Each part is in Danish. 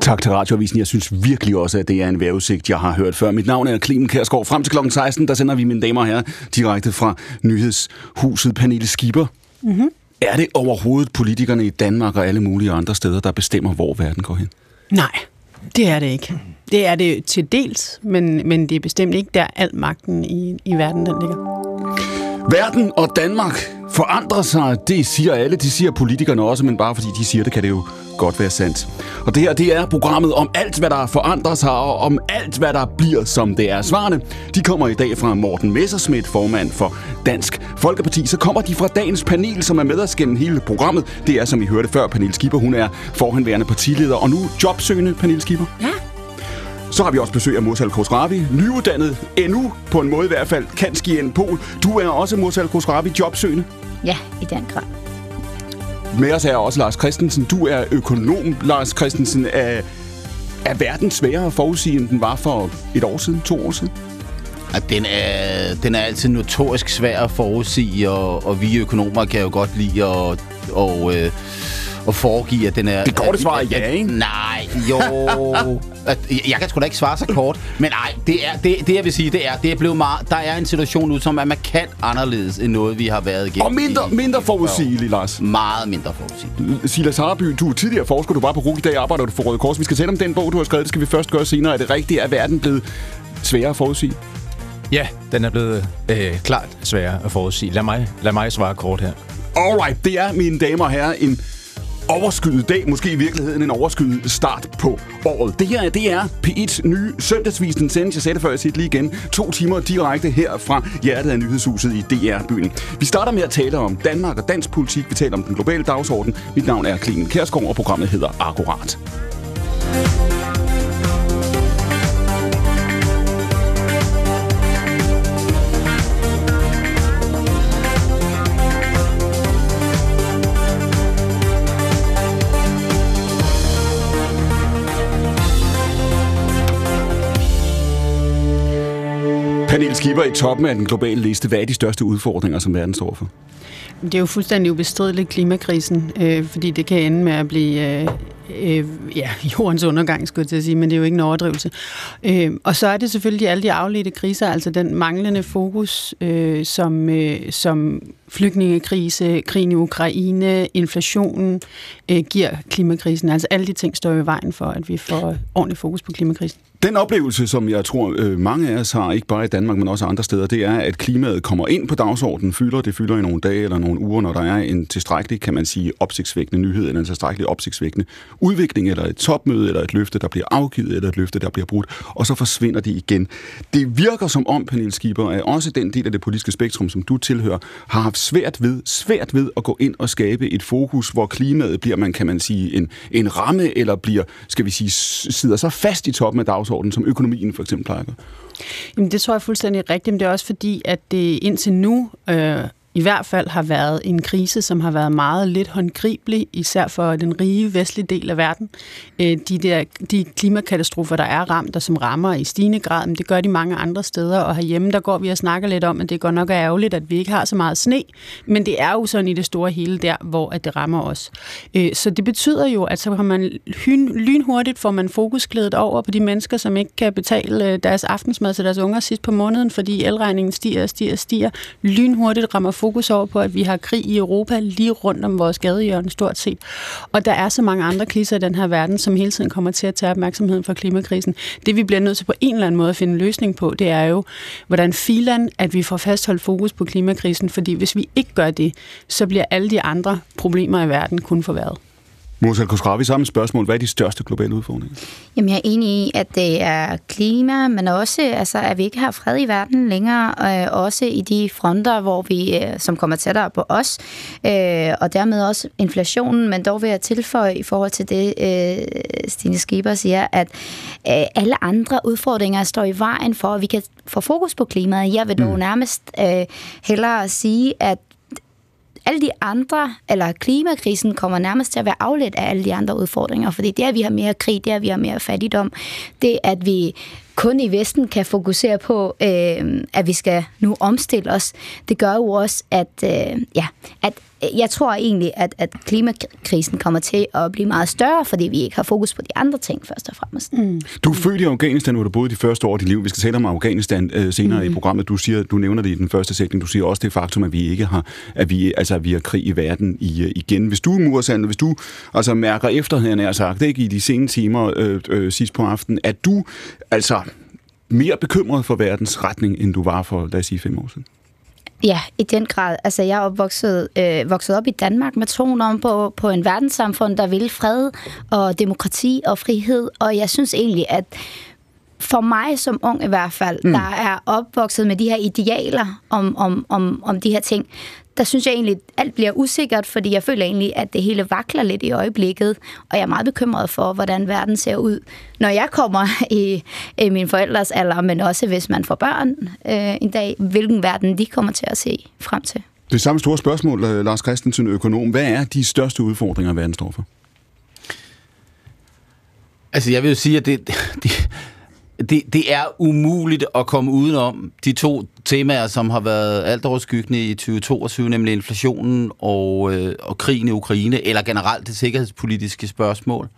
Tak til Radioavisen. Jeg synes virkelig også, at det er en vejrudsigt, jeg har hørt før. Mit navn er Clemen Kærsgaard. Frem til kl. 16, der sender vi, mine damer og herrer, direkte fra nyhedshuset Pernille Skipper. Mm-hmm. Er det overhovedet politikerne i Danmark og alle mulige andre steder, der bestemmer, hvor verden går hen? Nej, det er det ikke. Det er det til dels, men, men det er bestemt ikke der al magten i, i verden, den ligger. Verden og Danmark forandrer sig, det siger alle, det siger politikerne også, men bare fordi de siger det, kan det jo godt være sandt. Og det her, det er programmet om alt, hvad der forandrer sig, og om alt, hvad der bliver, som det er. Svarene, de kommer i dag fra Morten Messerschmidt, formand for Dansk Folkeparti. Så kommer de fra dagens panel, som er med os gennem hele programmet. Det er, som I hørte før, Pernille Skipper. Hun er forhenværende partileder, og nu jobsøgende, Pernille Skipper. Ja. Så har vi også besøg af Mursal Khosravi, nyuddannet endnu, på en måde i hvert fald, kan ski en pol. Du er også Mursal Khosravi, jobsøgende. Ja, i den grad. Med os er også Lars Christensen. Du er økonom, Lars Christensen. Er, er verden sværere at forudsige, end den var for et år siden, to år siden? At den, er, den er altid notorisk svær at forudsige, og, og vi økonomer kan jo godt lide at... Og, øh, at foregive, at den er... Det korte svar er ja, ikke? Nej, jo... at, jeg kan sgu da ikke svare så kort, men nej, det, er, det, det jeg vil sige, det er, det er blevet meget... Der er en situation nu, som er markant anderledes end noget, vi har været igennem. Og mindre, i, mindre forudsigelig, Lars. Meget mindre forudsigelig. Silas Harby, du er tidligere forsker, du var på RUG i dag, arbejder du for Røde Kors. Vi skal tale om den bog, du har skrevet. Det skal vi først gøre senere. Er det rigtigt, at verden blevet sværere at forudsige? Ja, den er blevet øh, klart sværere at forudsige. Lad mig, lad mig svare kort her. Alright, det er, mine damer og herrer, en overskyet dag, måske i virkeligheden en overskyet start på året. Det her, det er P1's nye søndagsvis. Den sendes, jeg sagde det før, jeg siger det lige igen, to timer direkte her fra hjertet af nyhedshuset i DR-byen. Vi starter med at tale om Danmark og dansk politik. Vi taler om den globale dagsorden. Mit navn er Clemen Kærsgaard, og programmet hedder Akkurat. Pernille Skipper i toppen af den globale liste. Hvad er de største udfordringer, som verden står for? Det er jo fuldstændig ubestrideligt klimakrisen, øh, fordi det kan ende med at blive øh, øh, ja, jordens undergang, skulle jeg til at sige, men det er jo ikke en overdrivelse. Øh, og så er det selvfølgelig alle de afledte kriser, altså den manglende fokus, øh, som, øh, som flygtningekrise, krigen i Ukraine, inflationen øh, giver klimakrisen. Altså alle de ting står i vejen for, at vi får ordentlig fokus på klimakrisen. Den oplevelse, som jeg tror øh, mange af os har, ikke bare i Danmark, men også andre steder, det er, at klimaet kommer ind på dagsordenen, fylder, det fylder i nogle dage eller nogle uger, når der er en tilstrækkelig, kan man sige, opsigtsvækkende nyhed, eller en tilstrækkelig opsigtsvækkende udvikling, eller et topmøde, eller et løfte, der bliver afgivet, eller et løfte, der bliver brudt, og så forsvinder det igen. Det virker som om, Pernille Schieber, at også den del af det politiske spektrum, som du tilhører, har haft svært ved, svært ved at gå ind og skabe et fokus, hvor klimaet bliver, man kan man sige, en, en ramme, eller bliver, skal vi sige, sidder så fast i toppen af dagsordenen, som økonomien for eksempel plejer Jamen, det tror jeg fuldstændig rigtigt, men det er også fordi, at det indtil nu øh, i hvert fald har været en krise, som har været meget lidt håndgribelig, især for den rige vestlige del af verden. Øh, de, der, de klimakatastrofer, der er ramt, og som rammer i stigende grad, men det gør de mange andre steder, og herhjemme, der går vi og snakker lidt om, at det går nok er ærgerligt, at vi ikke har så meget sne, men det er jo sådan i det store hele der, hvor at det rammer os. Øh, så det betyder jo, at så kan man lynhurtigt får man fokusklædet over på de mennesker, som ikke kan betale øh, deres aftensmad til deres unger sidst på måneden, fordi elregningen stiger og stiger og stiger. Lynhurtigt rammer fokus over på, at vi har krig i Europa lige rundt om vores gadehjørne stort set. Og der er så mange andre kriser i den her verden, som hele tiden kommer til at tage opmærksomheden fra klimakrisen. Det vi bliver nødt til på en eller anden måde at finde en løsning på, det er jo, hvordan filan, at vi får fastholdt fokus på klimakrisen, fordi hvis vi ikke gør det, så bliver alle de andre problemer i verden kun forværret. Musa Khosravi, samme spørgsmål. Hvad er de største globale udfordringer? Jamen, jeg er enig i, at det er klima, men også, altså, at vi ikke har fred i verden længere, og også i de fronter, hvor vi, øh, som kommer tættere på os, øh, og dermed også inflationen, men dog vil jeg tilføje i forhold til det, øh, Stine Skipper siger, at alle andre udfordringer står i vejen for, at vi kan få fokus på klimaet. Jeg vil dog mm. nærmest hellere sige, at alle de andre, eller klimakrisen kommer nærmest til at være afledt af alle de andre udfordringer, fordi det, at vi har mere krig, det, at vi har mere fattigdom, det, at vi kun i Vesten kan fokusere på, øh, at vi skal nu omstille os, det gør jo også, at, øh, ja, at jeg tror egentlig, at, at klimakrisen kommer til at blive meget større, fordi vi ikke har fokus på de andre ting først og fremmest. Mm. Du er født i Afghanistan, hvor du boede de første år af dit liv. Vi skal tale om Afghanistan øh, senere mm. i programmet. Du, siger, du nævner det i den første sætning. Du siger også det faktum, at vi ikke har, at vi, altså, at vi har krig i verden i, uh, igen. Hvis du, Mursand, hvis du altså, mærker efter, havde jeg sagt, ikke i de sene timer øh, øh, sidst på aftenen, at du altså mere bekymret for verdens retning, end du var for, lad os sige, fem år siden? Ja, i den grad. Altså, jeg er opvokset, øh, vokset op i Danmark med troen om på, på en verdenssamfund, der vil fred og demokrati og frihed, og jeg synes egentlig, at for mig som ung i hvert fald, mm. der er opvokset med de her idealer om, om, om, om de her ting, der synes jeg egentlig, at alt bliver usikkert, fordi jeg føler egentlig, at det hele vakler lidt i øjeblikket, og jeg er meget bekymret for, hvordan verden ser ud, når jeg kommer i, i min forældres alder, men også hvis man får børn øh, en dag, hvilken verden de kommer til at se frem til. Det samme store spørgsmål, øh, Lars Christensen, økonom. Hvad er de største udfordringer, verden står for? Altså, jeg vil jo sige, at det, det, det, det er umuligt at komme udenom de to temaer, som har været alt overskyggende i 2022, nemlig inflationen og, øh, og krigen i Ukraine, eller generelt det sikkerhedspolitiske spørgsmål.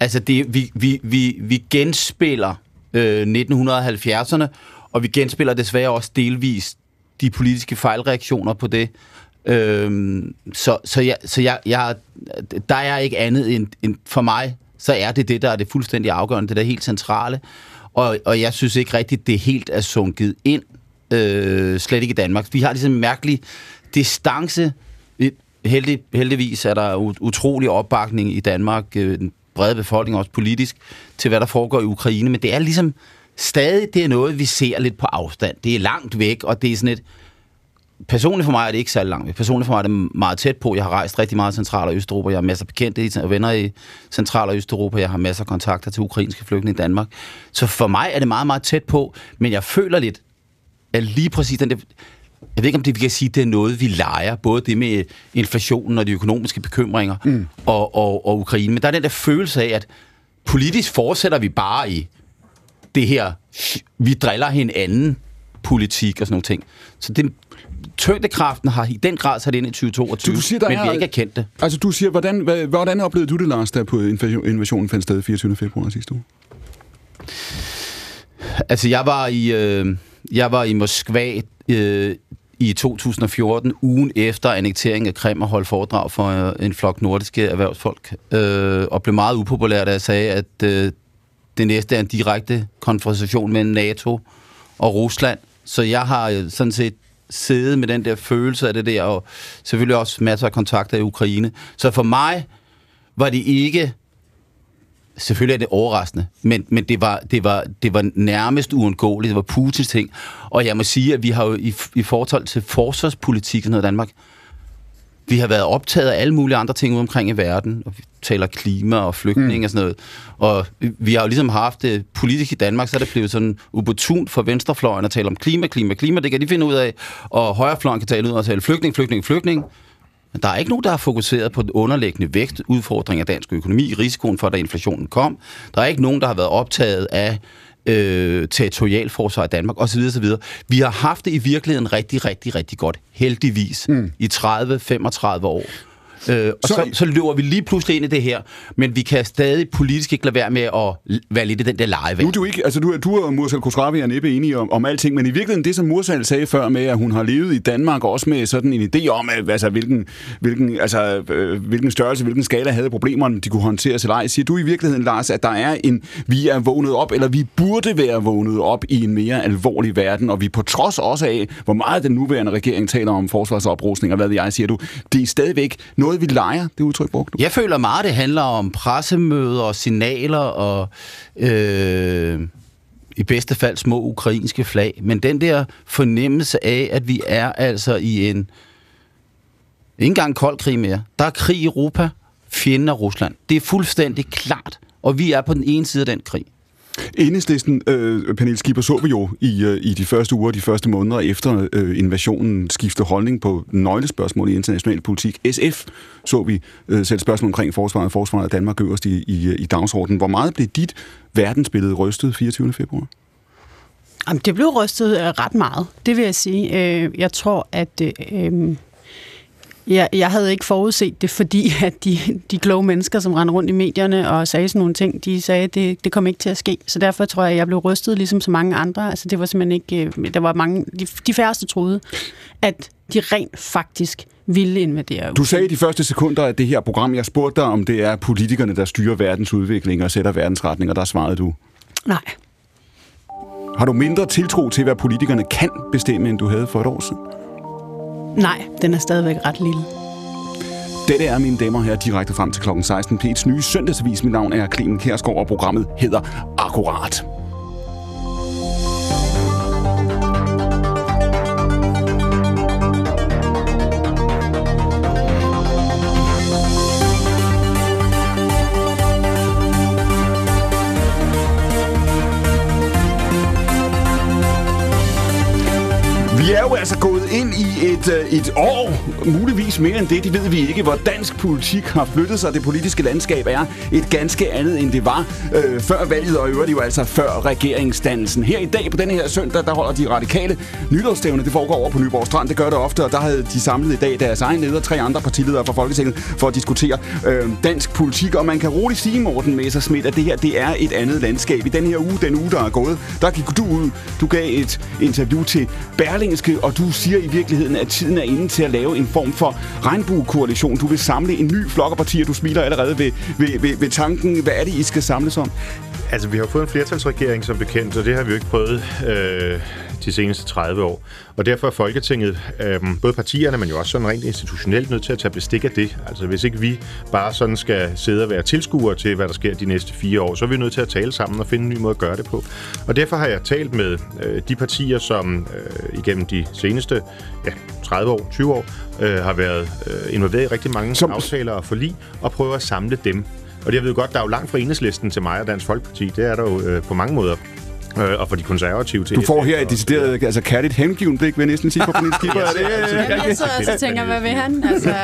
Altså, det, vi, vi, vi, vi genspiller øh, 1970'erne, og vi genspiller desværre også delvist de politiske fejlreaktioner på det. Øhm, så så, jeg, så jeg, jeg, der er ikke andet end, end for mig, så er det det, der er det fuldstændig afgørende, det der er helt centrale. Og, og jeg synes ikke rigtigt, det helt er sunket ind, øh, slet ikke i Danmark. Vi har ligesom en mærkelig distance. Heldig, heldigvis er der utrolig opbakning i Danmark, øh, den brede befolkning også politisk, til hvad der foregår i Ukraine, men det er ligesom stadig det er noget, vi ser lidt på afstand. Det er langt væk, og det er sådan et, personligt for mig er det ikke særlig langt. Personligt for mig er det meget tæt på. Jeg har rejst rigtig meget i Central- og Østeuropa. Jeg har masser af bekendte og venner i Central- og Østeuropa. Jeg har masser af kontakter til ukrainske flygtninge i Danmark. Så for mig er det meget, meget tæt på. Men jeg føler lidt, at lige præcis den der... Jeg ved ikke, om det vi kan sige, det er noget, vi leger. Både det med inflationen og de økonomiske bekymringer mm. og, og, og Ukraine. Men der er den der følelse af, at politisk fortsætter vi bare i det her, vi driller hinanden politik og sådan nogle ting. Så det, tyngdekraften har i den grad sat ind i 2022, du siger, men er, vi ikke er kendt det. Altså du siger, hvordan, hvordan oplevede du det, Lars, der på invasionen fandt sted 24. februar sidste uge? Altså jeg var i, øh, jeg var i Moskva øh, i 2014, ugen efter annekteringen af Krim og holdt foredrag for øh, en flok nordiske erhvervsfolk, øh, og blev meget upopulær, da jeg sagde, at øh, det næste er en direkte konfrontation mellem NATO og Rusland. Så jeg har øh, sådan set siddet med den der følelse af det der, og selvfølgelig også masser af kontakter i Ukraine. Så for mig var det ikke selvfølgelig er det overraskende, men, men det, var, det, var, det var nærmest uundgåeligt. Det var Putins ting. Og jeg må sige, at vi har jo i, i forhold til forsvarspolitik i Danmark, vi har været optaget af alle mulige andre ting omkring i verden, og vi taler klima og flygtning mm. og sådan noget. Og vi har jo ligesom haft det politisk i Danmark, så er det blevet sådan opportunt for venstrefløjen at tale om klima, klima, klima. Det kan de finde ud af. Og højrefløjen kan tale ud og tale flygtning, flygtning, flygtning. Men der er ikke nogen, der har fokuseret på den underliggende vækstudfordring af dansk økonomi, risikoen for, at inflationen kom. Der er ikke nogen, der har været optaget af øh, territorialforsvar i Danmark osv. osv. Vi har haft det i virkeligheden rigtig, rigtig, rigtig godt, heldigvis, mm. i 30-35 år. Øh, og så, så, så løber vi lige pludselig ind i det her, men vi kan stadig politisk ikke lade være med at være lidt i den der leje. Nu er du ikke, altså du, du og Mursal Khosravi er næppe enige om, om alting, men i virkeligheden det, som Mursal sagde før med, at hun har levet i Danmark, også med sådan en idé om, at, altså, hvilken, hvilken, altså, øh, hvilken størrelse, hvilken skala havde problemerne, de kunne håndtere til ej. Siger du i virkeligheden, Lars, at der er en, vi er vågnet op, eller vi burde være vågnet op i en mere alvorlig verden, og vi på trods også af, hvor meget den nuværende regering taler om forsvarsoprustning, og hvad jeg, siger du, det er stadigvæk noget, vi leger, det udtryk brugte du? Jeg føler meget, det handler om pressemøder og signaler og øh, i bedste fald små ukrainske flag. Men den der fornemmelse af, at vi er altså i en ikke engang kold krig mere. Der er krig i Europa, fjenden af Rusland. Det er fuldstændig klart. Og vi er på den ene side af den krig. Enhedslisten, øh, Pernille Skipper, så vi jo i, øh, i de første uger, de første måneder efter øh, invasionen skifte holdning på nøglespørgsmål i international politik. SF så vi øh, sætte spørgsmål omkring forsvaret, forsvaret af Danmark øverst i, i, øh, i dagsordenen. Hvor meget blev dit verdensbillede rystet 24. februar? Jamen, det blev rystet øh, ret meget, det vil jeg sige. Øh, jeg tror, at øh, øh, jeg, havde ikke forudset det, fordi at de, de kloge mennesker, som rendte rundt i medierne og sagde sådan nogle ting, de sagde, at det, det kom ikke til at ske. Så derfor tror jeg, at jeg blev rystet ligesom så mange andre. Altså, det var simpelthen ikke... Der var mange... De, de færreste troede, at de rent faktisk ville invadere. Du sagde i de første sekunder af det her program, jeg spurgte dig, om det er politikerne, der styrer verdens udvikling og sætter verdensretning, og der svarede du. Nej. Har du mindre tiltro til, hvad politikerne kan bestemme, end du havde for et år siden? Nej, den er stadigvæk ret lille. Dette er, mine damer her, direkte frem til klokken 16. P1's nye søndagsavis. Mit navn er Clemen Kærsgaard, og programmet hedder Akkurat. Er jo altså gået ind i et, øh, et år, muligvis mere end det, det ved vi ikke, hvor dansk politik har flyttet sig. Det politiske landskab er et ganske andet, end det var øh, før valget, og i øvrigt jo altså før regeringsdannelsen. Her i dag, på denne her søndag, der holder de radikale nytårsstævne. Det foregår over på Nyborg Strand. Det gør det ofte, og der havde de samlet i dag deres egen leder, tre andre partiledere fra Folketinget, for at diskutere øh, dansk politik. Og man kan roligt sige, Morten Messersmith, at det her det er et andet landskab. I den her uge, den uge, der er gået, der gik du ud. Du gav et interview til Berlingske, og du siger i virkeligheden, at tiden er inde til at lave en form for regnbuekoalition. Du vil samle en ny flok af partier. Du smiler allerede ved, ved, ved, ved tanken. Hvad er det, I skal samles om? Altså, vi har fået en flertalsregering som bekendt, og det har vi jo ikke prøvet øh, de seneste 30 år. Og derfor er Folketinget, øh, både partierne, men jo også sådan rent institutionelt, nødt til at tage bestik af det. Altså, hvis ikke vi bare sådan skal sidde og være tilskuere til, hvad der sker de næste fire år, så er vi nødt til at tale sammen og finde en ny måde at gøre det på. Og derfor har jeg talt med øh, de partier, som øh, igennem de seneste ja, 30 år, 20 år, øh, har været øh, involveret i rigtig mange som... aftaler og forlig, og prøver at samle dem og jeg ved godt, der er jo langt fra enhedslisten til mig og Dansk Folkeparti. Det er der jo øh, på mange måder øh, og for de konservative til Du får her et decideret, altså kærligt hengiven blik, vil jeg næsten sige på Pernille Skipper. ja, det, ja, jeg sidder også og tænker, hvad vil han? Altså.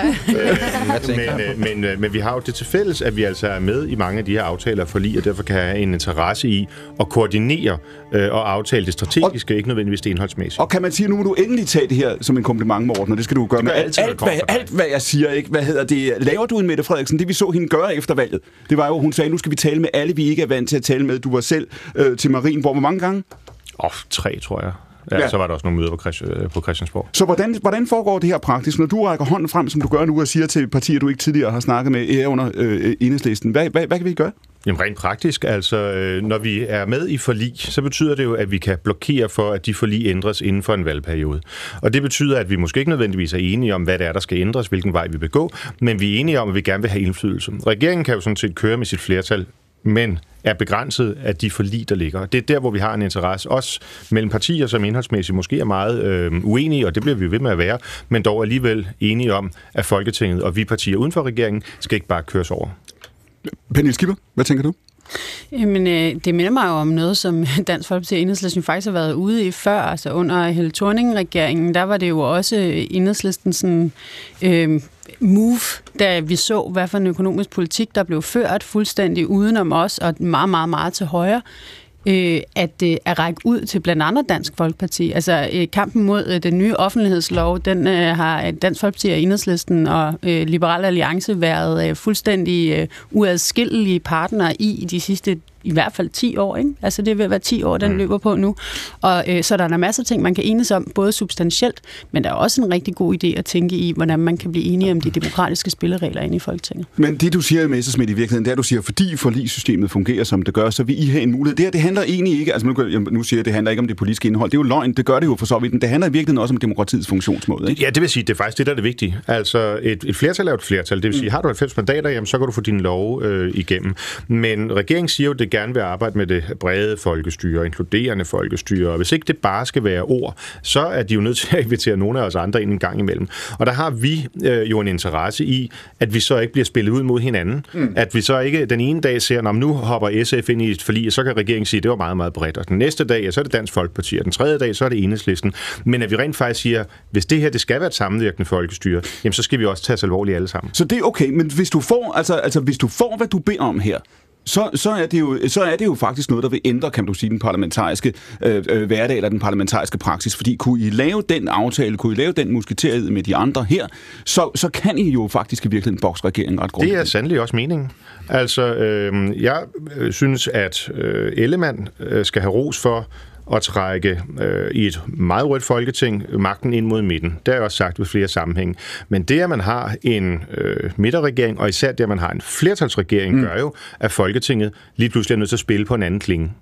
men, øh, men, men vi har jo det til fælles, at vi altså er med i mange af de her aftaler for lige, og derfor kan have en interesse i at koordinere øh, og aftale det strategiske, og, ikke nødvendigvis det indholdsmæssige. Og kan man sige, nu må du endelig tage det her som en kompliment, Morten, og det skal du gøre med alt, alt, hvad, alt, hvad jeg siger. Ikke? Hvad hedder det? Laver du en Mette Frederiksen? Det vi så hende gøre efter valget, det var jo, hun sagde, nu skal vi tale med alle, vi ikke er vant til at tale med. Du var selv øh, til Marin, hvor mange gange? Åh, oh, tre, tror jeg. Ja, ja, så var der også nogle møder på, Christ, på Christiansborg. Så hvordan, hvordan foregår det her praktisk, når du rækker hånden frem, som du gør nu, og siger til partier, du ikke tidligere har snakket med her under øh, enhedslisten? Hvad, hvad, hvad kan vi gøre? Jamen rent praktisk, altså øh, når vi er med i forlig, så betyder det jo, at vi kan blokere for, at de forlig ændres inden for en valgperiode. Og det betyder, at vi måske ikke nødvendigvis er enige om, hvad det er, der skal ændres, hvilken vej vi vil gå, men vi er enige om, at vi gerne vil have indflydelse. Regeringen kan jo sådan set køre med sit flertal men er begrænset af de forlig, der ligger. Det er der, hvor vi har en interesse, også mellem partier, som indholdsmæssigt måske er meget øh, uenige, og det bliver vi ved med at være, men dog alligevel enige om, at Folketinget og vi partier uden for regeringen skal ikke bare køres over. Pernille Skipper, hvad tænker du? Jamen, øh, det minder mig jo om noget, som Dansk Folkeparti og Enhedslisten faktisk har været ude i før. Altså under Helle Thorning-regeringen, der var det jo også øh, Enhedslisten sådan, øh, move, da vi så, hvad for en økonomisk politik, der blev ført fuldstændig udenom os, og meget, meget, meget til højre øh, at, øh, at række ud til blandt andet Dansk Folkeparti. Altså øh, kampen mod øh, den nye offentlighedslov, den øh, har øh, Dansk Folkeparti og Enhedslisten og øh, Liberal Alliance været øh, fuldstændig øh, uadskillelige partnere i de sidste i hvert fald 10 år. Ikke? Altså det vil være 10 år, den mm. løber på nu. Og øh, så der er der masser af ting, man kan enes om, både substantielt, men der er også en rigtig god idé at tænke i, hvordan man kan blive enige om de demokratiske spilleregler inde i Folketinget. Men det du siger, Messersmith, i virkeligheden, det er, at du siger, fordi forligssystemet fungerer, som det gør, så vil I have en mulighed. Det her, det handler egentlig ikke, altså nu, nu siger jeg, det handler ikke om det politiske indhold. Det er jo løgn, det gør det jo for så vidt, det handler i virkeligheden også om demokratiets funktionsmåde. Ikke? Ja, det vil sige, det er faktisk det, der er det vigtige. Altså et, et flertal er et flertal. Det vil sige, mm. har du 90 mandater, jamen, så kan du få din lov øh, igennem. Men regeringen siger jo, det gerne vil arbejde med det brede folkestyre, inkluderende folkestyre, og hvis ikke det bare skal være ord, så er de jo nødt til at invitere nogle af os andre ind en gang imellem. Og der har vi øh, jo en interesse i, at vi så ikke bliver spillet ud mod hinanden. Mm. At vi så ikke den ene dag ser, når nu hopper SF ind i et forlig, så kan regeringen sige, at det var meget, meget bredt. Og den næste dag, ja, så er det Dansk Folkeparti, og den tredje dag, så er det Enhedslisten. Men at vi rent faktisk siger, hvis det her det skal være et sammenvirkende folkestyre, jamen så skal vi også tage os alvorligt alle sammen. Så det er okay, men hvis du får, altså, altså hvis du får, hvad du beder om her, så, så, er det jo, så er det jo faktisk noget, der vil ændre, kan du sige, den parlamentariske øh, øh, hverdag eller den parlamentariske praksis. Fordi kunne I lave den aftale, kunne I lave den musketeriet med de andre her, så, så kan I jo faktisk i virkeligheden bokse regeringen ret grundigt. Det er sandelig også meningen. Altså, øhm, øh, jeg synes, at øh, Ellemann øh, skal have ros for at trække øh, i et meget rødt folketing magten ind mod midten. Det har jeg også sagt ved flere sammenhænge. Men det, at man har en øh, midterregering, og især det, at man har en flertalsregering, mm. gør jo, at Folketinget lige pludselig er nødt til at spille på en anden klinge.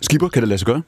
Skipper, kan det lade sig gøre?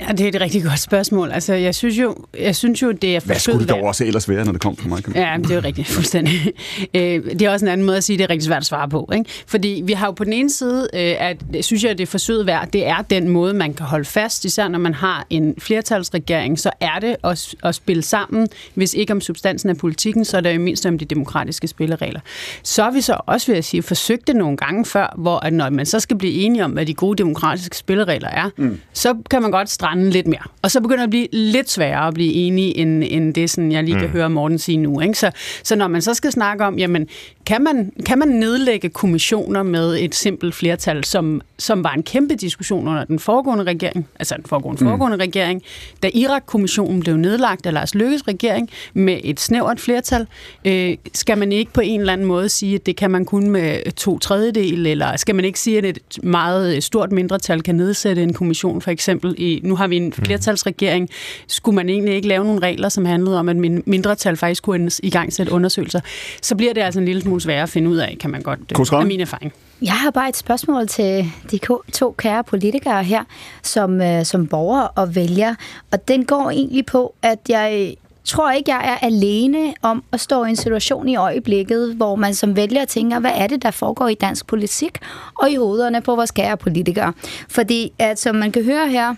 Ja, det er et rigtig godt spørgsmål. Altså, jeg synes jo, jeg synes jo det er Hvad skulle det dog også ellers være, når det kom fra mig? Ja, det er jo rigtigt, fuldstændig. Øh, det er også en anden måde at sige, at det er rigtig svært at svare på. Ikke? Fordi vi har jo på den ene side, øh, at synes jeg, at det forsøget værd, det er den måde, man kan holde fast, især når man har en flertalsregering, så er det at, at spille sammen, hvis ikke om substansen af politikken, så er det jo mindst om de demokratiske spilleregler. Så har vi så også, vil jeg sige, forsøgt det nogle gange før, hvor at når man så skal blive enige om, hvad de gode demokratiske spilleregler er, mm. så kan man godt strande lidt mere. Og så begynder det at blive lidt sværere at blive enige, end, end det, sådan, jeg lige kan mm. høre Morten sige nu. Ikke? Så, så når man så skal snakke om, jamen, kan man, kan man nedlægge kommissioner med et simpelt flertal, som, som var en kæmpe diskussion under den foregående regering, altså den foregående, mm. foregående regering, da Irak-kommissionen blev nedlagt af Lars Løkkes regering med et snævert flertal, øh, skal man ikke på en eller anden måde sige, at det kan man kun med to tredjedel, eller skal man ikke sige, at et meget stort mindretal kan nedsætte en kommission, for eksempel i, nu har vi en mm. flertalsregering, skulle man egentlig ikke lave nogle regler, som handlede om, at mindretal faktisk kunne i gang sætte undersøgelser, så bliver det altså en lille smule sværere at finde ud af, kan man godt, det er min erfaring. Jeg har bare et spørgsmål til de to kære politikere her, som, øh, som borger og vælger, og den går egentlig på, at jeg tror ikke, jeg er alene om at stå i en situation i øjeblikket, hvor man som vælger tænker, hvad er det, der foregår i dansk politik, og i hovederne på vores kære politikere. Fordi, at, som man kan høre her,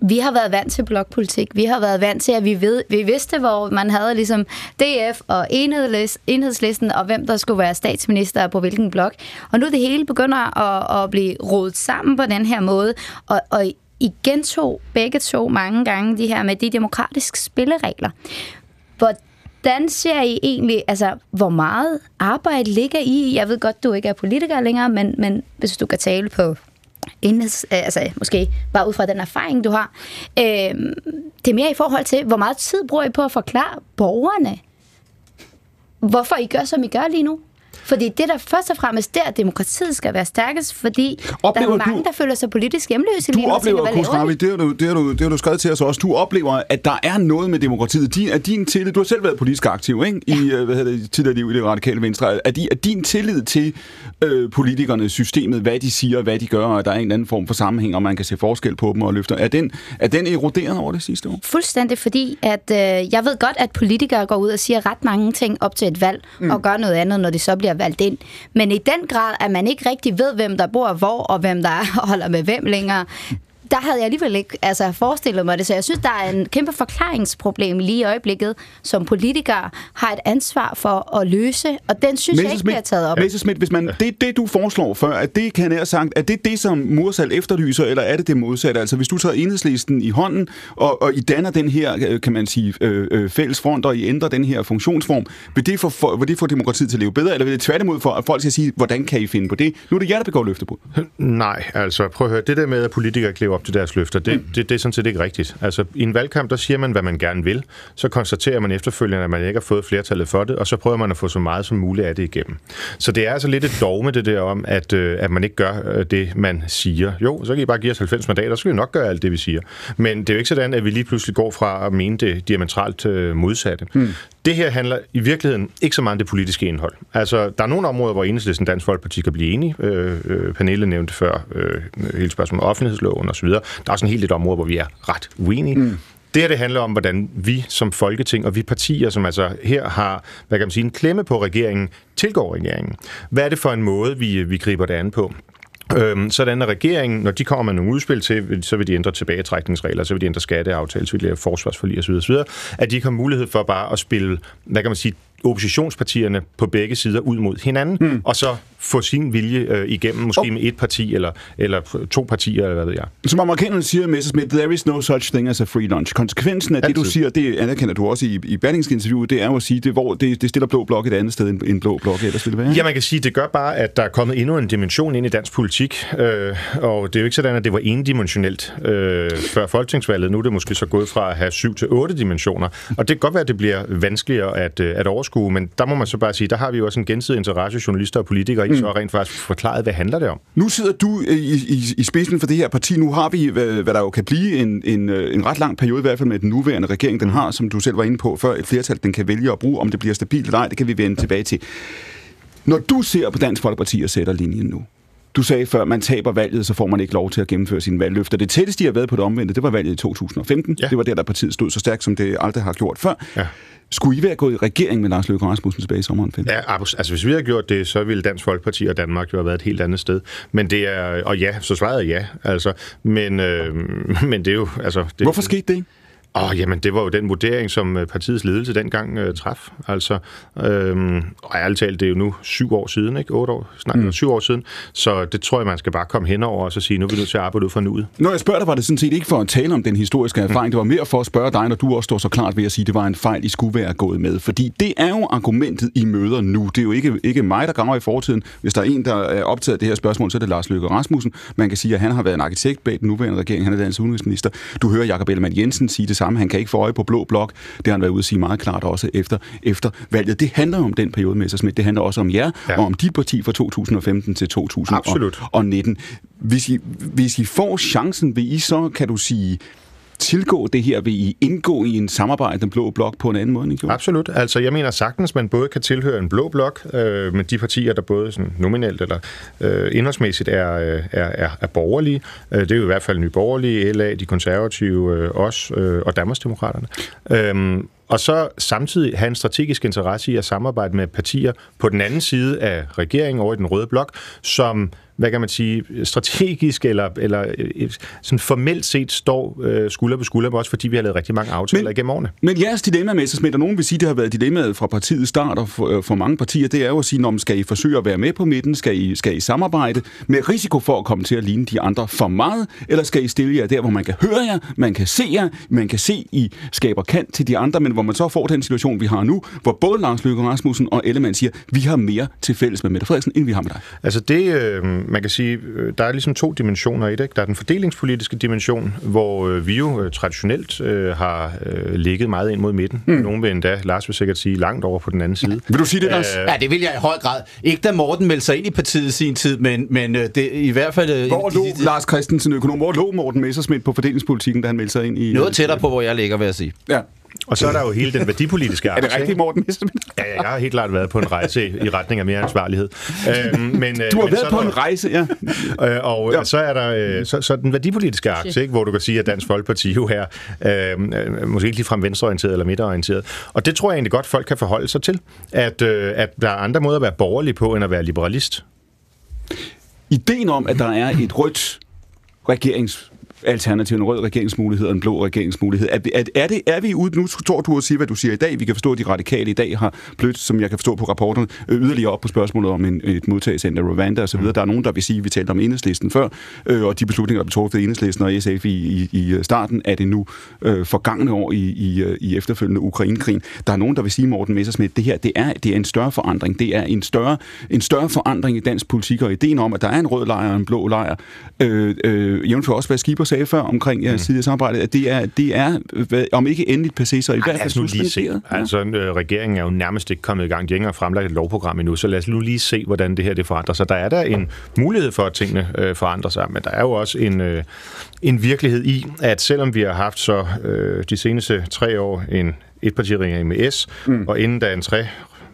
vi har været vant til blokpolitik. Vi har været vant til, at vi, ved, vi vidste, hvor man havde ligesom DF og enhedslisten, og hvem der skulle være statsminister på hvilken blok. Og nu det hele begynder at, at blive rodet sammen på den her måde. Og, og I gentog begge to mange gange de her med de demokratiske spilleregler. Hvordan ser I egentlig, altså hvor meget arbejde ligger I? Jeg ved godt, du ikke er politiker længere, men, men hvis du kan tale på enheds, øh, altså måske bare ud fra den erfaring, du har. Øh, det er mere i forhold til, hvor meget tid bruger I på at forklare borgerne, hvorfor I gør, som I gør lige nu? Fordi det der først og fremmest der, demokratiet skal være stærkest, fordi oplever der er mange, du, der føler sig politisk hjemløse. Du lige oplever, Kusravi, det har, du, det, har du, det har du skrevet til os også, du oplever, at der er noget med demokratiet. Din, er din tillid, du har selv været politisk aktiv ikke? i ja. Øh, hvad hedder det, tidligere liv i det radikale venstre. Er, de, er din tillid til øh, politikerne, systemet, hvad de siger, hvad de gør, og der er en eller anden form for sammenhæng, og man kan se forskel på dem og løfter, er den, er den eroderet over det sidste år? Fuldstændig, fordi at, øh, jeg ved godt, at politikere går ud og siger ret mange ting op til et valg, mm. og gør noget andet, når det så bliver valgt ind. Men i den grad, at man ikke rigtig ved, hvem der bor hvor, og hvem der holder med hvem længere, der havde jeg alligevel ikke altså, forestillet mig det. Så jeg synes, der er en kæmpe forklaringsproblem lige i øjeblikket, som politikere har et ansvar for at løse, og den synes jeg ikke bliver taget op. Messerschmidt, hvis man, det, det du foreslår før, at det kan jeg sagt, er det det, som Mursal efterlyser, eller er det det modsatte? Altså hvis du tager enhedslisten i hånden, og, og I danner den her, øh, kan man sige, øh, øh, fælles front, og I ændrer den her funktionsform, vil det, få, for, vil det få demokratiet til at leve bedre, eller vil det tværtimod for, at folk skal sige, hvordan kan I finde på det? Nu er det jer, der begår løftebrud. Nej, altså prøv at høre, det der med, at politikere klæver op til deres løfter. Det, det, det er sådan set ikke rigtigt. Altså, i en valgkamp, der siger man, hvad man gerne vil. Så konstaterer man efterfølgende, at man ikke har fået flertallet for det, og så prøver man at få så meget som muligt af det igennem. Så det er altså lidt et dogme, det der om, at, øh, at man ikke gør øh, det, man siger. Jo, så kan I bare give os 90 mandater, så skal vi nok gøre alt det, vi siger. Men det er jo ikke sådan, at vi lige pludselig går fra at mene det diametralt øh, modsatte. Mm. Det her handler i virkeligheden ikke så meget om det politiske indhold. Altså, der er nogle områder, hvor Enhedslisten Dansk Folkeparti kan blive enige. Øh, øh, Pernille nævnte før øh, hele spørgsmålet om offentlighedsloven osv. Der er en helt et område, hvor vi er ret uenige. Mm. Det her, det handler om, hvordan vi som Folketing og vi partier, som altså her har, hvad kan man sige, en klemme på regeringen, tilgår regeringen. Hvad er det for en måde, vi, vi griber det an på? Øhm, sådan at regeringen, når de kommer med nogle udspil til, så vil de ændre tilbagetrækningsregler, så vil de ændre skatteaftaler, så vil de lave forsvarsforlig osv., osv., at de ikke har mulighed for bare at spille, hvad kan man sige, oppositionspartierne på begge sider ud mod hinanden, mm. og så få sin vilje øh, igennem, måske oh. med et parti eller, eller to partier, eller hvad ved jeg. Som amerikanerne siger, Messerschmidt, there is no such thing as a free lunch. Konsekvensen af Altid. det, du siger, det anerkender du også i, i Berlingske interviewet, det er jo at sige, det, hvor det, det stiller blå blok et andet sted end, end blå blok ellers ville være. Ja, man kan sige, det gør bare, at der er kommet endnu en dimension ind i dansk politik, øh, og det er jo ikke sådan, at det var endimensionelt øh, før folketingsvalget. Nu er det måske så gået fra at have syv til otte dimensioner, og det kan godt være, at det bliver vanskeligere at, øh, at overskue, men der må man så bare sige, der har vi jo også en gensidig interesse, journalister og politikere, i mm. så rent faktisk forklaret, hvad handler det om? Nu sidder du i, i, i spidsen for det her parti. Nu har vi, hvad, hvad der jo kan blive en, en, øh, en ret lang periode, i hvert fald med den nuværende regering, den har, som du selv var inde på før, et flertal, den kan vælge at bruge. Om det bliver stabilt eller ej, det kan vi vende tilbage til. Når du ser på Dansk Folkeparti og sætter linjen nu, du sagde før, man taber valget, så får man ikke lov til at gennemføre sine valgløfter. Det tætteste, de har været på det omvendte, det var valget i 2015. Ja. Det var der, der partiet stod så stærkt, som det aldrig har gjort før. Ja. Skulle I være gået i regering med Lars Løkke Rasmussen tilbage i sommeren 15? Ja, altså hvis vi havde gjort det, så ville Dansk Folkeparti og Danmark jo have været et helt andet sted. Men det er, og ja, så svarede jeg ja, altså. Men, øh, men det er jo, altså... Det, Hvorfor skete det ikke? Oh, jamen, det var jo den vurdering, som øh, partiets ledelse dengang uh, traf. Altså, øhm, og ærligt talt, det er jo nu syv år siden, ikke? Otte år, snart mm. syv år siden. Så det tror jeg, man skal bare komme hen over og så sige, nu er vi nødt til at arbejde ud fra nuet. Når jeg spørger dig, var det sådan set ikke for at tale om den historiske erfaring. Mm. Det var mere for at spørge dig, når du også står så klart ved at sige, at det var en fejl, I skulle være gået med. Fordi det er jo argumentet, I møder nu. Det er jo ikke, ikke mig, der graver i fortiden. Hvis der er en, der er optaget af det her spørgsmål, så er det Lars Løkke Rasmussen. Man kan sige, at han har været en arkitekt bag den nuværende regering. Han er dansk udenrigsminister. Du hører Jakob Ellemann Jensen sige det samme. Han kan ikke få øje på blå blok. Det har han været ude at sige meget klart også efter, efter valget. Det handler om den periode, Messersmith. Det handler også om jer, ja. og om dit parti fra 2015 til 2019. Hvis I, hvis I får chancen, vil I så, kan du sige, tilgå det her? Vil I indgå i en samarbejde, den blå blok, på en anden måde, ikke? Absolut. Altså, jeg mener sagtens, man både kan tilhøre en blå blok øh, med de partier, der både sådan nominelt eller øh, indholdsmæssigt er, øh, er, er, er borgerlige. Øh, det er jo i hvert fald nye borgerlige, LA, de konservative, øh, os øh, og Danmarksdemokraterne. Øh, og så samtidig have en strategisk interesse i at samarbejde med partier på den anden side af regeringen over i den røde blok, som hvad kan man sige, strategisk eller, eller øh, sådan formelt set står øh, skulder på skulder med os, fordi vi har lavet rigtig mange aftaler men, igennem årene. Men jeres dilemma, med, og nogen vil sige, det har været dilemmaet fra partiets start og for, øh, for mange partier, det er jo at sige, når skal I forsøge at være med på midten, skal I, skal I samarbejde med risiko for at komme til at ligne de andre for meget, eller skal I stille jer der, hvor man kan høre jer, man kan se jer, man kan se, I skaber kant til de andre, men hvor man så får den situation, vi har nu, hvor både Lars Løkke Rasmussen og Ellemann siger, vi har mere til fælles med Mette Frederiksen, end vi har med dig. Altså det, øh, man kan sige, øh, der er ligesom to dimensioner i det. Ikke? Der er den fordelingspolitiske dimension, hvor øh, vi jo øh, traditionelt øh, har øh, ligget meget ind mod midten. Mm. Nogen vil endda, Lars vil sikkert sige, langt over på den anden side. Vil du sige det, Lars? Øh, ja, det vil jeg i høj grad. Ikke da Morten meldte sig ind i partiet i sin tid, men, men øh, det, i hvert fald... Øh, hvor lå de, Lars Christensen, økonom, hvor lå Morten Messersmith på fordelingspolitikken, da han meldte sig ind i... Noget tættere på, hvor jeg ligger, vil jeg sige. Ja. Og så er der jo hele den værdipolitiske aktie. er det rigtigt, Morten Ja, ja, jeg har helt klart været på en rejse i retning af mere ansvarlighed. Øhm, men, du har men været på en rejse, ja. Øh, og ja. så er der øh, så, så den værdipolitiske aktie, ikke, hvor du kan sige, at Dansk Folkeparti jo er øh, måske ikke ligefrem venstreorienteret eller midterorienteret. Og det tror jeg egentlig godt, folk kan forholde sig til, at, øh, at der er andre måder at være borgerlig på, end at være liberalist. Ideen om, at der er et rødt regerings alternativ, en rød regeringsmulighed og en blå regeringsmulighed. Er, er, er, det, er vi ude, nu tror du at sige, hvad du siger i dag, vi kan forstå, at de radikale i dag har blødt, som jeg kan forstå på rapporten, yderligere op på spørgsmålet om en, et modtagelsescenter Rwanda osv. Mm. Der er nogen, der vil sige, at vi talte om enhedslisten før, øh, og de beslutninger, der blev truffet af enhedslisten og SF i, i, i starten, er det nu øh, forgangne år i, i, øh, i efterfølgende Ukrainekrigen. Der er nogen, der vil sige, Morten Messersmith, det her det er, det er en større forandring. Det er en større, en større forandring i dansk politik, og ideen om, at der er en rød lejr og en blå lejr, øh, øh, jævnfør også, hvad Skipper sagde før omkring jeres mm. samarbejde, at det er, det er hvad, om ikke endeligt passé, så i hvert fald suspenderet. Ja. Altså, øh, regeringen er jo nærmest ikke kommet i gang. De har ikke fremlagt et lovprogram endnu, så lad os nu lige se, hvordan det her det forandrer sig. Der er der en mulighed for, at tingene øh, forandrer sig, men der er jo også en, øh, en virkelighed i, at selvom vi har haft så øh, de seneste tre år en etpartiregering med S, mm. og inden da en tre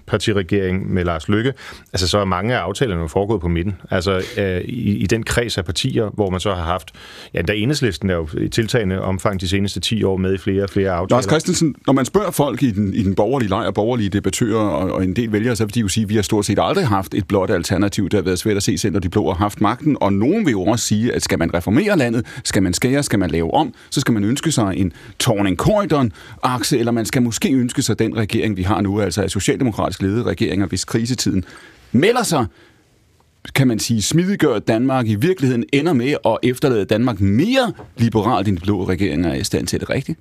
etpartiregering med Lars Lykke, altså så er mange af aftalerne jo foregået på midten. Altså øh, i, i den kreds af partier, hvor man så har haft, ja, der enhedslisten er jo i tiltagende omfang de seneste 10 år med i flere og flere aftaler. Lars Christensen, når man spørger folk i den, i den borgerlige lejr, borgerlige debattører og, og en del vælgere, så vil de jo sige, at vi har stort set aldrig haft et blåt alternativ. Det har været svært at se selv, når de blå har haft magten. Og nogen vil jo også sige, at skal man reformere landet, skal man skære, skal man lave om, så skal man ønske sig en Torning Corridor akse eller man skal måske ønske sig den regering, vi har nu, altså af socialdemokratisk ledede regeringer, hvis krisetiden melder sig, kan man sige, smidiggør Danmark i virkeligheden ender med at efterlade Danmark mere liberalt, end de blå regeringer er i stand til det rigtigt?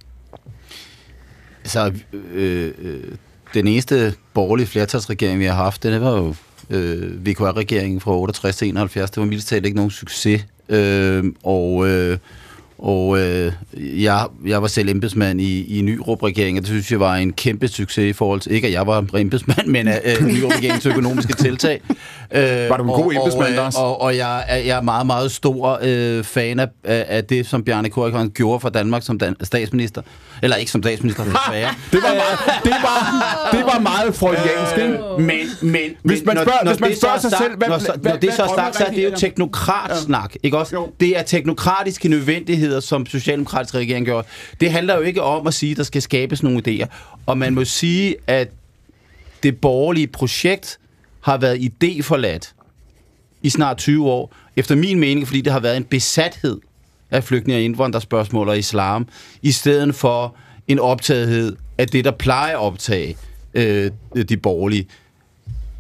Så øh, øh, den eneste borgerlige flertalsregering, vi har haft, det var jo øh, VKR-regeringen fra 68 til 71. Det var mildest talt ikke nogen succes. Øh, og øh, og øh, jeg, jeg var selv embedsmand i, i Nyrup-regeringen, og det synes jeg var en kæmpe succes i forhold til, ikke at jeg var embedsmand, men øh, Nyrup-regeringens økonomiske tiltag. Øh, var du en god embedsmand, Lars? Og, og, og jeg, jeg er meget, meget stor øh, fan af, af det, som Bjarne Korikon gjorde for Danmark som dan- statsminister. Eller ikke som statsminister, desværre. det, var meget, det, var, det var meget freudiansk, ikke? Men, men, hvis man spørger, når, hvis man spørger sig sagt, selv, hvad, når, hvad, når det hvad, så er sagt, så er det jo teknokratsnak, ikke også? Jo. Det er teknokratiske muligheder, som Socialdemokratisk regering gør. Det handler jo ikke om at sige, at der skal skabes nogle idéer. Og man må sige, at det borgerlige projekt har været idéforladt i snart 20 år. Efter min mening, fordi det har været en besathed af flygtninge og indvandrerspørgsmål og islam, i stedet for en optagethed af det, der plejer at optage øh, de borgerlige.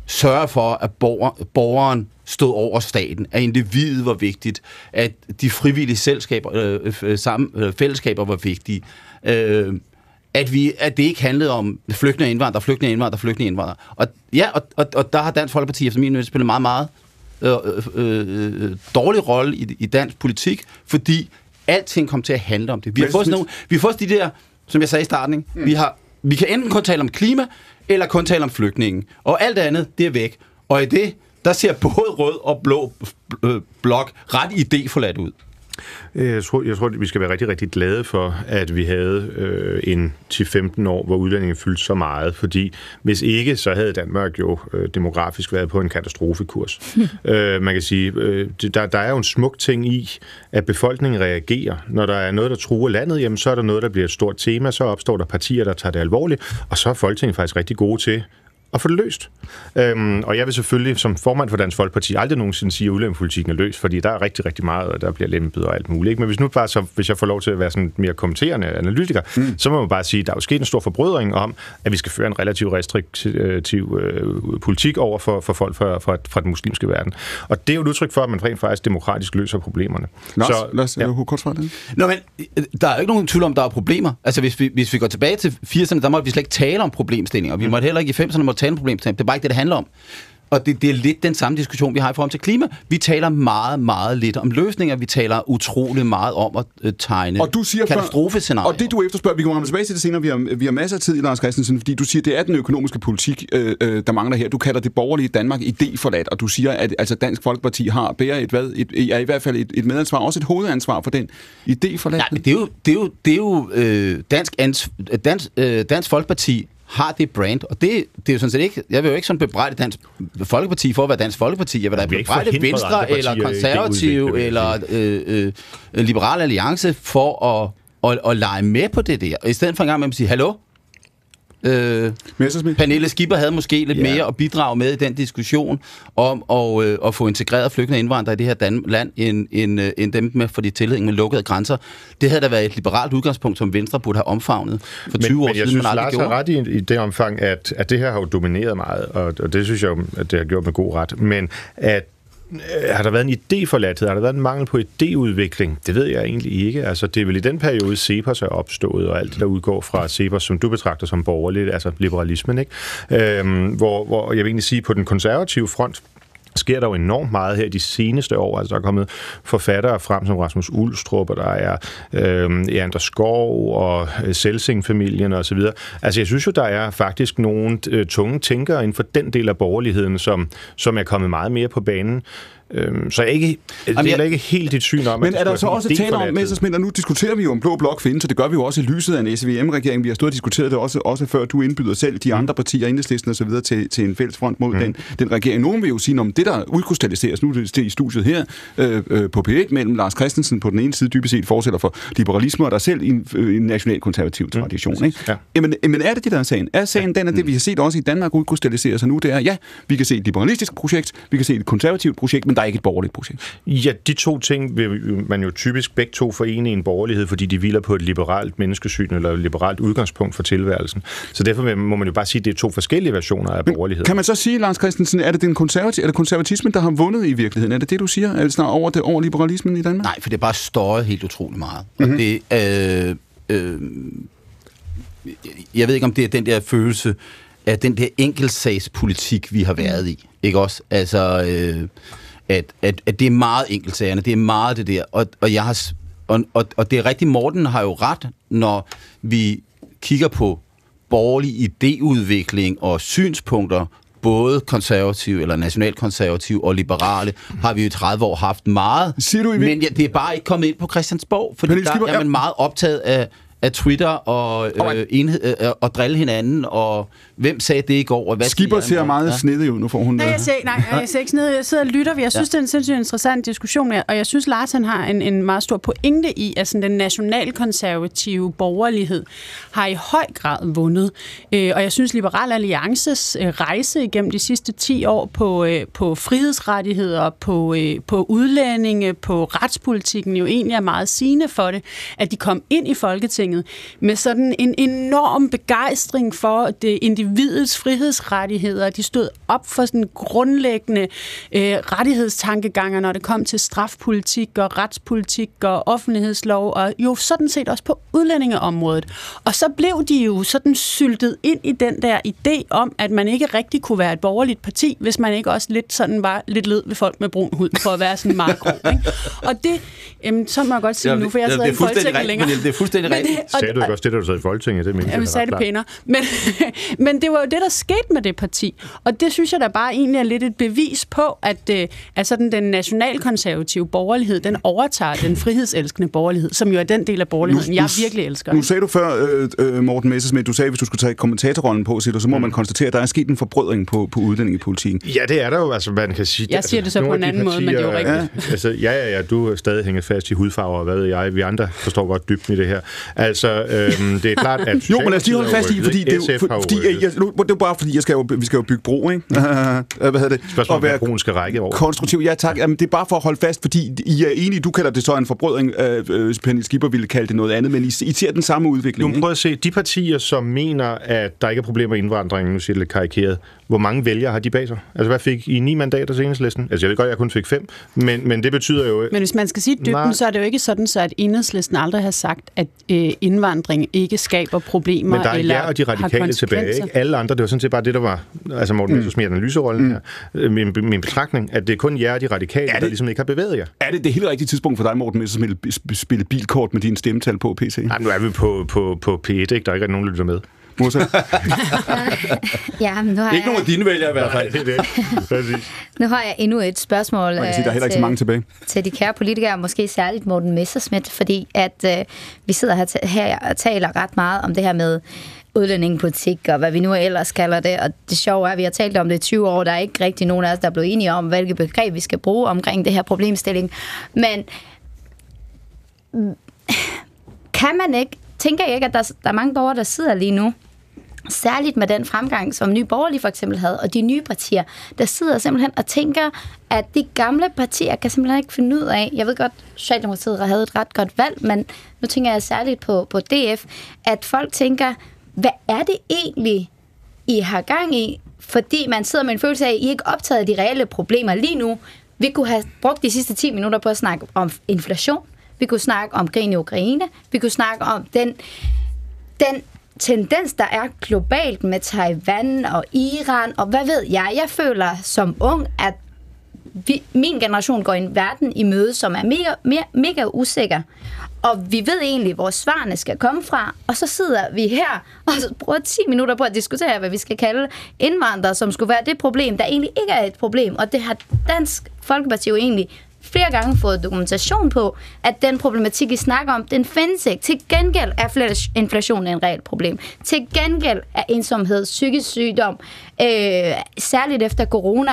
Sørge for, at borger, borgeren stod over staten, at individet var vigtigt, at de frivillige selskaber, øh, øh, sammen, øh, fællesskaber var vigtige, øh, at, vi, at det ikke handlede om flygtninge indvandrere, flygtninge og indvandrere, flygtninge og indvandrere. Og, ja, og, og, og der har Dansk Folkeparti efter min mening spillet meget, meget øh, øh, øh, dårlig rolle i, i dansk politik, fordi alting kom til at handle om det. Vi har fået, sådan nogle, vi har fået de der, som jeg sagde i starten, ikke? Mm. Vi, har, vi kan enten kun tale om klima, eller kun tale om flygtningen. Og alt andet, det er væk. Og i det, der ser både rød og blå øh, blok ret idéforladt ud. Jeg tror, jeg tror, vi skal være rigtig, rigtig glade for, at vi havde øh, en 10-15 år, hvor udlændingen fyldte så meget, fordi hvis ikke, så havde Danmark jo øh, demografisk været på en katastrofekurs. øh, man kan sige, øh, der, der er jo en smuk ting i, at befolkningen reagerer. Når der er noget, der truer landet, jamen, så er der noget, der bliver et stort tema, så opstår der partier, der tager det alvorligt, og så er Folketinget faktisk rigtig gode til at få det løst. Øhm, og jeg vil selvfølgelig som formand for Dansk Folkeparti aldrig nogensinde sige, at udlændingepolitikken er løst, fordi der er rigtig, rigtig meget, og der bliver lempet og alt muligt. Ikke? Men hvis nu bare så, hvis jeg får lov til at være sådan mere kommenterende analytiker, mm. så må man bare sige, at der er jo sket en stor forbrydring om, at vi skal føre en relativt restriktiv øh, politik over for, for folk fra, fra, fra den muslimske verden. Og det er jo et udtryk for, at man rent faktisk demokratisk løser problemerne. Lars, så, lad os ja. kort fra det. Nå, men der er jo ikke nogen tvivl om, der er problemer. Altså, hvis vi, hvis vi går tilbage til 80'erne, der måtte vi slet ikke tale om problemstillinger. Vi måtte heller ikke i 90'erne måtte tale om problemstillinger. Det er bare ikke det, det handler om. Og det, det er lidt den samme diskussion, vi har i forhold til klima. Vi taler meget, meget lidt om løsninger. Vi taler utrolig meget om at øh, tegne og du siger katastrofescenarier. Og det du efterspørger, vi kommer tilbage til det senere, vi har, vi har masser af tid, Lars Christensen, fordi du siger, det er den økonomiske politik, øh, øh, der mangler her. Du kalder det borgerlige Danmark idéforladt, og du siger, at altså, Dansk Folkeparti har bærer et, hvad, et, er i hvert fald et, et medansvar, også et hovedansvar for den idéforladt. Nej, men det er jo, det er jo, det er jo øh, dansk, ans, dansk, øh, dansk Folkeparti har det brand, og det, det er jo sådan set ikke, jeg vil jo ikke sådan bebrejde Dansk Folkeparti for at være Dansk Folkeparti, jeg vil da bebrejde Venstre eller Konservativ eller øh, øh, Liberal Alliance for at, at, at lege med på det der, i stedet for en gang med at sige, hallo, Øh, Pernille Skipper havde måske lidt yeah. mere at bidrage med i den diskussion om at, øh, at få integreret flygtninge indvandrere i det her Dan- land, end, end, øh, end dem med for de tilhæng med lukkede grænser. Det havde da været et liberalt udgangspunkt, som Venstre burde have omfavnet for 20 men, år men jeg siden, synes, man aldrig Lars gjorde. har ret i, i det omfang, at, at det her har jo domineret meget, og, og det synes jeg jo, at det har gjort med god ret. Men at Øh, har der været en idéforladthed? Har der været en mangel på idéudvikling? Det ved jeg egentlig ikke. Altså, det er vel i den periode, Cepos er opstået, og alt det, der udgår fra Cepos, som du betragter som borgerligt, altså liberalismen, ikke? Øhm, hvor, hvor jeg vil egentlig sige, på den konservative front, sker der jo enormt meget her de seneste år. Altså, der er kommet forfattere frem som Rasmus Ulstrup, og der er øh, Anders Skov og øh, Selsing-familien og så videre. Altså, jeg synes jo, der er faktisk nogle øh, tunge tænkere inden for den del af borgerligheden, som, som er kommet meget mere på banen. Øhm, så jeg ikke, jeg deler ikke helt dit syn om, Men at er der så også en tale om. Messersmith, og nu diskuterer vi jo om blå blok findes, og det gør vi jo også i lyset af en SVM-regering. Vi har stået og diskuteret det også, også før du indbyder selv de andre partier, enhedslisten og så videre, til, til en fælles front mod mm. den, den regering. Nogen vil jo sige, om det der udkrystalliseres nu det i studiet her øh, øh, på P1 mellem Lars Christensen på den ene side dybest set fortsætter for liberalisme, og der selv i en, øh, en nationalkonservativ tradition. Ikke? Ja. Jamen, men er det det, der er sagen? Er sagen den, at det vi har set også i Danmark udkrystallisere sig nu, det er, ja, vi kan se et liberalistisk projekt, vi kan se et konservativt projekt, men der er ikke et borgerligt projekt. Ja, de to ting vil man jo typisk begge to forene i en borgerlighed, fordi de hviler på et liberalt menneskesyn eller et liberalt udgangspunkt for tilværelsen. Så derfor må man jo bare sige, at det er to forskellige versioner af borgerlighed. Kan man så sige, Lars Christensen, er det den konservativ, er det konservatismen, der har vundet i virkeligheden? Er det det, du siger? Er det snart over, det, over liberalismen i Danmark? Nej, for det er bare støjet helt utrolig meget. Mm-hmm. Og det, øh, øh, jeg ved ikke, om det er den der følelse af den der enkeltsagspolitik, vi har været i. Ikke også? Altså, øh, at, at, at det er meget enkeltsagerne, det er meget det der. Og, og, jeg har, og, og, og det er rigtigt, Morten har jo ret, når vi kigger på borgerlig idéudvikling og synspunkter, både konservative eller nationalkonservative og liberale, har vi jo i 30 år haft meget. Siger du i Men ja, det er bare ikke kommet ind på Christiansborg, fordi Pernille der Skipper, er man meget optaget af, af Twitter og, Og- øh, enhed, øh, og drille hinanden, og hvem sagde det i går, og hvad Skipper siger ser han? meget Ja. snedig ud, nu får hun... Nej, øh, jeg ser, nej, jeg ser ikke noget. Jeg sidder og lytter. Jeg synes, ja. det er en sindssygt interessant diskussion, og jeg synes, Lars han har en, en meget stor pointe i, at sådan, den nationalkonservative borgerlighed har i høj grad vundet. Øh, og jeg synes, Liberal Alliances øh, rejse igennem de sidste 10 år på, øh, på frihedsrettigheder, på, øh, på udlændinge, på retspolitikken jo egentlig er meget sigende for det, at de kom ind i Folketinget med sådan en enorm begejstring for det individets frihedsrettigheder. De stod op for sådan grundlæggende øh, rettighedstankeganger, når det kom til strafpolitik og retspolitik og offentlighedslov, og jo sådan set også på udlændingeområdet. Og så blev de jo sådan syltet ind i den der idé om, at man ikke rigtig kunne være et borgerligt parti, hvis man ikke også lidt sådan var lidt led ved folk med brun hud, for at være sådan meget grov. Ikke? Og det, jamen, så må jeg godt sige Ja, nu, for jeg ja, sidder det i Folketinget længere. Det er fuldstændig rigtigt. Sagde du ikke også det, da du sad i Folketinget? Det mener Jamen, jeg sagde det pænere. Men, men det var jo det, der skete med det parti. Og det synes jeg da bare egentlig er lidt et bevis på, at, øh, at sådan den nationalkonservative borgerlighed, den overtager den frihedselskende borgerlighed, som jo er den del af borgerligheden, jeg virkelig elsker. Nu sagde du før, øh, øh, Morten Messersmith, du sagde, hvis du skulle tage kommentatorrollen på, siger du, så må mm. man konstatere, at der er sket en forbrødring på, på udlændingepolitikken. Ja, det er der jo. Altså, man kan sige, Jeg siger det så på en anden måde, men det er jo partier, rigtigt. Altså, ja, ja, ja, du er stadig hænget fast i hudfarver, og hvad ved jeg. Vi andre forstår godt dybden i det her. Altså, øhm, det er klart, at Jo, men lad os lige holde fast i, fordi det jo, jo fordi, jeg, jeg, nu, det er bare fordi, jeg skal jo, vi skal jo bygge bro, ikke? hvad hedder det? Spørgsmålet, Og være broen skal række over. konstruktiv. Ja, tak. Jamen, det er bare for at holde fast, fordi I er enige, du kalder det så en forbrødring. Øh, øh, Pernille Skipper ville kalde det noget andet, men I, I ser den samme udvikling, Nu prøv at se, de partier, som mener, at der ikke er problemer med indvandringen, nu siger det lidt karikeret, hvor mange vælgere har de bag sig? Altså, hvad fik I ni mandater til enhedslisten? Altså, jeg ved godt, jeg kun fik fem, men, men det betyder jo... Men hvis man skal sige dybden, Nej. så er det jo ikke sådan, så at enhedslisten aldrig har sagt, at øh, indvandring ikke skaber problemer Men der er eller jer og de radikale tilbage, ikke? Alle andre, det var sådan set bare det, der var, altså Morten Messersmith analyserollen her, øh, min, min betragtning, at det er kun jer og de radikale, det- der ligesom ikke har bevæget jer. Er det det helt rigtige tidspunkt for dig, Morten Messersmith, at sp- spille bilkort med dine stemmetal på PC? Nej, nu er vi på, på, på P1, ikke? Der er ikke rigtig nogen, der lytter med. Musa? Ja, men nu har, Ikke nogen af jeg, dine vælgere i hvert fald. det er det. Nu har jeg endnu et spørgsmål Man kan sige, der er øh, heller ikke så mange tilbage. til de kære politikere, måske særligt Morten Messerschmidt, fordi at øh, vi sidder her, her og taler ret meget om det her med udlændingepolitik og hvad vi nu ellers kalder det. Og det sjove er, at vi har talt om det i 20 år. Der er ikke rigtig nogen af os, der er blevet enige om, hvilke begreb vi skal bruge omkring det her problemstilling. Men kan man ikke, tænker jeg ikke, at der, der er mange borgere, der sidder lige nu, særligt med den fremgang, som Nye Borgerlige for eksempel havde, og de nye partier, der sidder simpelthen og tænker, at de gamle partier kan simpelthen ikke finde ud af, jeg ved godt, Socialdemokratiet havde et ret godt valg, men nu tænker jeg særligt på, på DF, at folk tænker, hvad er det egentlig, I har gang i? Fordi man sidder med en følelse af, at I ikke optaget af de reelle problemer lige nu. Vi kunne have brugt de sidste 10 minutter på at snakke om inflation. Vi kunne snakke om krigen i Ukraine. Vi kunne snakke om den den tendens, der er globalt med Taiwan og Iran, og hvad ved jeg, jeg føler som ung, at vi, min generation går en verden i møde, som er mega, mega, mega usikker. og vi ved egentlig, hvor svarene skal komme fra, og så sidder vi her og så bruger 10 minutter på at diskutere, hvad vi skal kalde indvandrere, som skulle være det problem, der egentlig ikke er et problem, og det har Dansk Folkeparti jo egentlig flere gange fået dokumentation på, at den problematik, I snakker om, den findes ikke. Til gengæld er inflation en reelt problem. Til gengæld er ensomhed, psykisk sygdom, øh, særligt efter corona,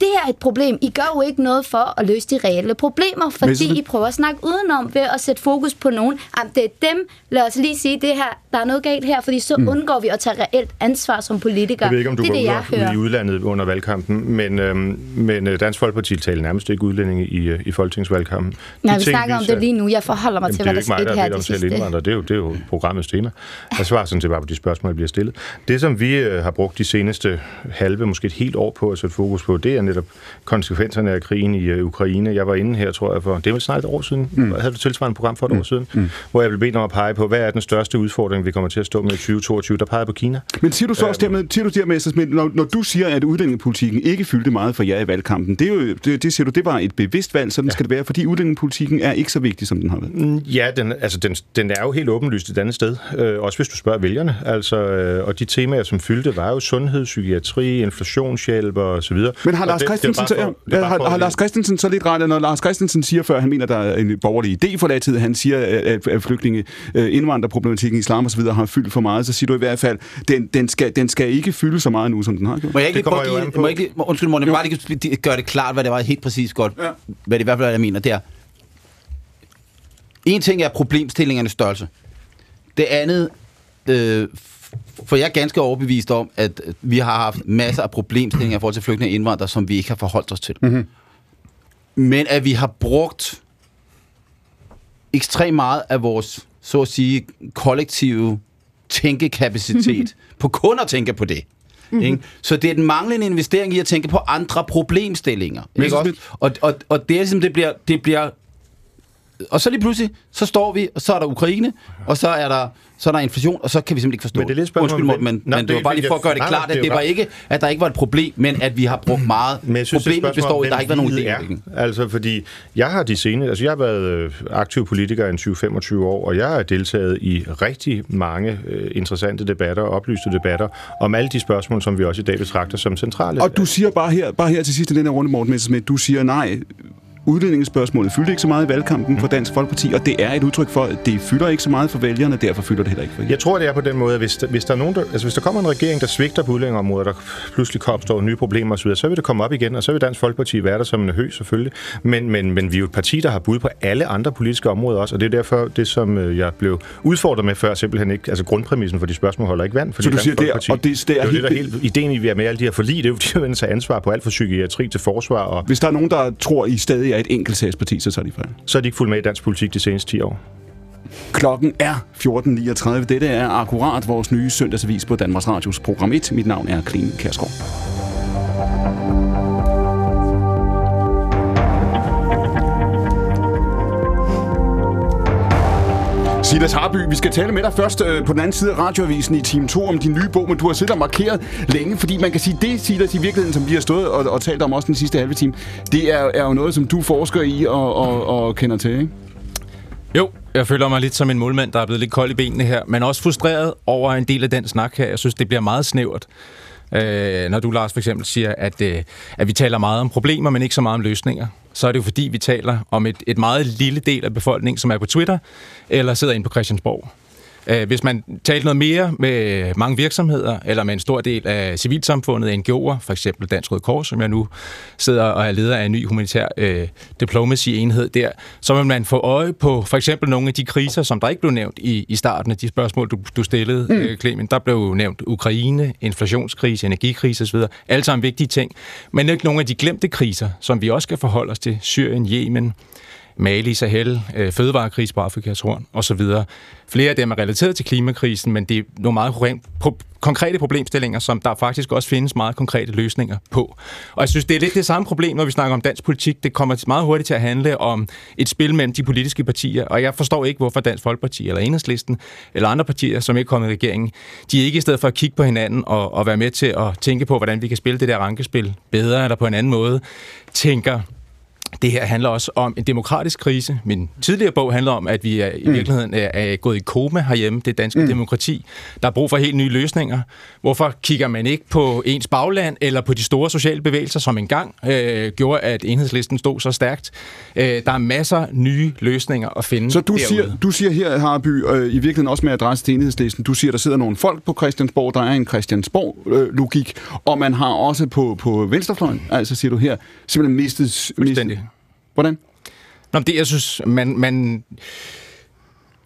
det er et problem. I gør jo ikke noget for at løse de reelle problemer, fordi Men, I prøver at snakke udenom ved at sætte fokus på nogen. Jamen, det er dem, lad os lige sige det her, der er noget galt her, fordi så mm. undgår vi at tage reelt ansvar som politikere. Jeg ved ikke, om du det, det, jeg hører. i udlandet under valgkampen, men, øhm, men øh, Dansk Folkeparti taler nærmest ikke udlændinge i, øh, i folketingsvalgkampen. Nej, vi snakker om det lige nu. Jeg forholder mig Jamen, til, hvad der skete her det sidste. Det er, jo, det er jo programmets tema. Jeg svarer sådan set bare på de spørgsmål, der bliver stillet. Det, som vi øh, har brugt de seneste halve, måske et helt år på at sætte fokus på, det er netop konsekvenserne af krigen i uh, Ukraine. Jeg var inde her, tror jeg, for det var snart et år siden. Mm. Jeg havde et tilsvarende program for et mm. år siden, mm. hvor jeg blev bedt om at pege på, hvad er den største udfordring, vi kommer til at stå med i 2022. Der peger på Kina. Men siger du så også dermed, siger du dermed, når, når du siger, at udlændingepolitikken ikke fyldte meget for jer i valgkampen, det, er jo, det, det siger du, det var et bevidst valg, sådan ja. skal det være, fordi udlændingepolitikken er ikke så vigtig, som den har været. Mm, ja, den, altså, den, den er jo helt åbenlyst et andet sted, øh, også hvis du spørger vælgerne. Altså, øh, og de temaer, som fyldte, var jo sundhed, psykiatri, inflationshjælp og så videre. Men har Lars Christensen så, ja, har, har Lars Christensen så lidt ret, når Lars Christensen siger før, han mener, der er en borgerlig idé for tid, han siger, at, at flygtninge, øh, indvandrerproblematikken, islam osv. har fyldt for meget, så siger du i hvert fald, den, den, skal, den skal ikke fylde så meget nu, som den har gjort. Må jeg ikke lige, prøve, må ikke, undskyld, må jeg bare lige gøre det klart, hvad det var helt præcis godt, ja. hvad det i hvert fald er, jeg mener, det er, en ting er problemstillingernes størrelse. Det andet, øh, for jeg er ganske overbevist om, at vi har haft masser af problemstillinger i forhold til flygtninge og indvandrere, som vi ikke har forholdt os til. Mm-hmm. Men at vi har brugt ekstremt meget af vores, så at sige, kollektive tænkekapacitet på kun at tænke på det. Mm-hmm. Ikke? Så det er den manglende investering i at tænke på andre problemstillinger. Ikke også? Og, og, og det er ligesom, det bliver, det bliver og så lige pludselig, så står vi, og så er der Ukraine, og så er der, så er der inflation, og så kan vi simpelthen ikke forstå men det. Er lidt Undskyld, men, men, nej, men det var bare lige for at gøre det nej, klart, at det var ikke, at der ikke var et problem, men at vi har brugt meget. Men jeg synes, Problemet består i, at der ikke var nogen idé. Altså, fordi jeg har de seneste, altså jeg har været øh, aktiv politiker i 20-25 år, og jeg har deltaget i rigtig mange uh, interessante debatter, oplyste debatter, om alle de spørgsmål, som vi også i dag betragter som centrale. Og du siger bare her, bare her til sidst i den her runde, Morten Messersmith, du siger nej, udlændingespørgsmålet fyldte ikke så meget i valgkampen for Dansk Folkeparti, og det er et udtryk for, at det fylder ikke så meget for vælgerne, derfor fylder det heller ikke for jer. Jeg tror, det er på den måde, at hvis der, hvis der, er nogen, der, altså hvis der kommer en regering, der svigter på udlændingområdet, der pludselig opstår nye problemer osv., så vil det komme op igen, og så vil Dansk Folkeparti være der som en hø selvfølgelig. Men, men, men vi er jo et parti, der har bud på alle andre politiske områder også, og det er derfor det, som øh, jeg blev udfordret med før, simpelthen ikke, altså grundpræmissen for de spørgsmål holder ikke vand. Fordi så du siger, det er, og det, det er, det er helt... det, der helt, ideen i, vi er med alle de her forlig, det er jo, de har ansvar på alt fra psykiatri til forsvar. Og... Hvis der er nogen, der tror, I stadig er et enkeltsagsparti, så tager de fejl. Så er de ikke fuldt med i dansk politik de seneste 10 år. Klokken er 14.39. Dette er akkurat vores nye søndagsavis på Danmarks Radios program 1. Mit navn er Kline Kærsgaard. Silas Harby, vi skal tale med dig først øh, på den anden side af radioavisen i time 2 om din nye bog, men du har siddet og markeret længe, fordi man kan sige, det Silas i virkeligheden, som vi har stået og, og talt om også den sidste halve time, det er, er jo noget, som du forsker i og, og, og kender til, ikke? Jo, jeg føler mig lidt som en målmand, der er blevet lidt kold i benene her, men også frustreret over en del af den snak her. Jeg synes, det bliver meget snævert. Øh, når du, Lars, for eksempel siger, at, øh, at vi taler meget om problemer, men ikke så meget om løsninger så er det jo fordi, vi taler om et, et meget lille del af befolkningen, som er på Twitter, eller sidder inde på Christiansborg. Øh, hvis man talte noget mere med mange virksomheder, eller med en stor del af civilsamfundet, NGO'er, for eksempel Dansk Røde Kors, som jeg nu sidder og er leder af en ny humanitær øh, diplomacy-enhed der, så vil man få øje på for eksempel nogle af de kriser, som der ikke blev nævnt i, i starten af de spørgsmål, du, du stillede, mm. øh, Clemen. Der blev nævnt Ukraine, inflationskrise, energikrise osv. Alle sammen vigtige ting. Men ikke nogle af de glemte kriser, som vi også skal forholde os til. Syrien, Yemen, Mali, Sahel, øh, fødevarekris på Afrikas horn osv. Flere af dem er relateret til klimakrisen, men det er nogle meget konkrete problemstillinger, som der faktisk også findes meget konkrete løsninger på. Og jeg synes, det er lidt det samme problem, når vi snakker om dansk politik. Det kommer meget hurtigt til at handle om et spil mellem de politiske partier, og jeg forstår ikke, hvorfor Dansk Folkeparti eller Enhedslisten eller andre partier, som ikke kommer i regeringen, de ikke i stedet for at kigge på hinanden og, og være med til at tænke på, hvordan vi kan spille det der rankespil bedre eller på en anden måde, tænker det her handler også om en demokratisk krise. Min tidligere bog handler om, at vi er, i virkeligheden er, er gået i koma herhjemme, det danske mm. demokrati. Der er brug for helt nye løsninger. Hvorfor kigger man ikke på ens bagland eller på de store sociale bevægelser, som engang øh, gjorde, at enhedslisten stod så stærkt? Øh, der er masser nye løsninger at finde Så du derude. siger, du siger her, Harby, øh, i virkeligheden også med adresse til enhedslisten, du siger, der sidder nogle folk på Christiansborg, der er en Christiansborg-logik, og man har også på, på venstrefløjen, altså siger du her, simpelthen mistet... Hvordan? Nå, det, jeg synes, man, man,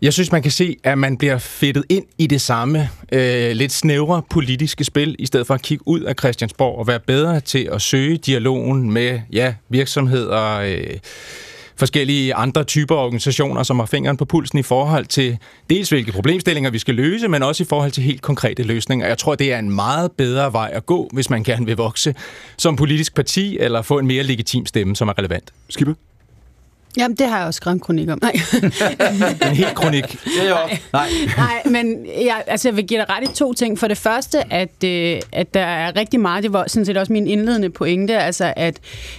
jeg synes, man kan se, at man bliver fedtet ind i det samme øh, lidt snævre politiske spil, i stedet for at kigge ud af Christiansborg og være bedre til at søge dialogen med ja, virksomheder, øh, forskellige andre typer organisationer, som har fingeren på pulsen i forhold til dels hvilke problemstillinger vi skal løse, men også i forhold til helt konkrete løsninger. Jeg tror, det er en meget bedre vej at gå, hvis man gerne vil vokse som politisk parti, eller få en mere legitim stemme, som er relevant. Skipper? Jamen, det har jeg også skrevet en kronik om. Nej. En helt kronik. Ja, jo. Nej. Nej, men jeg, altså, jeg vil give dig ret i to ting. For det første, at, øh, at der er rigtig meget, det var sådan set også min indledende pointe, altså at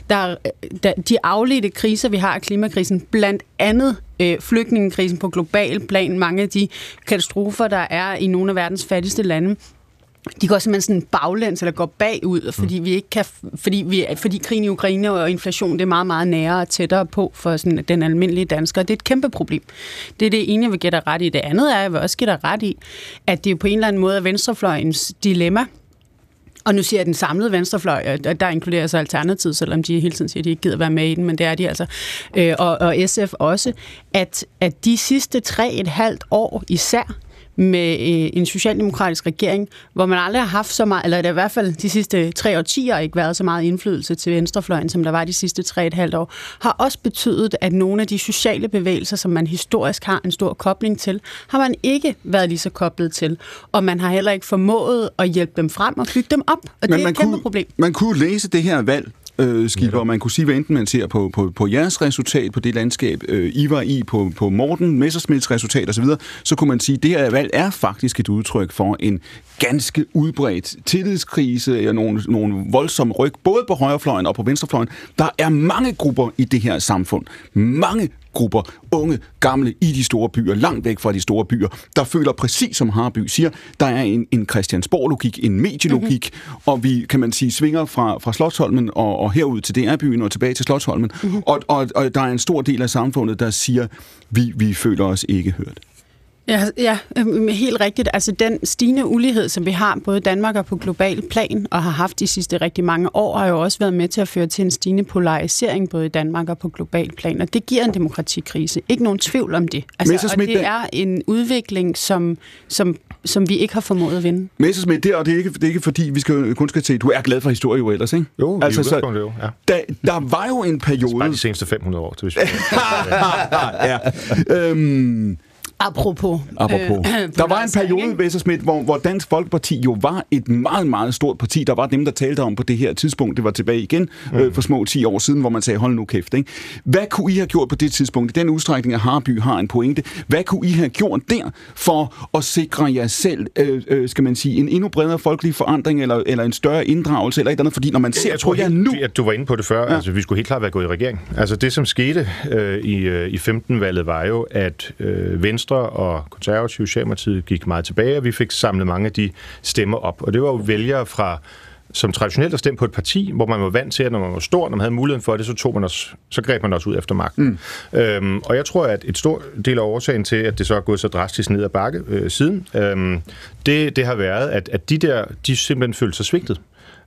der, der, de afledte kriser, vi har af klimakrisen, blandt andet øh, flygtningekrisen på global plan, mange af de katastrofer, der er i nogle af verdens fattigste lande, de går simpelthen sådan baglæns eller går bagud, fordi vi ikke kan, fordi, vi, fordi krigen i Ukraine og inflation, det er meget, meget nærere og tættere på for sådan den almindelige dansker. Det er et kæmpe problem. Det er det ene, jeg vil give dig ret i. Det andet er, jeg vil også give dig ret i, at det er på en eller anden måde er venstrefløjens dilemma, og nu siger jeg den samlede venstrefløj, og der inkluderer så Alternativet, selvom de hele tiden siger, at de ikke gider være med i den, men det er de altså, øh, og, og SF også, at, at de sidste tre et halvt år især, med øh, en socialdemokratisk regering, hvor man aldrig har haft så meget, eller i hvert fald de sidste tre årtier ikke været så meget indflydelse til venstrefløjen, som der var de sidste tre et halvt år, har også betydet, at nogle af de sociale bevægelser, som man historisk har en stor kobling til, har man ikke været lige så koblet til. Og man har heller ikke formået at hjælpe dem frem og bygge dem op. Og det er et kæmpe kunne, problem. Man kunne læse det her valg, øh, Skipper, og man kunne sige, hvad enten man ser på, på, på jeres resultat, på det landskab, øh, I var i, på, på Morten Messersmiths resultat osv., så kunne man sige, at det her valg er faktisk et udtryk for en ganske udbredt tillidskrise, eller nogle, nogle voldsomme ryg, både på højrefløjen og på venstrefløjen. Der er mange grupper i det her samfund. Mange grupper, unge, gamle, i de store byer, langt væk fra de store byer, der føler præcis som Harby siger, der er en, en Christiansborg-logik, en medielogik, mm-hmm. og vi, kan man sige, svinger fra, fra Slottholmen og, og herud til DR-byen og tilbage til Slottholmen, mm-hmm. og, og, og der er en stor del af samfundet, der siger, vi, vi føler os ikke hørt. Ja, ja, øhm, helt rigtigt. Altså den stigende ulighed, som vi har både i Danmark og på global plan, og har haft de sidste rigtig mange år, har jo også været med til at føre til en stigende polarisering både i Danmark og på global plan. Og det giver en demokratikrise. Ikke nogen tvivl om det. Altså, og det er en udvikling, som, som, som vi ikke har formået at vinde. Messersmith, det, og det er, ikke, det er ikke fordi, vi skal, kun skal til, du er glad for historie jo ellers, ikke? Jo, altså, så, jo, ja. Der, der var jo en periode... Bare de seneste 500 år, hvis vi... ja. Øhm, Apropos. Apropos. Øh, der var en periode, Messerschmidt, hvor, hvor Dansk Folkeparti jo var et meget, meget stort parti. Der var dem, der talte om på det her tidspunkt. Det var tilbage igen mm. øh, for små 10 år siden, hvor man sagde, hold nu kæft. Ikke? Hvad kunne I have gjort på det tidspunkt? I den udstrækning, at Harby har en pointe. Hvad kunne I have gjort der for at sikre jer selv, øh, øh, skal man sige, en endnu bredere folkelig forandring, eller, eller en større inddragelse, eller et andet? Fordi når man ser jeg tror, på jer nu... At du var inde på det før. Ja. Altså, vi skulle helt klart være gået i regering. Altså, det, som skete øh, i, øh, i 15-valget, var jo, at øh, Venstre og konservative Socialdemokratiet gik meget tilbage, og vi fik samlet mange af de stemmer op. Og det var jo vælgere fra som traditionelt har stemt på et parti, hvor man var vant til, at når man var stor, når man havde muligheden for det, så, tog man også, så greb man også ud efter magten. Mm. Øhm, og jeg tror, at et stor del af årsagen til, at det så er gået så drastisk ned ad bakke øh, siden, øhm, det, det har været, at, at de der, de simpelthen følte sig svigtet.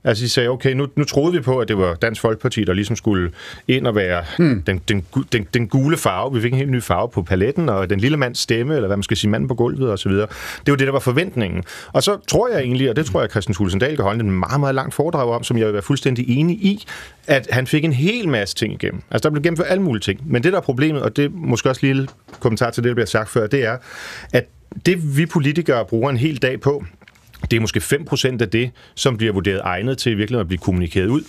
Altså, de sagde, okay, nu, nu troede vi på, at det var Dansk Folkeparti, der ligesom skulle ind og være hmm. den, den, den, den gule farve. Vi fik en helt ny farve på paletten, og den lille mands stemme, eller hvad man skal sige, manden på gulvet osv. Det var det, der var forventningen. Og så tror jeg egentlig, og det tror jeg, Christian Thulesen Dahl kan holde en meget, meget lang foredrag om, som jeg vil være fuldstændig enig i, at han fik en hel masse ting igennem. Altså, der blev gennemført alle mulige ting. Men det, der er problemet, og det er måske også lige kommentar til det, der bliver sagt før, det er, at det vi politikere bruger en hel dag på, det er måske 5% af det, som bliver vurderet egnet til virkelig at blive kommunikeret ud.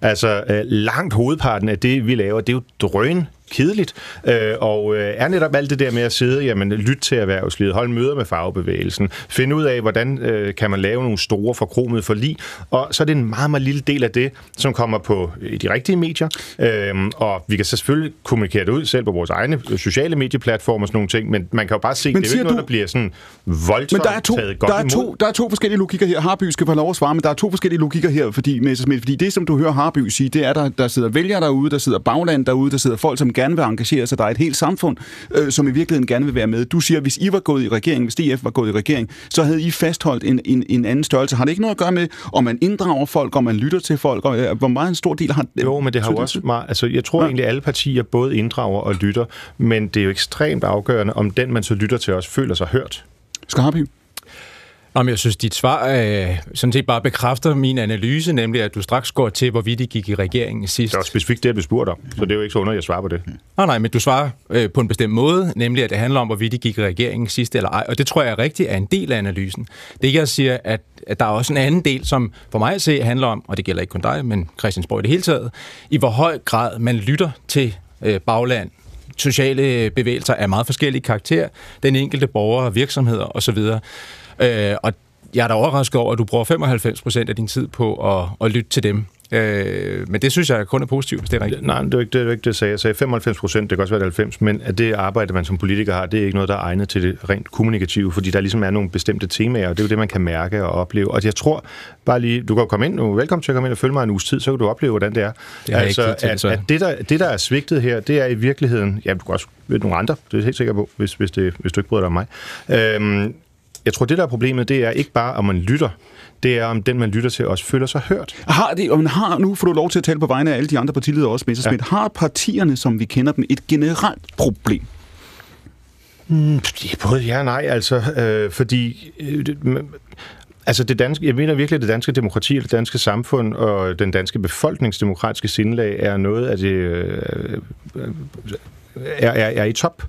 Altså, øh, langt hovedparten af det, vi laver, det er jo drøn kedeligt, øh, og øh, er netop alt det der med at sidde, jamen, lytte til erhvervslivet, holde møder med fagbevægelsen, finde ud af, hvordan øh, kan man lave nogle store forkromede forlig, og så er det en meget, meget lille del af det, som kommer på de rigtige medier, øh, og vi kan så selvfølgelig kommunikere det ud selv på vores egne sociale medieplatformer og sådan nogle ting, men man kan jo bare se, men det er jo ikke noget, du... der bliver sådan voldsomt men der er to, taget godt der er imod. to, der er to forskellige logikker her. Harby skal få lov at svare, men der er to forskellige logikker her, fordi, Messerschmidt, fordi det, som du hører Harby sige, det er, der, der sidder vælgere derude, der sidder bagland derude, der sidder folk, som gerne vil engagere sig. Der er et helt samfund, øh, som i virkeligheden gerne vil være med. Du siger, hvis I var gået i regering, hvis DF var gået i regering, så havde I fastholdt en, en, en anden størrelse. Har det ikke noget at gøre med, om man inddrager folk, om man lytter til folk, og øh, hvor meget en stor del har... Jo, men det har jo også meget... Altså, jeg tror ja. egentlig, at alle partier både inddrager og lytter, men det er jo ekstremt afgørende, om den, man så lytter til, også føler sig hørt. Skal Om jeg synes, dit svar øh, sådan set bare bekræfter min analyse, nemlig at du straks går til, hvorvidt de gik i regeringen sidst. Det er også specifikt det, du spurgte om, så det er jo ikke så underligt, at jeg svarer på det. Nej, nej, men du svarer øh, på en bestemt måde, nemlig at det handler om, hvorvidt de gik i regeringen sidst eller ej. Og det tror jeg er rigtigt er en del af analysen. Det er ikke at sige, at, at der er også en anden del, som for mig at se handler om, og det gælder ikke kun dig, men Christiansborg i det hele taget, i hvor høj grad man lytter til øh, bagland, sociale bevægelser af meget forskellige karakter, den enkelte borger, virksomheder osv., Øh, og jeg er da overrasket over, at du bruger 95 procent af din tid på at, at lytte til dem. Øh, men det synes jeg kun er positivt, hvis det er rigtigt. Nej, det er ikke det, er ikke det jeg sagde. Jeg sagde 95 procent, det kan også være 90, men at det arbejde, man som politiker har, det er ikke noget, der er egnet til det rent kommunikative, fordi der ligesom er nogle bestemte temaer, og det er jo det, man kan mærke og opleve. Og jeg tror bare lige, du kan komme ind nu, velkommen til at komme ind og følge mig en uges tid, så kan du opleve, hvordan det er. Det er altså, ikke at, at det, der, det, der er svigtet her, det er i virkeligheden, ja, du kan også ved nogle andre, det er jeg helt sikker på, hvis, hvis, det, hvis du ikke bryder dig om mig. Øhm, jeg tror, det der er problemet, det er ikke bare, om man lytter, det er, om den, man lytter til, også føler sig hørt. Har det, og man har, nu får du lov til at tale på vegne af alle de andre partiledere også, Messerschmidt. Ja. Har partierne, som vi kender dem, et generelt problem? Mm, både ja og nej, altså, øh, fordi... Øh, Altså det danske, jeg mener virkelig, at det danske demokrati, det danske samfund og den danske befolkningsdemokratiske sindelag er noget af det øh, er, er, er i top.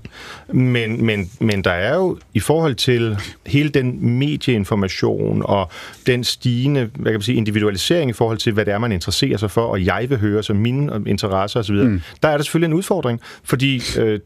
Men, men, men der er jo i forhold til hele den medieinformation og den stigende hvad kan man sige, individualisering i forhold til, hvad det er, man interesserer sig for, og jeg vil høre, så mine interesser osv., mm. der er der selvfølgelig en udfordring, fordi øh,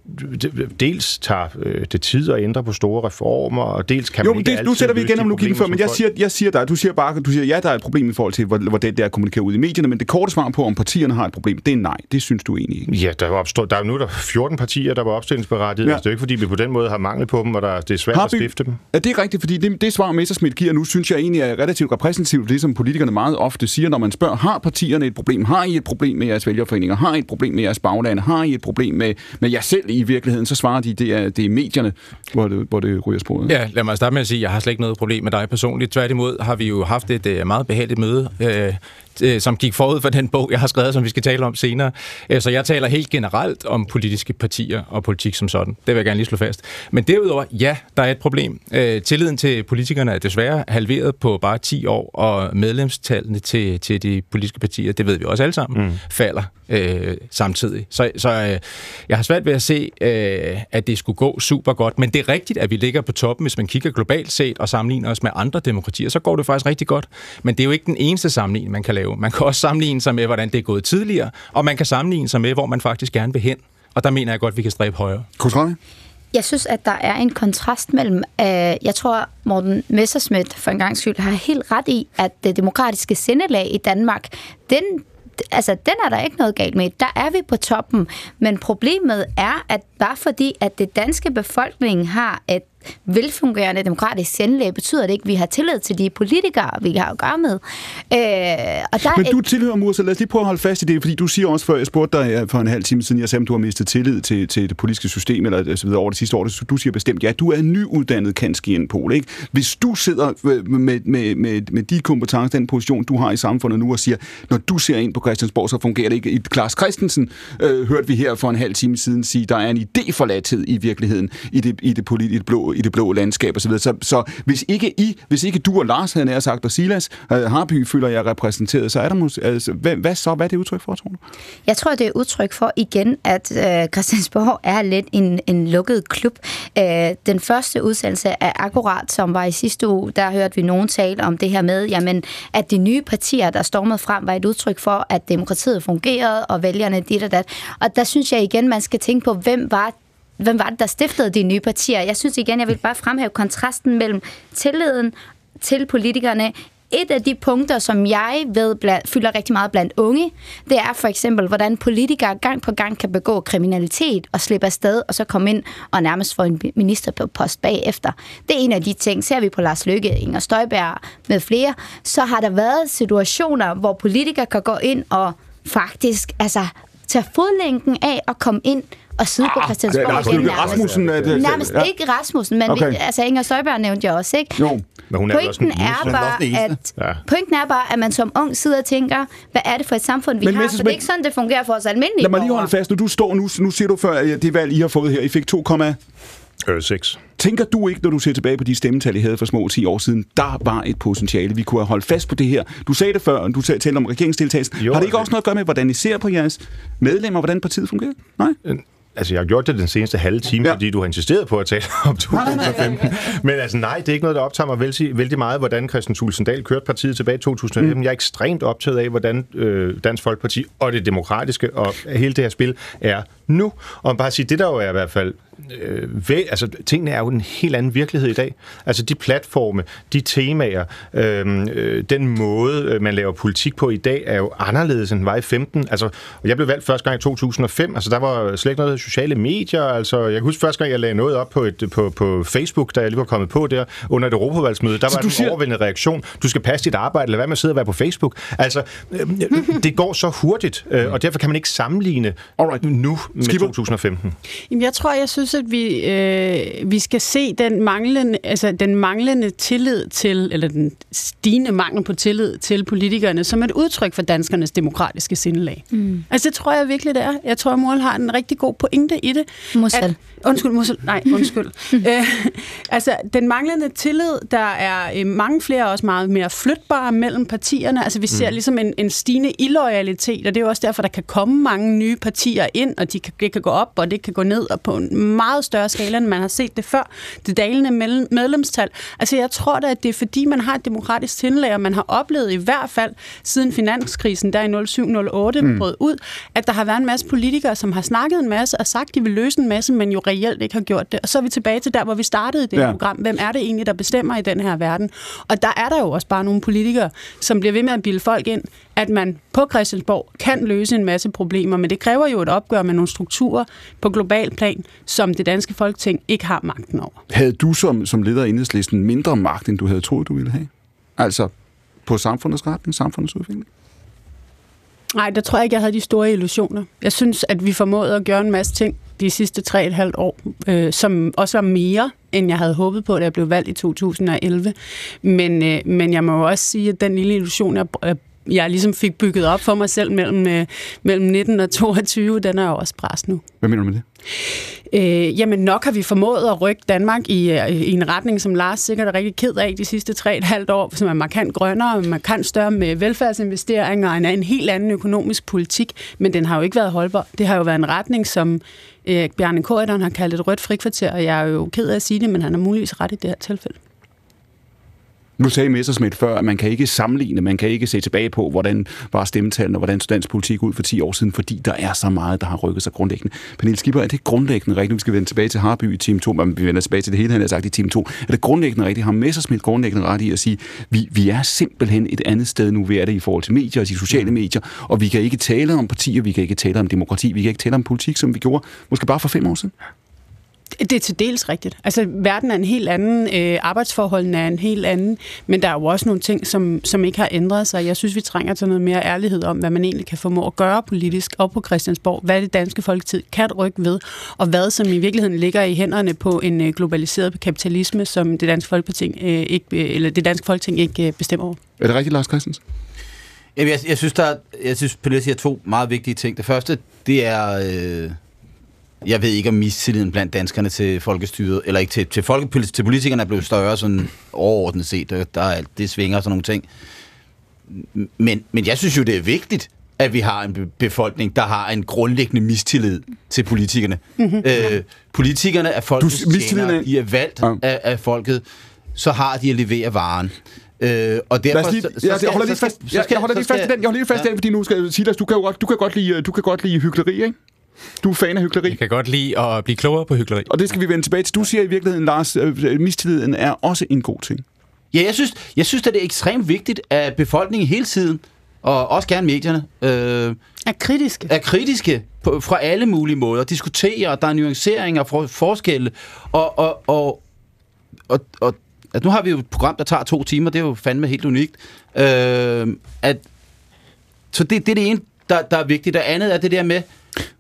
dels tager øh, det tid at ændre på store reformer, og dels kan jo, man ikke det, Nu sætter vi igen om logikken før, men jeg siger, jeg siger dig, du siger bare, du siger, ja, der er et problem i forhold til, hvor, hvor det er at kommunikere ud i medierne, men det korte svar på, om partierne har et problem, det er nej. Det synes du egentlig ikke. Ja, der er, opstået, der er nu der 14 partier, der var opstillingsberettiget. Ja. Altså, det er jo ikke, fordi vi på den måde har mangel på dem, og der, det er svært Harby, at stifte dem. Ja, det er rigtigt, fordi det, det svar, Messerschmidt giver nu, synes jeg egentlig er relativt repræsentativt det, som politikerne meget ofte siger, når man spørger, har partierne et problem? Har I et problem med jeres vælgerforeninger? Har I et problem med jeres baglande? Har I et problem med, med jer selv i virkeligheden? Så svarer de, det er, det er medierne, hvor det, hvor det ryger sporet. Ja, lad mig starte med at sige, at jeg har slet ikke noget problem med dig personligt. Tværtimod har vi jo haft et uh, meget behageligt møde øh, øh, som gik forud for den bog, jeg har skrevet, som vi skal tale om senere. Øh, så jeg taler helt generelt om politiske partier og politik som sådan. Det vil jeg gerne lige slå fast. Men derudover, ja, der er et problem. Øh, tilliden til politikerne er desværre halveret på bare 10 år, og medlemstallene til, til de politiske partier, det ved vi også alle sammen, mm. falder øh, samtidig. Så, så øh, jeg har svært ved at se, øh, at det skulle gå super godt, men det er rigtigt, at vi ligger på toppen, hvis man kigger globalt set og sammenligner os med andre demokratier, så går det faktisk rigtig godt. Men det er jo ikke den eneste sammenligning, man kan lave. Man kan også sammenligne sig med, hvordan det er gået tidligere, og man kan sammenligne sig med, hvor man faktisk gerne vil hen. Og der mener jeg godt, at vi kan stræbe højere. Kontrolle? Jeg synes, at der er en kontrast mellem, øh, jeg tror, Morten Messerschmidt for en gang skyld har helt ret i, at det demokratiske sindelag i Danmark, den altså, den er der ikke noget galt med. Der er vi på toppen. Men problemet er, at bare fordi, at det danske befolkning har et velfungerende demokratisk sendlag, betyder det ikke, at vi har tillid til de politikere, vi har at gøre med. Øh, og der Men du et... tilhører Mur, så lad os lige prøve at holde fast i det, fordi du siger også, før jeg spurgte dig for en halv time siden, jeg sagde, at du har mistet tillid til, til det politiske system, eller så videre over det sidste år, du siger bestemt, ja, du er nyuddannet kanske en pol, ikke? Hvis du sidder med, med, med, med de kompetencer, den position, du har i samfundet nu, og siger, når du ser ind på Christiansborg, så fungerer det ikke. I Klaas Christensen øh, hørte vi her for en halv time siden sige, der er en idé forladthed i virkeligheden i det, i det, politi- i det blå i det blå landskab osv. Så, så hvis ikke I, hvis ikke du og Lars havde nær sagt, og Silas øh, Harby føler jeg repræsenteret, så er der måske, altså, hvad, hvad så? Hvad er det udtryk for, tror du? Jeg tror, det er udtryk for igen, at øh, Christiansborg er lidt en, en lukket klub. Øh, den første udsendelse er Akkurat, som var i sidste uge, der hørte vi nogen tale om det her med, jamen, at de nye partier, der stormede frem, var et udtryk for, at demokratiet fungerede, og vælgerne dit og dat. Og der synes jeg igen, man skal tænke på, hvem var hvem var det, der stiftede de nye partier? Jeg synes igen, jeg vil bare fremhæve kontrasten mellem tilliden til politikerne et af de punkter, som jeg ved blandt, fylder rigtig meget blandt unge, det er for eksempel, hvordan politikere gang på gang kan begå kriminalitet og slippe afsted, og så komme ind og nærmest få en ministerpost bagefter. Det er en af de ting. Ser vi på Lars Løkke, Inger Støjberg med flere, så har der været situationer, hvor politikere kan gå ind og faktisk altså, tage fodlænken af og komme ind og sidde ah, på Christiansborg. Det er Lars Løkke Rasmussen. Er det, nærmest ja. ikke Rasmussen, men okay. vi, altså Inger Støjberg nævnte jeg også, ikke? Jo. Men hun er pointen, er bare, at, ja. pointen er bare, at man som ung sidder og tænker, hvad er det for et samfund, vi men, har? For det er ikke sådan, det fungerer for os almindelige Lad mig lige holde fast. Nu, du står nu, nu siger du før, at det valg, I har fået her, I fik 2, Øh, 6. Tænker du ikke, når du ser tilbage på de stemmetal, I havde for små 10 år siden, der var et potentiale, vi kunne have holdt fast på det her? Du sagde det før, du talte om regeringsdeltagelse. Har det ikke også noget at gøre med, hvordan I ser på jeres medlemmer, hvordan partiet fungerer? Nej? Altså, jeg har gjort det den seneste halve time, ja. fordi du har insisteret på at tale om 2015. Men altså, nej, det er ikke noget, der optager mig vældig, vældig meget, hvordan Christian Tulsendal kørte partiet tilbage i 2015. Mm. Jeg er ekstremt optaget af, hvordan øh, Dansk Folkeparti og det demokratiske og hele det her spil er nu. Og bare sige, det der jo er i hvert fald øh, væ- altså, tingene er jo en helt anden virkelighed i dag. Altså de platforme, de temaer, øhm, øh, den måde, øh, man laver politik på i dag, er jo anderledes, end den var i 15. Altså, jeg blev valgt første gang i 2005, altså der var slet ikke noget sociale medier, altså jeg kan huske første gang, jeg lagde noget op på, et, på, på Facebook, da jeg lige var kommet på der, under et europavalgsmøde, der så var en siger... overvældende reaktion, du skal passe dit arbejde, lad være med at sidde og være på Facebook. Altså, øh, det går så hurtigt, øh, og derfor kan man ikke sammenligne Alright. nu med Skipper. 2015. Jamen, jeg tror, jeg synes, at vi, øh, vi skal se den manglende, altså den manglende tillid til, eller den stigende mangel på tillid til politikerne, som et udtryk for danskernes demokratiske sindelag. Mm. Altså, det tror jeg virkelig, det er. Jeg tror, at Mål har en rigtig god pointe i det. Mussel. At, undskyld, Mussel. Nej, undskyld. øh, altså, den manglende tillid, der er øh, mange flere også meget mere flytbare mellem partierne. Altså, vi ser mm. ligesom en, en stigende illoyalitet, og det er jo også derfor, der kan komme mange nye partier ind, og de kan, det kan gå op, og det kan gå ned, og på en meget større skala, end man har set det før. Det dalende medlemstal. Altså, jeg tror da, at det er fordi, man har et demokratisk tillæg, og man har oplevet i hvert fald siden finanskrisen der i 07-08 mm. brød ud, at der har været en masse politikere, som har snakket en masse og sagt, at de vil løse en masse, men jo reelt ikke har gjort det. Og så er vi tilbage til der, hvor vi startede det ja. program. Hvem er det egentlig, der bestemmer i den her verden? Og der er der jo også bare nogle politikere, som bliver ved med at bilde folk ind, at man på Christiansborg kan løse en masse problemer, men det kræver jo et opgør med nogle strukturer på global plan, som det danske folketing ikke har magten over. Havde du som, som leder af enhedslisten mindre magt, end du havde troet, du ville have? Altså på samfundets retning, samfundets udvikling? Nej, der tror jeg ikke, jeg havde de store illusioner. Jeg synes, at vi formåede at gøre en masse ting de sidste tre et halvt år, øh, som også var mere, end jeg havde håbet på, da jeg blev valgt i 2011. Men, øh, men jeg må også sige, at den lille illusion, jeg, jeg ligesom fik bygget op for mig selv mellem, øh, mellem 19 og 22, den er jo også bræst nu. Hvad mener du med det? Øh, jamen nok har vi formået at rykke Danmark i, øh, i en retning, som Lars sikkert er rigtig ked af de sidste tre et halvt år, som er markant grønnere, markant større med velfærdsinvesteringer og en, en helt anden økonomisk politik, men den har jo ikke været holdbar. Det har jo været en retning, som øh, Bjarne Korydon har kaldt et rødt frikvarter, og jeg er jo ked af at sige det, men han har muligvis ret i det her tilfælde. Nu sagde Messersmith før, at man kan ikke sammenligne, man kan ikke se tilbage på, hvordan var stemmetallene, og hvordan dansk politik ud for 10 år siden, fordi der er så meget, der har rykket sig grundlæggende. Pernille Skipper, er det grundlæggende rigtigt? Vi skal vende tilbage til Harby i time 2, men vi vender tilbage til det hele, han har sagt i time 2. Er det grundlæggende rigtigt? Har Messersmith grundlæggende ret i at sige, vi, vi er simpelthen et andet sted nu, vi er det i forhold til medier og de sociale mm. medier, og vi kan ikke tale om partier, vi kan ikke tale om demokrati, vi kan ikke tale om politik, som vi gjorde måske bare for fem år siden? Det er til dels rigtigt. Altså, verden er en helt anden, øh, arbejdsforholdene er en helt anden, men der er jo også nogle ting, som, som ikke har ændret sig. Jeg synes, vi trænger til noget mere ærlighed om, hvad man egentlig kan formå at gøre politisk og på Christiansborg, hvad det danske folketid kan rykke ved, og hvad som i virkeligheden ligger i hænderne på en øh, globaliseret kapitalisme, som det danske folketing, øh, ikke, øh, eller det danske folketing ikke øh, bestemmer over. Er det rigtigt, Lars Christensen? Jamen, jeg, jeg synes, der, jeg synes, Pernille siger to meget vigtige ting. Det første, det er... Øh jeg ved ikke, om mistilliden blandt danskerne til folkestyret, eller ikke til, til, folke, til politikerne er blevet større sådan overordnet set. Der, der er, det svinger sådan nogle ting. Men, men jeg synes jo, det er vigtigt, at vi har en befolkning, der har en grundlæggende mistillid til politikerne. Mm-hmm. Øh, politikerne er folkets du, de er valgt ja. af, af folket, så har de at levere varen. Øh, og derfor, lige, så, jeg, jeg holder lige fast, jeg, jeg holder lige fast i den, jeg holder lige fast ja. den, fordi nu skal jeg sige dig, du kan jo godt, du kan godt lide, du kan godt lide hyggeleri, ikke? Du er fan af hyggeleri. Jeg kan godt lide at blive klogere på hyggeleri. Og det skal vi vende tilbage til. Du siger i virkeligheden, Lars, øh, mistilliden er også en god ting. Ja, jeg synes, jeg synes at det er ekstremt vigtigt, at befolkningen hele tiden, og også gerne medierne, øh, er kritiske. Er kritiske på, fra alle mulige måder. Diskuterer, og der er nuanceringer, for, forskelle. Og, og, og, og, og altså, nu har vi jo et program, der tager to timer. Det er jo fandme helt unikt. Øh, at, så det, det er det ene, der, der er vigtigt. Det andet er det der med,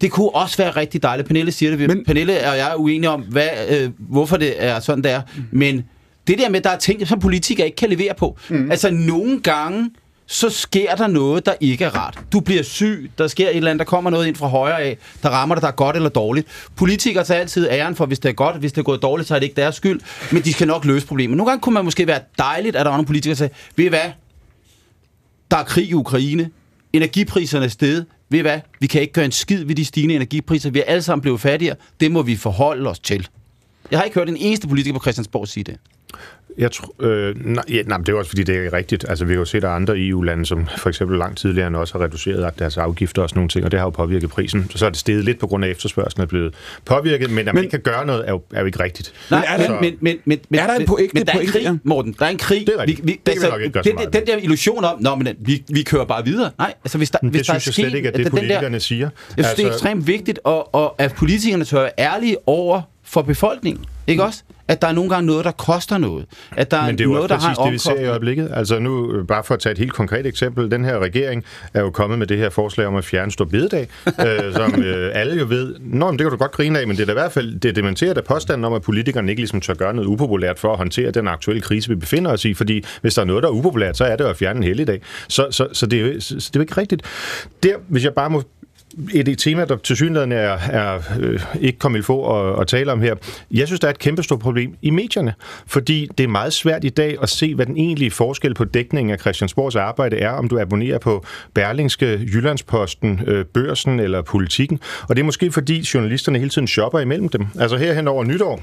det kunne også være rigtig dejligt. Pernille siger det. Men, Pernille og jeg er uenige om, hvad, øh, hvorfor det er sådan, der. Men det der med, at der er ting, som politikere ikke kan levere på. Mm. Altså, nogle gange, så sker der noget, der ikke er rart. Du bliver syg, der sker et eller andet, der kommer noget ind fra højre af, der rammer dig, der er godt eller dårligt. Politikere tager altid æren for, hvis det er godt, hvis det er gået dårligt, så er det ikke deres skyld, men de skal nok løse problemet. Nogle gange kunne man måske være dejligt, at der var nogle politikere, der sagde, ved I hvad, der er krig i Ukraine, energipriserne er steget, ved I hvad, vi kan ikke gøre en skid ved de stigende energipriser, vi er alle sammen blevet fattigere, det må vi forholde os til. Jeg har ikke hørt en eneste politiker på Christiansborg sige det. Jeg tror, øh, nej, ja, nej, det er også fordi, det er rigtigt. Altså, vi har jo set, at andre EU-lande, som for eksempel langt tidligere end også har reduceret deres afgifter og sådan nogle ting, og det har jo påvirket prisen. Så, så er det steget lidt på grund af, at efterspørgselen er blevet påvirket, men at men, man ikke kan gøre noget, er jo, er jo ikke rigtigt. Nej, er der, men, men, men, men, er der en pointe, men der er en krig, Morten. Der er en krig. Det er rigtigt. Vi, vi, det altså, kan vi nok ikke gøre den, den der illusion om, Nå, men vi, vi kører bare videre. Nej, altså hvis der, men hvis det der synes jeg slet ikke, at det politikerne siger. Jeg synes, altså, det er altså- ekstremt vigtigt, og, og at politikerne tør være ærlige over for befolkningen. Ikke også? At der er nogle gange noget, der koster noget. At der Men det er jo noget, der har det, vi ser i øjeblikket. Altså nu, øh, bare for at tage et helt konkret eksempel. Den her regering er jo kommet med det her forslag om at fjerne stor bededag, øh, som øh, alle jo ved, Nå, men det kan du godt grine af, men det er da i hvert fald, det dementerer af påstanden om, at politikerne ikke ligesom tør gøre noget upopulært for at håndtere den aktuelle krise, vi befinder os i, fordi hvis der er noget, der er upopulært, så er det at fjerne en helligdag. Så, så, så, det, er jo, så det er jo ikke rigtigt. Der, hvis jeg bare må et, et tema, der til synligheden er, er øh, ikke kommet få at, at tale om her. Jeg synes, der er et kæmpestort problem i medierne, fordi det er meget svært i dag at se, hvad den egentlige forskel på dækningen af Christiansborgs arbejde er, om du abonnerer på Berlingske, Jyllandsposten, øh, Børsen eller Politikken. Og det er måske fordi journalisterne hele tiden shopper imellem dem. Altså herhen over nytår,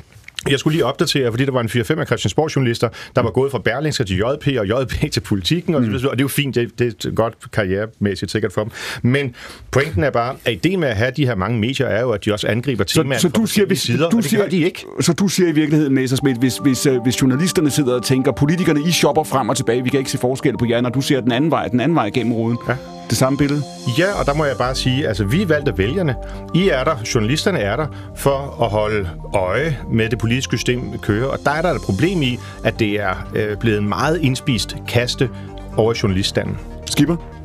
jeg skulle lige opdatere, fordi der var en 4-5 af Christiansborg-journalister, der var gået fra Berlingske til JP og JP til politikken, og, mm. og det er jo fint, det, det er godt karrieremæssigt sikkert for dem. Men pointen er bare, at ideen med at have de her mange medier er jo, at de også angriber temaer så, så du siger, hvis, sider, du siger, de ikke. Så du siger i virkeligheden, Messersmith, hvis, hvis, øh, hvis journalisterne sidder og tænker, politikerne I shopper frem og tilbage, vi kan ikke se forskel på jer, når du ser den anden vej, den anden vej gennem ruden. Ja det samme billede? Ja, og der må jeg bare sige, altså vi er valgt af vælgerne. I er der, journalisterne er der, for at holde øje med det politiske system kører. Og der er der et problem i, at det er øh, blevet en meget indspist kaste over journaliststanden. Skipper?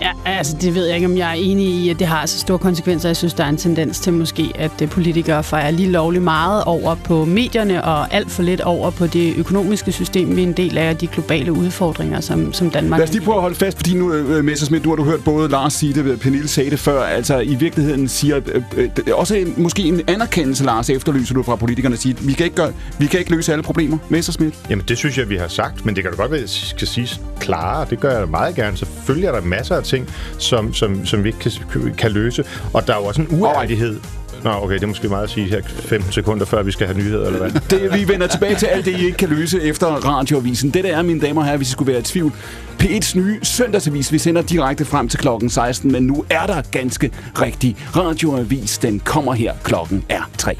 Ja, altså det ved jeg ikke, om jeg er enig i, at det har så store konsekvenser. Jeg synes, der er en tendens til måske, at øh, politikere fejrer lige lovligt meget over på medierne og alt for lidt over på det økonomiske system, vi er en del af, de globale udfordringer, som, som Danmark Lad os lige prøve at holde fast, fordi nu, øh, Messersmith, nu har du hørt både Lars sige det, Pernille sagde det før, altså i virkeligheden siger, øh, øh, også en, måske en anerkendelse, Lars, efterlyser du fra politikerne, siger, vi kan ikke, gøre, vi kan ikke løse alle problemer. Messersmith? Jamen det synes jeg, vi har sagt, men det kan da godt være, at skal siges klarere. Det gør jeg meget gerne. Selvfølgelig er der masser af ting, som, som, som vi ikke kan, kan løse. Og der er jo også en uærlighed Nå, okay, det er måske meget at sige her 15 sekunder, før vi skal have nyheder, eller hvad? Det, vi vender tilbage til alt det, I ikke kan løse efter radioavisen. Det der er, mine damer og herrer, hvis I skulle være i tvivl. P1's nye søndagsavis, vi sender direkte frem til klokken 16, men nu er der ganske rigtig radioavis. Den kommer her. Klokken er 3.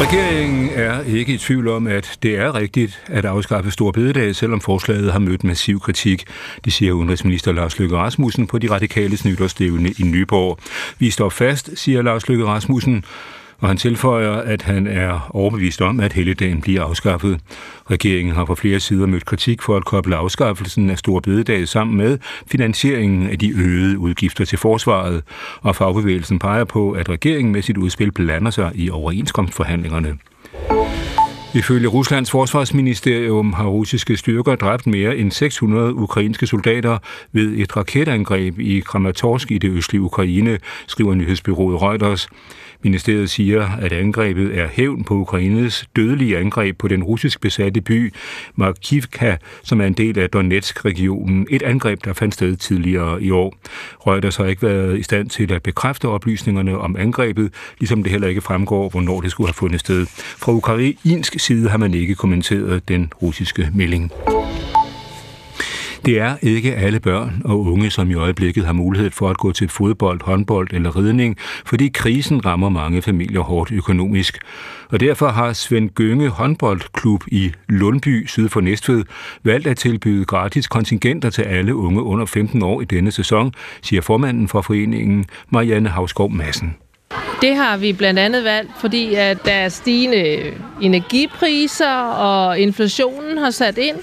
Regeringen er ikke i tvivl om, at det er rigtigt at afskaffe stor bededag, selvom forslaget har mødt massiv kritik. Det siger udenrigsminister Lars Løkke Rasmussen på de radikale nytårsstævne i Nyborg. Vi står fast, siger Lars Løkke Rasmussen, og han tilføjer, at han er overbevist om, at helligdagen bliver afskaffet. Regeringen har på flere sider mødt kritik for at koble afskaffelsen af store Bededag sammen med finansieringen af de øgede udgifter til forsvaret, og fagbevægelsen peger på, at regeringen med sit udspil blander sig i overenskomstforhandlingerne. Ifølge Ruslands forsvarsministerium har russiske styrker dræbt mere end 600 ukrainske soldater ved et raketangreb i Kramatorsk i det østlige Ukraine, skriver nyhedsbyrået Reuters. Ministeriet siger, at angrebet er hævn på Ukraines dødelige angreb på den russisk besatte by Markivka, som er en del af Donetsk-regionen. Et angreb, der fandt sted tidligere i år. Reuters har ikke været i stand til at bekræfte oplysningerne om angrebet, ligesom det heller ikke fremgår, hvornår det skulle have fundet sted. Fra ukrainsk side har man ikke kommenteret den russiske melding. Det er ikke alle børn og unge, som i øjeblikket har mulighed for at gå til fodbold, håndbold eller ridning, fordi krisen rammer mange familier hårdt økonomisk. Og derfor har Svend Gønge håndboldklub i Lundby syd for Næstved valgt at tilbyde gratis kontingenter til alle unge under 15 år i denne sæson, siger formanden for foreningen Marianne Havskov Madsen. Det har vi blandt andet valgt, fordi at der er stigende energipriser, og inflationen har sat ind,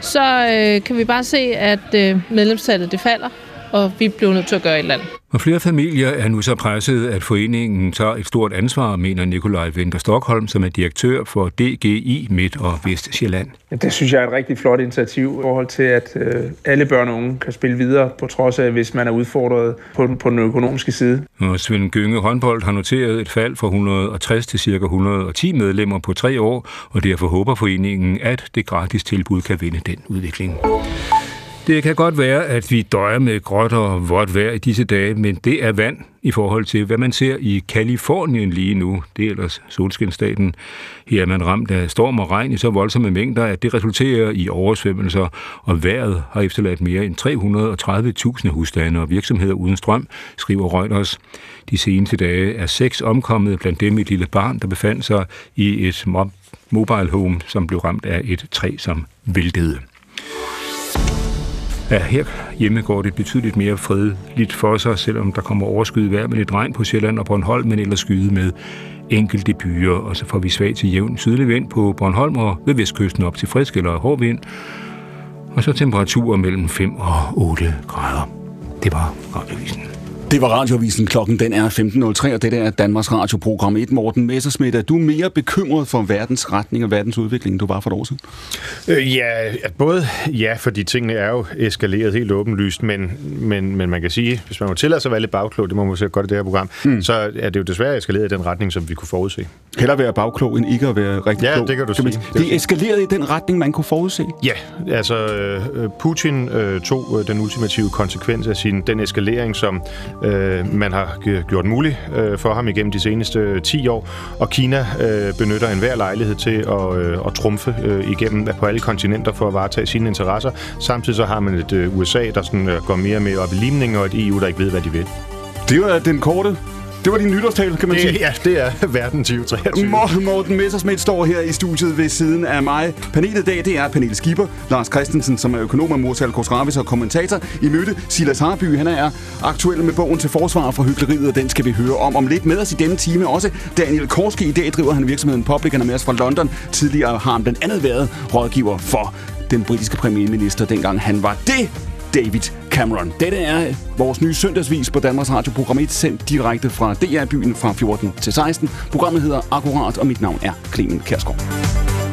så øh, kan vi bare se, at øh, medlemstallet det falder, og vi bliver nødt til at gøre et eller andet. Og flere familier er nu så presset, at foreningen tager et stort ansvar, mener Nikolaj Vinter Stockholm, som er direktør for DGI Midt- og Vestjylland. Ja, det synes jeg er et rigtig flot initiativ i forhold til, at øh, alle børn og unge kan spille videre, på trods af, hvis man er udfordret på den, på den økonomiske side. Og Svend Gynge håndbold har noteret et fald fra 160 til ca. 110 medlemmer på tre år, og derfor håber foreningen, at det gratis tilbud kan vinde den udvikling. Det kan godt være, at vi døjer med gråt og vådt vejr i disse dage, men det er vand i forhold til, hvad man ser i Kalifornien lige nu. Det er ellers solskinstaten. Her er man ramt af storm og regn i så voldsomme mængder, at det resulterer i oversvømmelser, og vejret har efterladt mere end 330.000 husstande og virksomheder uden strøm, skriver Reuters. De seneste dage er seks omkommet, blandt dem et lille barn, der befandt sig i et mobile home, som blev ramt af et træ, som væltede. Ja, her hjemme går det betydeligt mere fredeligt for sig, selvom der kommer overskyet vejr med lidt regn på Sjælland og Bornholm, men ellers skyde med enkelte byer, og så får vi svag til jævn sydlig vind på Bornholm og ved vestkysten op til frisk eller hård vind, og så temperaturer mellem 5 og 8 grader. Det var radiovisen. Det var radiovisen. Klokken den er 15.03, og det er Danmarks Radioprogram 1. Morten Messersmith, er du mere bekymret for verdens retning og verdens udvikling, end du var for et år siden? Øh, ja, både ja, fordi tingene er jo eskaleret helt åbenlyst, men, men, men man kan sige, hvis man må tillade sig at være lidt bagklog, det må man se godt i det her program, mm. så er det jo desværre eskaleret i den retning, som vi kunne forudse. Heller være bagklog, end ikke at være rigtig ja, klog. det kan du sige. Det er eskaleret i den retning, man kunne forudse? Ja, altså øh, Putin øh, tog øh, den ultimative konsekvens af sin, den eskalering, som øh, man har gjort mulig øh, for ham igennem de seneste øh, 10 år, og Kina øh, benytter enhver lejlighed til at, øh, at trumfe øh, igennem øh, på alle kontinenter for at varetage sine interesser. Samtidig så har man et øh, USA, der sådan, øh, går mere og mere op i limningen, og et EU, der ikke ved, hvad de vil. Det var øh, den korte det var din nytårstale, kan man det, sige. Ja, det er verden 2023. Morten Messersmith står her i studiet ved siden af mig. Panelet i dag, det er Pernille Skipper, Lars Christensen, som er økonom af Mortal Kosravis og kommentator. I møde Silas Harby, han er aktuel med bogen til forsvar for hyggeleriet, og den skal vi høre om om lidt med os i denne time. Også Daniel Korski, i dag driver han virksomheden Public, han er med os fra London. Tidligere har han blandt andet været rådgiver for den britiske premierminister, dengang han var det David Cameron. Dette er vores nye søndagsvis på Danmarks Radio, program 1, sendt direkte fra DR-byen fra 14 til 16. Programmet hedder Akkurat, og mit navn er Clemen Kærsgaard.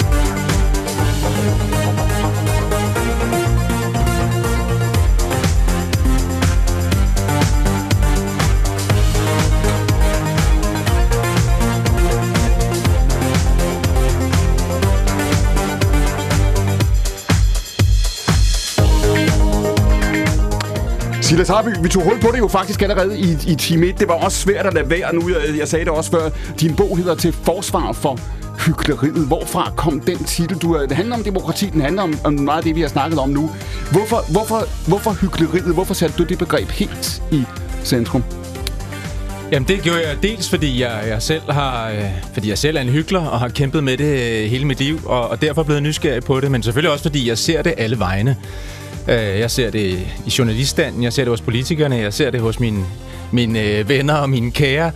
Silas Harby, vi tog hul på det jo faktisk allerede i, i time 1. Det var også svært at lade være nu. Jeg, jeg sagde det også før. Din bog hedder Til forsvar for hyggeleriet. Hvorfra kom den titel? Du, øh, det handler om demokrati, den handler om, om meget af det, vi har snakket om nu. Hvorfor, hvorfor, hvorfor hyggeleriet? Hvorfor satte du det begreb helt i centrum? Jamen det gjorde jeg dels fordi jeg, jeg selv har øh, fordi jeg selv er en hyggelig og har kæmpet med det øh, hele mit liv og, og derfor blevet nysgerrig på det, men selvfølgelig også fordi jeg ser det alle vegne. Øh, jeg ser det i journaliststanden, jeg ser det hos politikerne, jeg ser det hos mine, mine øh, venner og mine kære.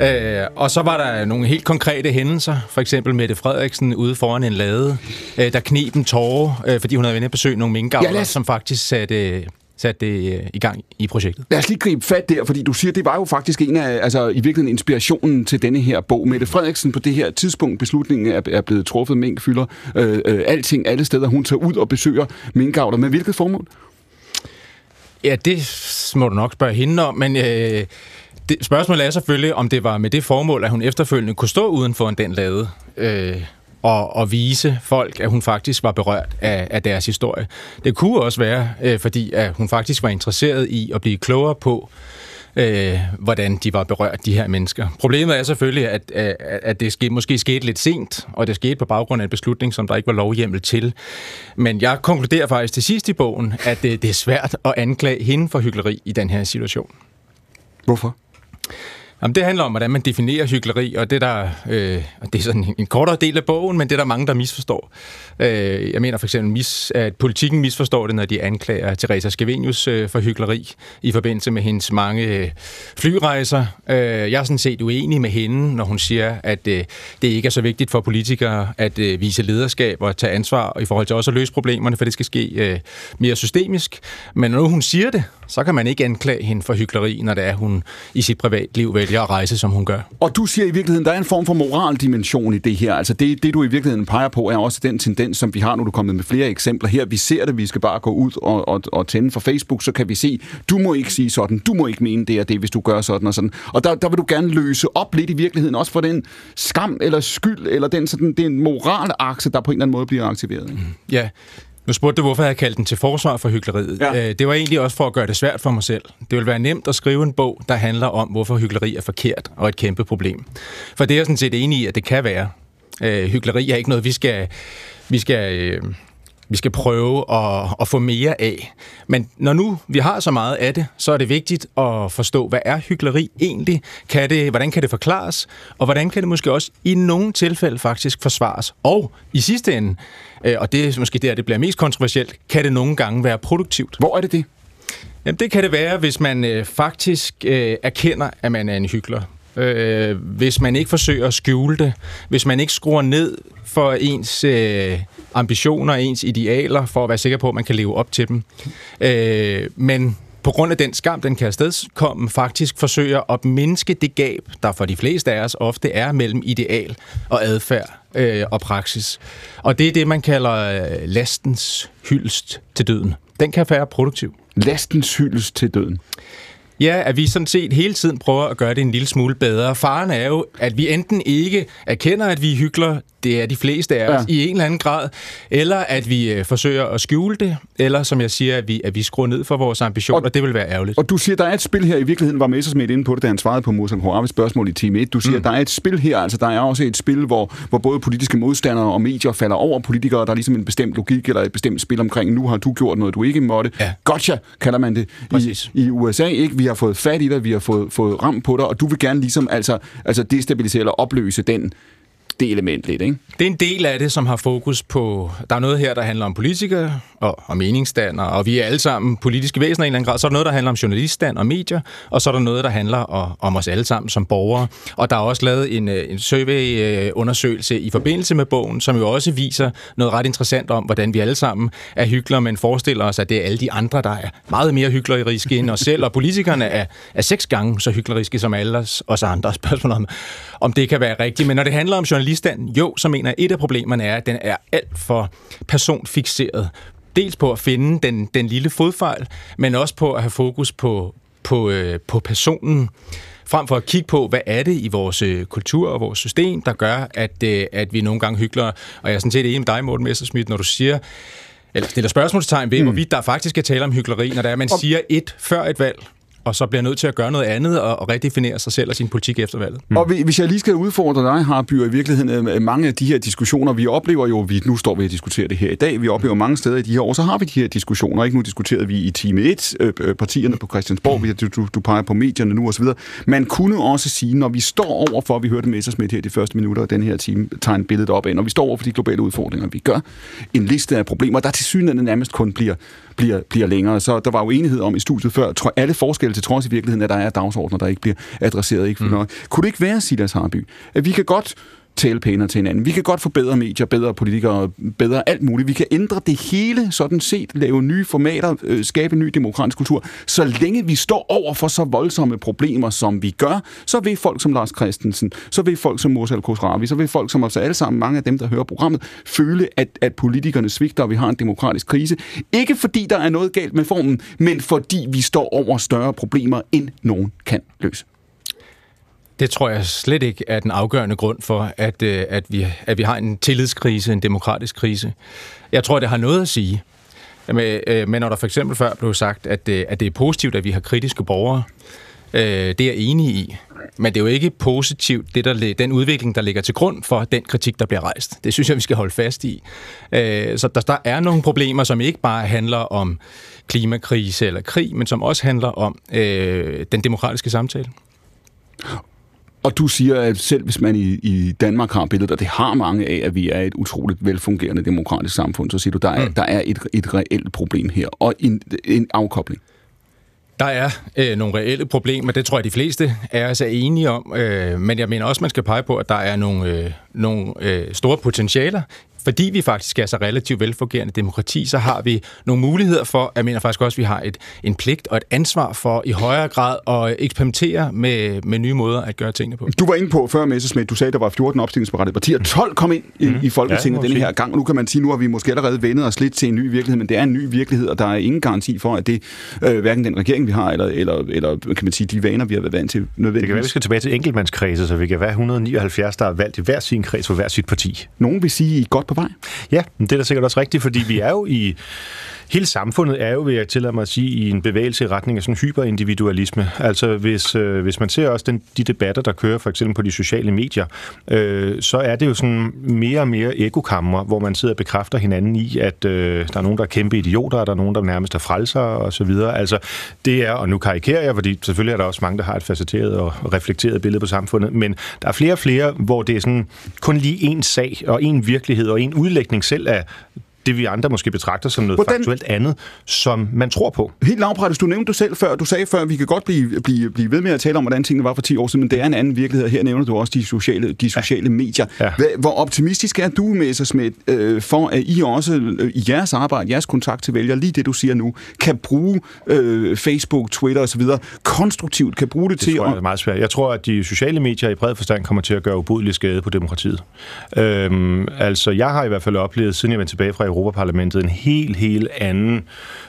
Øh, og så var der nogle helt konkrete hændelser. For eksempel Mette Frederiksen ude foran en lade, øh, der knep en tårer, øh, fordi hun havde været inde at besøge nogle minkavlere, ja, som faktisk satte satte det øh, i gang i projektet. Lad os lige gribe fat der, fordi du siger, det var jo faktisk en af, altså i virkeligheden inspirationen til denne her bog. Mette Frederiksen på det her tidspunkt, beslutningen er, er blevet truffet, mink fylder øh, øh, alting alle steder. Hun tager ud og besøger minkavler. Med hvilket formål? Ja, det må du nok spørge hende om, men øh, det, spørgsmålet er selvfølgelig, om det var med det formål, at hun efterfølgende kunne stå uden for den lade øh, og, og vise folk, at hun faktisk var berørt af, af deres historie. Det kunne også være, øh, fordi at hun faktisk var interesseret i at blive klogere på, øh, hvordan de var berørt, de her mennesker. Problemet er selvfølgelig, at, at, at det skete, måske skete lidt sent, og det skete på baggrund af en beslutning, som der ikke var lovhjemmel til. Men jeg konkluderer faktisk til sidst i bogen, at det, det er svært at anklage hende for hyggeleri i den her situation. Hvorfor? Jamen, det handler om, hvordan man definerer hyggeleri, og det, der, øh, og det er sådan en kortere del af bogen, men det er der mange, der misforstår. Øh, jeg mener for eksempel, mis, at politikken misforstår det, når de anklager Teresa Scavenius øh, for hyggeleri i forbindelse med hendes mange øh, flyrejser. Øh, jeg er sådan set uenig med hende, når hun siger, at øh, det ikke er så vigtigt for politikere at øh, vise lederskab og tage ansvar i forhold til også at løse problemerne, for det skal ske øh, mere systemisk. Men når hun siger det, så kan man ikke anklage hende for hyggeleri, når det er, hun i sit privatliv vælger at rejse, som hun gør. Og du siger i virkeligheden, der er en form for moraldimension i det her. Altså det, det du i virkeligheden peger på, er også den tendens, som vi har, nu du er kommet med flere eksempler her. Vi ser det, vi skal bare gå ud og, og, og tænde for Facebook, så kan vi se, du må ikke sige sådan, du må ikke mene det og det, hvis du gør sådan og sådan. Og der, der vil du gerne løse op lidt i virkeligheden, også for den skam eller skyld, eller den, sådan, den moralakse, der på en eller anden måde bliver aktiveret. Ikke? Ja, nu spurgte du, hvorfor jeg kaldte den til forsvar for hyggeleriet. Ja. Øh, det var egentlig også for at gøre det svært for mig selv. Det vil være nemt at skrive en bog, der handler om, hvorfor hyggeleri er forkert og et kæmpe problem. For det er jeg sådan set enig i, at det kan være. Øh, hyggeleri er ikke noget, vi skal, vi skal, øh, vi skal prøve at, at få mere af. Men når nu vi har så meget af det, så er det vigtigt at forstå, hvad er hyggeleri egentlig? Kan det, hvordan kan det forklares? Og hvordan kan det måske også i nogle tilfælde faktisk forsvares? Og i sidste ende, øh, og det er måske der, det bliver mest kontroversielt, kan det nogle gange være produktivt. Hvor er det det? Jamen, det kan det være, hvis man øh, faktisk øh, erkender, at man er en hyggelig. Øh, hvis man ikke forsøger at skjule det, hvis man ikke skruer ned for ens øh, ambitioner, ens idealer, for at være sikker på, at man kan leve op til dem. Øh, men på grund af den skam, den kan afstedkomme, faktisk forsøger at mindske det gab, der for de fleste af os ofte er mellem ideal og adfærd øh, og praksis. Og det er det, man kalder øh, lastens hyldest til døden. Den kan være produktiv. Lastens hyldest til døden. Ja, at vi sådan set hele tiden prøver at gøre det en lille smule bedre. Faren er jo, at vi enten ikke erkender, at vi er hyggelige, det er de fleste af os, ja. i en eller anden grad, eller at vi øh, forsøger at skjule det, eller som jeg siger, at vi, at vi skruer ned for vores ambitioner, og, og det vil være ærgerligt. Og du siger, der er et spil her, i virkeligheden var Messersmith inde på det, da han svarede på Musa Horaves spørgsmål i time 1. Du siger, mm. der er et spil her, altså der er også et spil, hvor, hvor både politiske modstandere og medier falder over politikere, der er ligesom en bestemt logik eller et bestemt spil omkring, nu har du gjort noget, du ikke måtte. Ja. Gotcha, kalder man det i, i USA, ikke? Vi har fået fat i dig, vi har fået, fået ram på dig, og du vil gerne ligesom altså, altså destabilisere eller opløse den det element lidt, ikke? Det er en del af det, som har fokus på... Der er noget her, der handler om politikere og, og meningsstander, og vi er alle sammen politiske væsener i en eller anden grad. Så er der noget, der handler om journaliststand og medier, og så er der noget, der handler om, om os alle sammen som borgere. Og der er også lavet en, øh, en survey-undersøgelse øh, i forbindelse med bogen, som jo også viser noget ret interessant om, hvordan vi alle sammen er hyggelige, men forestiller os, at det er alle de andre, der er meget mere hykleriske end os selv, og politikerne er, er seks gange så hykleriske som alle os, os andre. Spørgsmålet om, om det kan være rigtigt. Men når det handler om journaliststanden, jo, så mener jeg, et af problemerne er, at den er alt for personfixeret. Dels på at finde den, den lille fodfejl, men også på at have fokus på, på, øh, på personen frem for at kigge på, hvad er det i vores øh, kultur og vores system, der gør, at, øh, at vi nogle gange hygler. Og jeg er sådan set enig med dig, Morten Messersmith, når du siger, eller stiller spørgsmålstegn ved, mm. hvorvidt der faktisk kan tale om hyggeleri, når der er, man siger et før et valg, og så bliver nødt til at gøre noget andet og, og redefinere sig selv og sin politik efter valget. Mm. Og hvis jeg lige skal udfordre dig, Harby, i virkeligheden øh, øh, mange af de her diskussioner, vi oplever jo, vi nu står vi og diskuterer det her i dag, vi oplever mange steder i de her år, så har vi de her diskussioner. Ikke nu diskuterede vi i time 1, øh, øh, partierne på Christiansborg, mm. du, du, du peger på medierne nu osv. Man kunne også sige, når vi står over for, vi hørte Messersmith her de første minutter af den her time, tegne billedet op af, når vi står over for de globale udfordringer, vi gør en liste af problemer, der til synligheden nærmest kun bliver bliver, bliver længere. Så der var jo enighed om i studiet før, tror alle forskelle til trods i virkeligheden, at der er dagsordner, der ikke bliver adresseret. Ikke mm. nok. Kunne det ikke være, Silas Harby, at vi kan godt tale pænere til hinanden. Vi kan godt forbedre medier, bedre politikere, bedre alt muligt. Vi kan ændre det hele, sådan set, lave nye formater, øh, skabe en ny demokratisk kultur. Så længe vi står over for så voldsomme problemer, som vi gør, så vil folk som Lars Christensen, så vil folk som Mursal Khosravi, så vil folk som os alle sammen, mange af dem, der hører programmet, føle, at, at politikerne svigter, og vi har en demokratisk krise. Ikke fordi der er noget galt med formen, men fordi vi står over større problemer, end nogen kan løse. Det tror jeg slet ikke er den afgørende grund for, at, øh, at, vi, at vi har en tillidskrise, en demokratisk krise. Jeg tror, det har noget at sige. Men, øh, men når der for eksempel før blev sagt, at, øh, at det er positivt, at vi har kritiske borgere, det er jeg enig i. Men det er jo ikke positivt, det der, den udvikling, der ligger til grund for den kritik, der bliver rejst. Det synes jeg, vi skal holde fast i. Så der, der er nogle problemer, som ikke bare handler om klimakrise eller krig, men som også handler om øh, den demokratiske samtale. Og du siger, at selv hvis man i, i Danmark har billedet, og det har mange af, at vi er et utroligt velfungerende demokratisk samfund, så siger du, der er, mm. der er et, et reelt problem her, og en, en afkobling. Der er øh, nogle reelle problemer, det tror jeg, de fleste er os er enige om. Øh, men jeg mener også, man skal pege på, at der er nogle, øh, nogle øh, store potentialer fordi vi faktisk er så relativt velfungerende demokrati, så har vi nogle muligheder for, jeg mener faktisk også, at vi har et, en pligt og et ansvar for i højere grad at eksperimentere med, med nye måder at gøre tingene på. Du var inde på før, Messersmith, du sagde, at der var 14 opstillingsberettigede partier. 12 kom ind i, mm. i Folketinget ja, denne her gang, og nu kan man sige, nu har vi måske allerede vendet os lidt til en ny virkelighed, men det er en ny virkelighed, og der er ingen garanti for, at det øh, hverken den regering, vi har, eller, eller, eller kan man sige, de vaner, vi har været vant til, nødvendigvis. Det kan være, vi skal tilbage til enkeltmandskredse, så vi kan være 179, der er valgt i hver sin kreds for hver sit parti. Nogen vil sige, I er godt på vej. Ja, men det er da sikkert også rigtigt, fordi vi er jo i hele samfundet er jo, vil jeg tillade mig at sige, i en bevægelse i retning af sådan hyperindividualisme. Altså hvis, øh, hvis man ser også den, de debatter, der kører for eksempel på de sociale medier, øh, så er det jo sådan mere og mere ekokammer, hvor man sidder og bekræfter hinanden i, at øh, der er nogen, der er kæmpe idioter, og der er nogen, der nærmest er frelser og så videre. Altså det er, og nu karikerer jeg, fordi selvfølgelig er der også mange, der har et facetteret og reflekteret billede på samfundet, men der er flere og flere, hvor det er sådan kun lige én sag og en virkelighed og en udlægning selv af det vi andre måske betragter som noget Hvordan? faktuelt andet, som man tror på. Helt lavprættet, du nævnte du selv før, du sagde før, at vi kan godt blive, blive, blive ved med at tale om, hvordan tingene var for 10 år siden, men det er en anden virkelighed. Her nævner du også de sociale, de sociale ja. medier. Ja. Hvor optimistisk er du, Messersmith, øh, for at I også øh, i jeres arbejde, jeres kontakt til vælgere, lige det du siger nu, kan bruge øh, Facebook, Twitter osv. konstruktivt, kan bruge det, det til... Tror jeg, er meget svært. Jeg tror, at de sociale medier i bred forstand kommer til at gøre ubudelig skade på demokratiet. Øhm, altså, jeg har i hvert fald oplevet, siden jeg vendte tilbage fra Europaparlamentet en helt, helt anden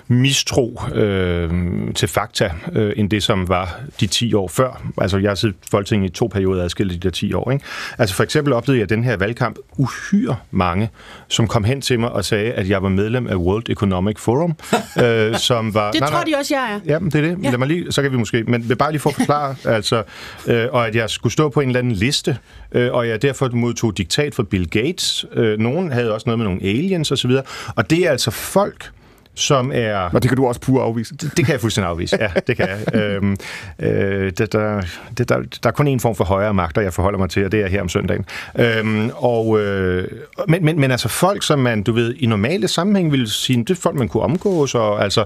mistro øh, til fakta, øh, end det, som var de 10 år før. Altså, jeg har siddet Folketinget i to perioder adskilt de der 10 år. Ikke? Altså, for eksempel oplevede jeg den her valgkamp uhyre mange, som kom hen til mig og sagde, at jeg var medlem af World Economic Forum, øh, som var... Det nej, tror nej, de også, jeg er. Ja, det er det. Ja. Lad mig lige, så kan vi måske... Men vil bare lige få forklare, altså, øh, og at jeg skulle stå på en eller anden liste, øh, og jeg derfor modtog diktat fra Bill Gates. Øh, nogen havde også noget med nogle aliens osv., og det er altså folk, som er... Og det kan du også pure afvise? Det, det kan jeg fuldstændig afvise, ja, det kan jeg. øhm, øh, det, der, det, der, der er kun en form for højere magter, jeg forholder mig til, og det er her om søndagen. Øhm, og, øh, men, men, men altså folk, som man, du ved, i normale sammenhæng vil sige, det er folk, man kunne omgås, og altså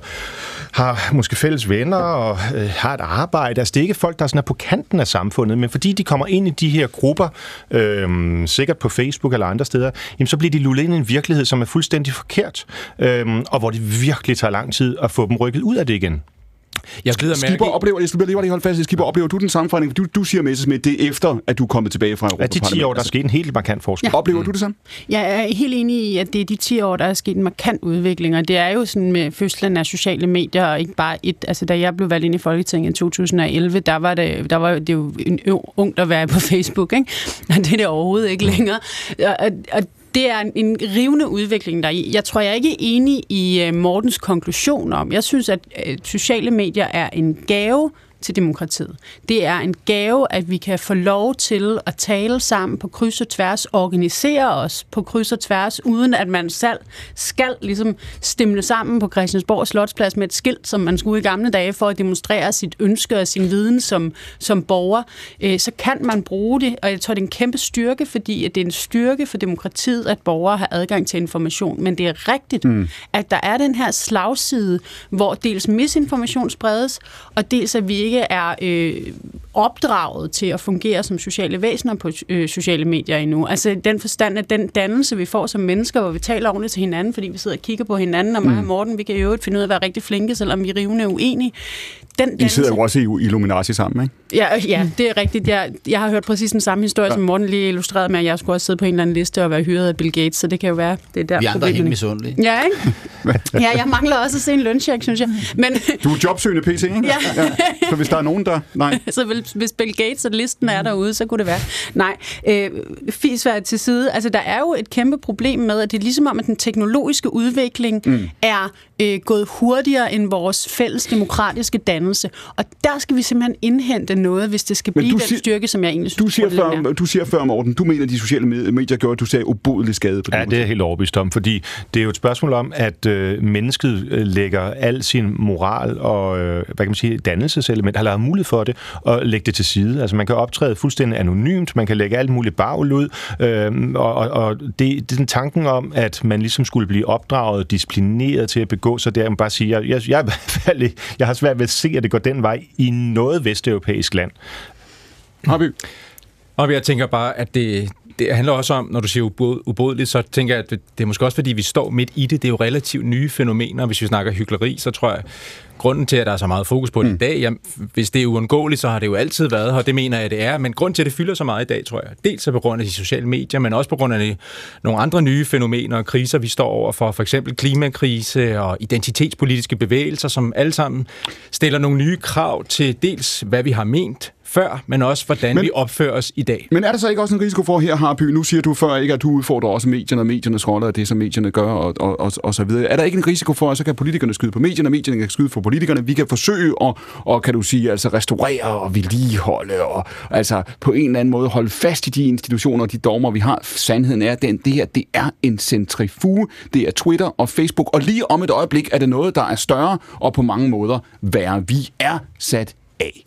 har måske fælles venner, og øh, har et arbejde. Altså det er ikke folk, der sådan er på kanten af samfundet, men fordi de kommer ind i de her grupper, øh, sikkert på Facebook eller andre steder, jamen så bliver de lullet ind i en virkelighed, som er fuldstændig forkert, øh, og hvor det virkelig tager lang tid at få dem rykket ud af det igen. Jeg glider med. Skipper oplever, jeg skal lige holde fast i Skipper, oplever du den samme forandring? Du, du siger, med det er efter, at du er kommet tilbage fra Europa. At de 10 år, der er sket en helt markant forskel. Ja. Oplever du det samme? Jeg er helt enig i, at det er de 10 år, der er sket en markant udvikling, og det er jo sådan med fødslen af sociale medier, og ikke bare et. Altså, da jeg blev valgt ind i Folketinget i 2011, der var det, der var det jo en ung at være på Facebook, ikke? Og det er det overhovedet ikke længere. Og, og det er en rivende udvikling der. Jeg tror, jeg er ikke enig i øh, Mortens konklusion om. Jeg synes, at øh, sociale medier er en gave til demokratiet. Det er en gave, at vi kan få lov til at tale sammen på kryds og tværs, organisere os på kryds og tværs, uden at man selv skal ligesom stemle sammen på Christiansborg Slotsplads med et skilt, som man skulle i gamle dage for at demonstrere sit ønske og sin viden som, som borger. Øh, så kan man bruge det, og jeg tror, det er en kæmpe styrke, fordi det er en styrke for demokratiet, at borgere har adgang til information. Men det er rigtigt, mm. at der er den her slagside, hvor dels misinformation spredes, og dels at vi ikke er øh, opdraget til at fungere som sociale væsener på øh, sociale medier endnu. Altså den forstand, at den dannelse, vi får som mennesker, hvor vi taler ordentligt til hinanden, fordi vi sidder og kigger på hinanden, og mig og Morten, vi kan jo øvrigt finde ud af at være rigtig flinke, selvom vi er rivende uenige. Den I sidder jo også i Illuminati sammen, ikke? Ja, ja, det er rigtigt. Jeg, jeg har hørt præcis den samme historie, ja. som Morten lige illustrerede med, at jeg skulle også sidde på en eller anden liste og være hyret af Bill Gates, så det kan jo være, det er der Vi andre er helt misundelige. Ja, ikke? Ja, jeg mangler også at se en løncheck, synes jeg. Men Du er jobsøgende PC, ikke? Ja. Så hvis der er nogen, der... Nej. så vil, hvis Bill Gates og listen er derude, så kunne det være. Nej, øh, fisværd til side. Altså, der er jo et kæmpe problem med, at det er ligesom om, at den teknologiske udvikling mm. er øh, gået hurtigere end vores fælles demokratiske dannelse. Og der skal vi simpelthen indhente noget, hvis det skal Men blive du den siger- styrke, som jeg egentlig Du synes, siger, burde før, du siger før, Morten, du mener, at de sociale med- medier gjorde, at du sagde ubodelig skade på Ja, det er helt overbevist om, fordi det er jo et spørgsmål om, at øh, mennesket øh, lægger al sin moral og, øh, hvad kan man sige, dannelseselement, har lavet mulighed for det, og lægge det til side. Altså man kan optræde fuldstændig anonymt, man kan lægge alt muligt bagl ud, øh, og, og, og det, det er den tanken om, at man ligesom skulle blive opdraget, disciplineret til at begå sig, der man bare sige, jeg, jeg, jeg, ikke- jeg har svært ved at se, at det går den vej i noget vesteuropæisk land. Harby. Og jeg tænker bare, at det, det handler også om, når du siger ubod- ubodeligt, så tænker jeg, at det, det er måske også, fordi vi står midt i det. Det er jo relativt nye fænomener. Hvis vi snakker hyggeleri, så tror jeg, grunden til, at der er så meget fokus på det mm. i dag, jamen, hvis det er uundgåeligt, så har det jo altid været her. Det mener jeg, det er. Men grund til, at det fylder så meget i dag, tror jeg, dels er på grund af de sociale medier, men også på grund af de, nogle andre nye fænomener og kriser, vi står over for. For eksempel klimakrise og identitetspolitiske bevægelser, som alle sammen stiller nogle nye krav til dels, hvad vi har ment før, men også, hvordan Men- vi opfører os i dag. Men er der så ikke også en risiko for her, Harby? Nu siger du før ikke, at du udfordrer også medierne og mediernes rolle og det, som medierne gør og, og, og, og så videre. Er der ikke en risiko for, at så kan politikerne skyde på medierne, medierne kan skyde på politikerne? Vi kan forsøge at, og kan du sige, altså restaurere og vedligeholde og altså på en eller anden måde holde fast i de institutioner og de dogmer, vi har. Sandheden er, at den, det her, det er en centrifuge. Det er Twitter og Facebook, og lige om et øjeblik er det noget, der er større og på mange måder værre. Vi er sat af.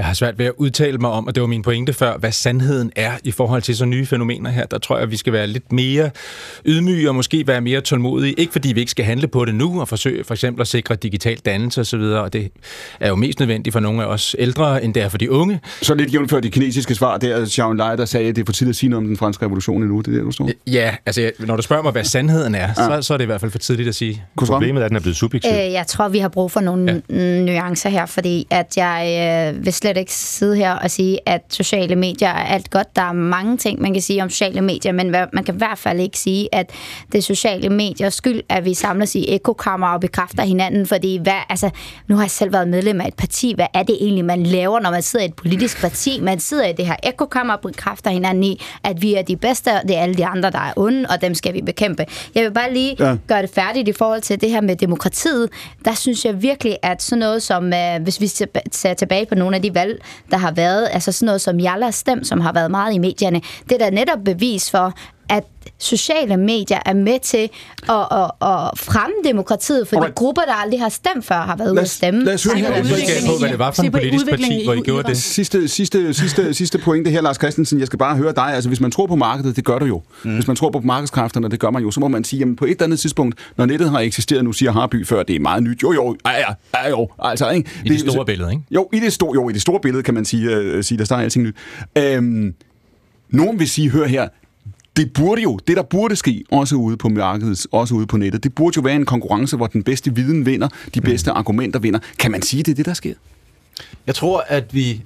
Jeg har svært ved at udtale mig om, og det var min pointe før, hvad sandheden er i forhold til så nye fænomener her. Der tror jeg, at vi skal være lidt mere ydmyge og måske være mere tålmodige. Ikke fordi vi ikke skal handle på det nu og forsøge for eksempel at sikre digital dannelse osv., og det er jo mest nødvendigt for nogle af os ældre, end det er for de unge. Så lidt jævnfør de kinesiske svar, der er Xiaoen Lai, der sagde, at det er for tidligt at sige noget om den franske revolution endnu. Det er det, du står. Ja, altså når du spørger mig, hvad sandheden er, så, så er det i hvert fald for tidligt at sige. Problemet er, at den er blevet subjektiv. Øh, jeg tror, vi har brug for nogle ja. nuancer her, fordi at jeg øh, vil slet ikke sidde her og sige, at sociale medier er alt godt. Der er mange ting, man kan sige om sociale medier, men man kan i hvert fald ikke sige, at det er sociale mediers skyld, at vi samles i ekokammer og bekræfter hinanden, fordi hvad, altså, nu har jeg selv været medlem af et parti. Hvad er det egentlig, man laver, når man sidder i et politisk parti? Man sidder i det her ekokammer og bekræfter hinanden i, at vi er de bedste, og det er alle de andre, der er onde, og dem skal vi bekæmpe. Jeg vil bare lige Ja. gøre det færdigt i forhold til det her med demokratiet, der synes jeg virkelig, at sådan noget som, øh, hvis vi ser tilbage på nogle af de valg, der har været, altså sådan noget som Jallas Stem, som har været meget i medierne, det er da netop bevis for, at sociale medier er med til at, at, at fremme demokratiet, fordi Alright. grupper, der aldrig har stemt før, har været ude Lad at os- stemme. lad os høre på, hvad det var for Se en på politisk udviklingen parti, i hvor I gjorde det. Sidste, sidste, sidste, sidste pointe her, Lars Christensen. Jeg skal bare høre dig. Altså, hvis man tror på markedet, det gør du jo. Mm. Hvis man tror på markedskræfterne, det gør man jo. Så må man sige, jamen på et eller andet tidspunkt, når nettet har eksisteret, nu siger Harby før, det er meget nyt. Jo, jo, ja, ja, ja jo. Altså, ikke? I det store billede, ikke? Jo, i det store, jo, i det store billede kan man sige, øh, sige der står alting nyt. Øhm, nogen vil sige, hør her, det burde jo, det der burde ske, også ude på markedet, også ude på nettet, det burde jo være en konkurrence, hvor den bedste viden vinder, de bedste argumenter vinder. Kan man sige, det er det, der sker? Jeg tror, at vi,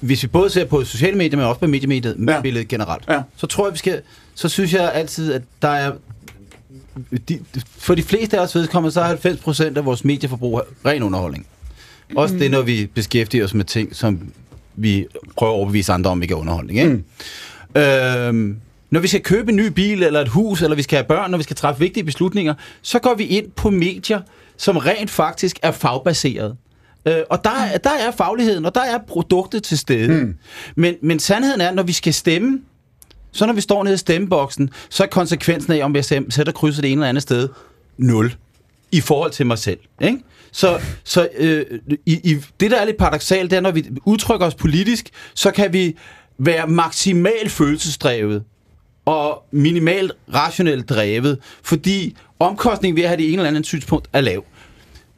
hvis vi både ser på sociale medier, men også på mediemediet, Ja. billedet generelt, Ja. så tror jeg, vi skal, så synes jeg altid, at der er, de, for de fleste af os vedkommende, så er 90 procent af vores medieforbrug ren underholdning. Også det, når vi beskæftiger os med ting, som vi prøver at overbevise andre om, ikke er underholdning. Ikke? Mm. Øhm, når vi skal købe en ny bil, eller et hus, eller vi skal have børn, når vi skal træffe vigtige beslutninger, så går vi ind på medier, som rent faktisk er fagbaseret. Øh, og der, er- der er fagligheden, og der er produktet til stede. Mm. Men, men sandheden er, når vi skal stemme, så når vi står nede i stemmeboksen, så er konsekvensen af, om jeg sætter krydset det ene eller andet sted, 0 i forhold til mig selv. Ikke? Så, så øh, i, i, det, der er lidt paradoxalt, det er, når vi udtrykker os politisk, så kan vi være maksimalt følelsesdrevet og minimalt rationelt drevet, fordi omkostningen ved at have det ene eller andet synspunkt er lav.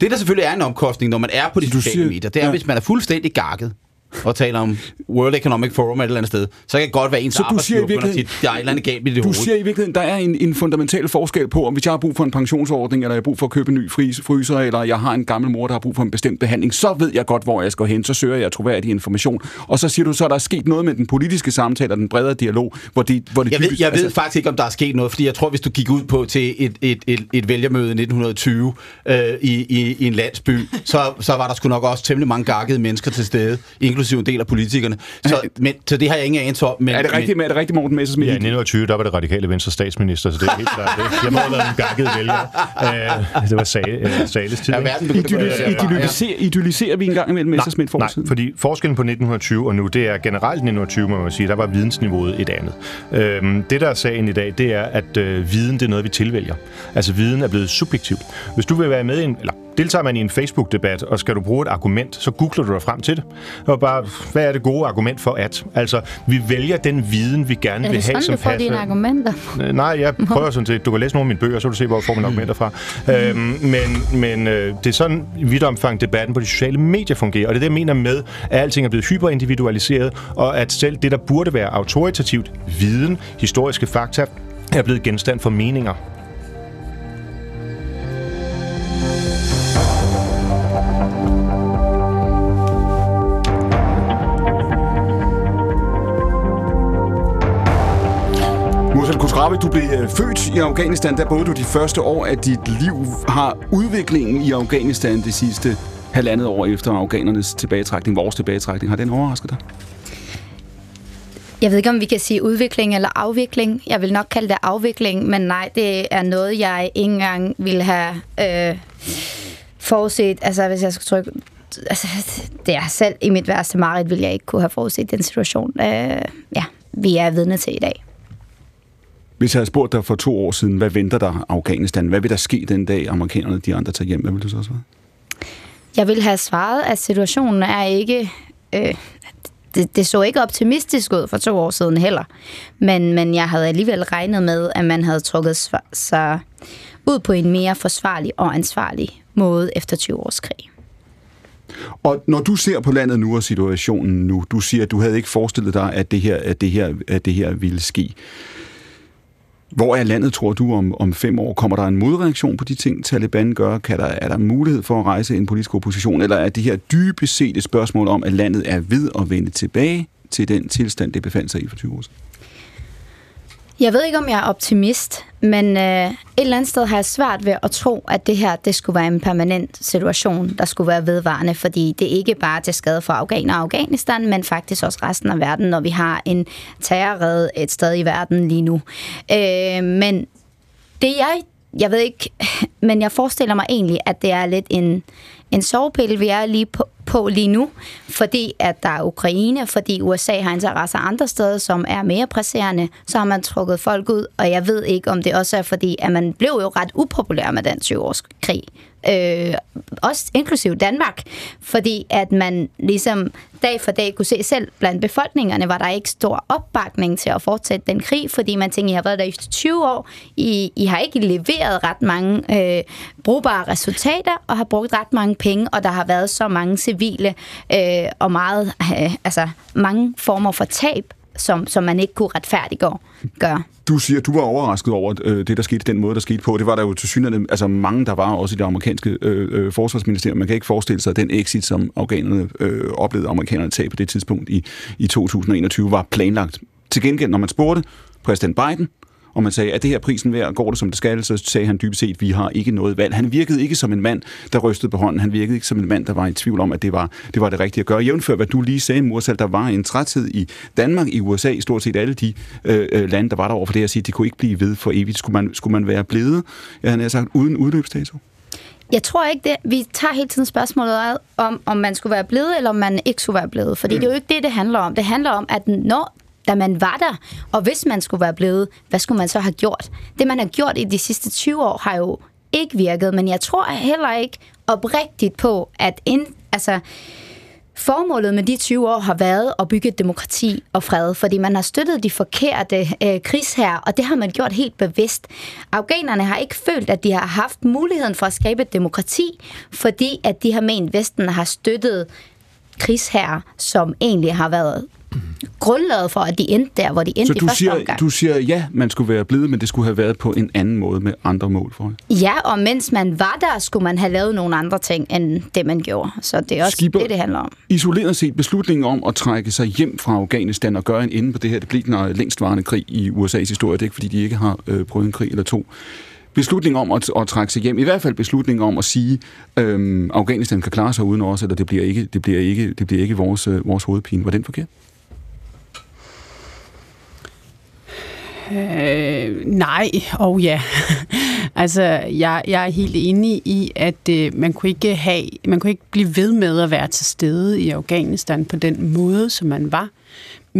Det, der selvfølgelig er en omkostning, når man er på de du sociale siger- medier, det er, ja. hvis man er fuldstændig gakket og taler om World Economic Forum et eller andet sted, så kan det godt være ens Så du siger i at sige, virkeligheden- der er et eller andet galt med det Du hoved. siger i virkeligheden, der er en, en fundamental forskel på, om hvis jeg har brug for en pensionsordning, eller jeg har brug for at købe en ny fryser, eller jeg har en gammel mor, der har brug for en bestemt behandling, så ved jeg godt, hvor jeg skal hen, så søger jeg troværdig information. Og så siger du så, at der er sket noget med den politiske samtale og den bredere dialog, hvor det, hvor det Jeg ved, typisk- altså, jeg ved faktisk ikke, om der er sket noget, fordi jeg tror, hvis du gik ud på til et, et, et, et vælgermøde i 1920 øh, i, i, i en landsby, så, så var der sgu nok også temmelig mange gakkede mennesker til stede, inklusive en del af politikerne. Så, men, så det har jeg ingen anelse om. Men, er det rigtigt, med, er det rigtigt Morten Ja, i Messersmith? 1920, der var det radikale venstre statsminister, så det er helt klart det. Jeg må have været en gakket vælger. Øh, det var Sale, øh, Sales tid. Ja, verden Idylliserer, idylliserer, idylliserer vi engang imellem Messersmith Nej, forsiden? fordi forskellen på 1920 og nu, det er generelt 1920, må man sige, der var vidensniveauet et andet. Øhm, det, der er sagen i dag, det er, at øh, viden, det er noget, vi tilvælger. Altså, viden er blevet subjektiv. Hvis du vil være med i en, eller deltager man i en Facebook-debat, og skal du bruge et argument, så googler du dig frem til det. Og bare, hvad er det gode argument for at? Altså, vi vælger den viden, vi gerne Er vil det have, sådan, som du får dine argumenter? Øh, Nej, jeg prøver sådan set. Du kan læse nogle af mine bøger, så vil du se, hvor jeg får mine argumenter fra. Øhm, men men øh, det er sådan i vidt omfang, debatten på de sociale medier fungerer. Og det er det, jeg mener med, at alting er blevet hyperindividualiseret, og at selv det, der burde være autoritativt viden, historiske fakta, er blevet genstand for meninger. Mursal du blev øh, født i Afghanistan. Der boede du de første år af dit liv. Har udviklingen i Afghanistan det sidste halvandet år efter afghanernes tilbagetrækning, vores tilbagetrækning, har den overrasket dig? Jeg ved ikke, om vi kan sige udvikling eller afvikling. Jeg vil nok kalde det afvikling, men nej, det er noget, jeg ikke engang ville have øh, forudset. Altså, hvis jeg skulle trykke... Altså, det er selv i mit værste mareridt, vil jeg ikke kunne have forudset den situation. Øh, ja, vi er vidne til i dag. Hvis jeg havde spurgt dig for to år siden, hvad venter der Afghanistan? Hvad vil der ske den dag, amerikanerne de andre tager hjem? Hvad vil du så svare? Jeg vil have svaret, at situationen er ikke... Øh, det, det så ikke optimistisk ud for to år siden heller. Men, men jeg havde alligevel regnet med, at man havde trukket sig ud på en mere forsvarlig og ansvarlig måde efter 20 års krig. Og når du ser på landet nu og situationen nu, du siger, at du havde ikke forestillet dig, at det her, at det her, at det her ville ske. Hvor er landet, tror du, om, om fem år? Kommer der en modreaktion på de ting, Taliban gør? Kan der, er der mulighed for at rejse en politisk opposition? Eller er det her dybest set et spørgsmål om, at landet er ved at vende tilbage til den tilstand, det befandt sig i for 20 år siden? Jeg ved ikke, om jeg er optimist, men øh, et eller andet sted har jeg svært ved at tro, at det her det skulle være en permanent situation, der skulle være vedvarende, fordi det er ikke bare til skade for Afghaner og Afghanistan, men faktisk også resten af verden, når vi har en terrorred et sted i verden lige nu. Øh, men det jeg, jeg ved ikke, men jeg forestiller mig egentlig, at det er lidt en, en sovepille, vi er lige på, på lige nu, fordi at der er Ukraine, fordi USA har interesser andre steder, som er mere presserende, så har man trukket folk ud, og jeg ved ikke, om det også er fordi, at man blev jo ret upopulær med den 20 års krig. Øh, også inklusiv Danmark, fordi at man ligesom dag for dag kunne se selv blandt befolkningerne, var der ikke stor opbakning til at fortsætte den krig, fordi man tænkte, I har været der i 20 år, I, I har ikke leveret ret mange øh, brugbare resultater, og har brugt ret mange penge, og der har været så mange civile øh, og meget, øh, altså mange former for tab, som, som man ikke kunne retfærdiggøre. Gøre. Du siger, at du var overrasket over øh, det, der skete, den måde, der skete på. Det var der jo til synligheden, altså mange, der var også i det amerikanske øh, øh, forsvarsministerium. Man kan ikke forestille sig, at den exit, som afghanerne øh, oplevede amerikanerne tage på det tidspunkt i, i 2021, var planlagt. Til gengæld, når man spurgte præsident Biden, og man sagde, at det her prisen værd, går det som det skal, så sagde han dybest set, at vi har ikke noget valg. Han virkede ikke som en mand, der rystede på hånden. Han virkede ikke som en mand, der var i tvivl om, at det var det, var det rigtige at gøre. Jævnfør, hvad du lige sagde, Mursal, der var en træthed i Danmark, i USA, i stort set alle de øh, lande, der var derovre for det at sige, at de kunne ikke blive ved for evigt. Skulle man, skulle man være blevet, jeg havde sagt, uden udløbsdato? Jeg tror ikke det. Vi tager hele tiden spørgsmålet om, om man skulle være blevet, eller om man ikke skulle være blevet. Fordi mm. det er jo ikke det, det handler om. Det handler om, at når da man var der, og hvis man skulle være blevet, hvad skulle man så have gjort? Det, man har gjort i de sidste 20 år, har jo ikke virket, men jeg tror heller ikke oprigtigt på, at ind, altså, Formålet med de 20 år har været at bygge demokrati og fred, fordi man har støttet de forkerte øh, krigsherrer, og det har man gjort helt bevidst. Afghanerne har ikke følt, at de har haft muligheden for at skabe et demokrati, fordi at de har ment, at Vesten har støttet krigsherrer, som egentlig har været grundlaget for, at de endte der, hvor de endte Så i du første siger, omgang. du siger, ja, man skulle være blevet, men det skulle have været på en anden måde med andre mål for Ja, og mens man var der, skulle man have lavet nogle andre ting, end det man gjorde. Så det er også Skipper- det, det handler om. Isoleret set, beslutningen om at trække sig hjem fra Afghanistan og gøre en ende på det her, det bliver den længstvarende krig i USA's historie. Det er ikke, fordi de ikke har øh, prøvet en krig eller to. Beslutningen om at, at trække sig hjem, i hvert fald beslutningen om at sige, øhm, Afghanistan kan klare sig uden os, eller det bliver ikke, det bliver ikke, det bliver ikke vores, øh, vores hovedpine. Var den forkert? Øh, nej, og ja. altså, jeg, jeg er helt enig i, at øh, man, kunne ikke have, man kunne ikke blive ved med at være til stede i Afghanistan på den måde, som man var.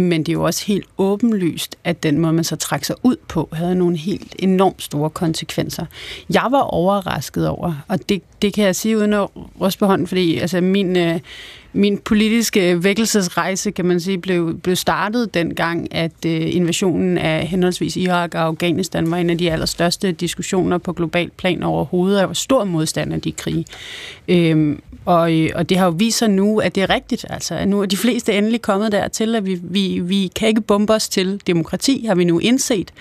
Men det er jo også helt åbenlyst, at den måde, man så trak sig ud på, havde nogle helt enormt store konsekvenser. Jeg var overrasket over, og det, det kan jeg sige uden at ryste på hånden, fordi altså, min, øh, min politiske vækkelsesrejse, kan man sige, blev, blev startet dengang, at øh, invasionen af henholdsvis Irak og Afghanistan var en af de allerstørste diskussioner på global plan overhovedet, og jeg var stor modstander af de krige. Øhm, og, og det har jo vist sig nu, at det er rigtigt. Altså, at nu er de fleste endelig kommet dertil, at vi, vi, vi kan ikke bombe os til demokrati, har vi nu indset.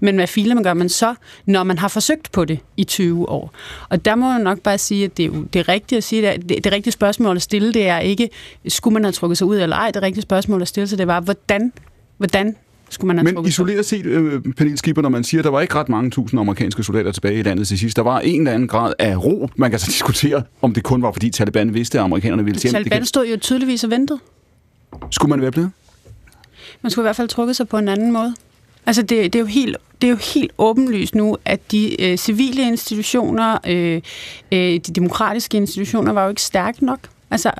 Men hvad filer gør man så, når man har forsøgt på det i 20 år? Og der må man nok bare sige, at det er, jo, det er rigtigt at sige, at det, det rigtige spørgsmål at stille, det er ikke, skulle man have trukket sig ud eller ej? Det rigtige spørgsmål at stille sig, det var, hvordan, hvordan skulle man have Men isoleret set, øh, Pernille Skipper, når man siger, at der var ikke ret mange tusind amerikanske soldater tilbage i landet til sidst, der var en eller anden grad af ro. Man kan så diskutere, om det kun var, fordi Taliban vidste, at amerikanerne ville hjem. Det Taliban kan- stod jo tydeligvis og ventede. Skulle man være blevet? Man skulle i hvert fald trukket sig på en anden måde. Altså, det, det, er, jo helt, det er jo helt åbenlyst nu, at de øh, civile institutioner, øh, øh, de demokratiske institutioner, var jo ikke stærke nok. Altså,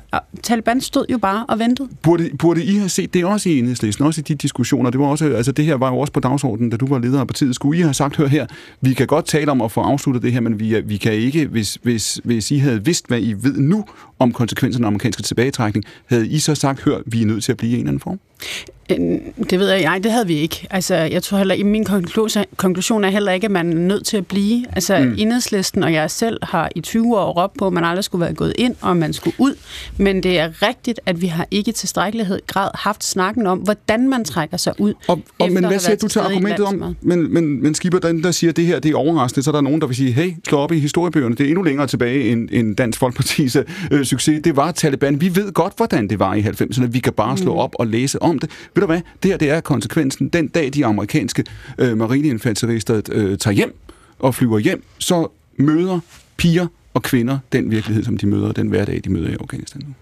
Taliban stod jo bare og ventede. Burde, burde I have set det også i enhedslisten, også i de diskussioner? Det, var også, altså det her var jo også på dagsordenen, da du var leder af partiet. Skulle I have sagt, hør her, vi kan godt tale om at få afsluttet det her, men vi, vi kan ikke, hvis, hvis, hvis I havde vidst, hvad I ved nu om konsekvenserne af amerikanske tilbagetrækning, havde I så sagt, hør, vi er nødt til at blive i en eller anden form? Øh, Det ved jeg, nej, det havde vi ikke. Altså, jeg tror heller min konklusion, er heller ikke, at man er nødt til at blive. Altså, mm. enhedslisten og jeg selv har i 20 år råbt på, at man aldrig skulle være gået ind, og man skulle ud. Men det er rigtigt, at vi har ikke i tilstrækkelighed grad haft snakken om, hvordan man trækker sig ud. Og, og men hvad siger du til til argumentet om, men, men, men Skipper, den der siger, at det her det er overraskende, så er der nogen, der vil sige, hey, slå op i historiebøgerne, det er endnu længere tilbage end, end Dansk Folkepartis øh, succes. Det var Taliban. Vi ved godt, hvordan det var i 90'erne. Vi kan bare slå op og læse om det. Ved du hvad? Det her det er konsekvensen. Den dag, de amerikanske øh, marineinfanterister øh, tager hjem og flyver hjem, så møder piger og kvinder den virkelighed, som de møder, den hverdag, de møder i Afghanistan. nu.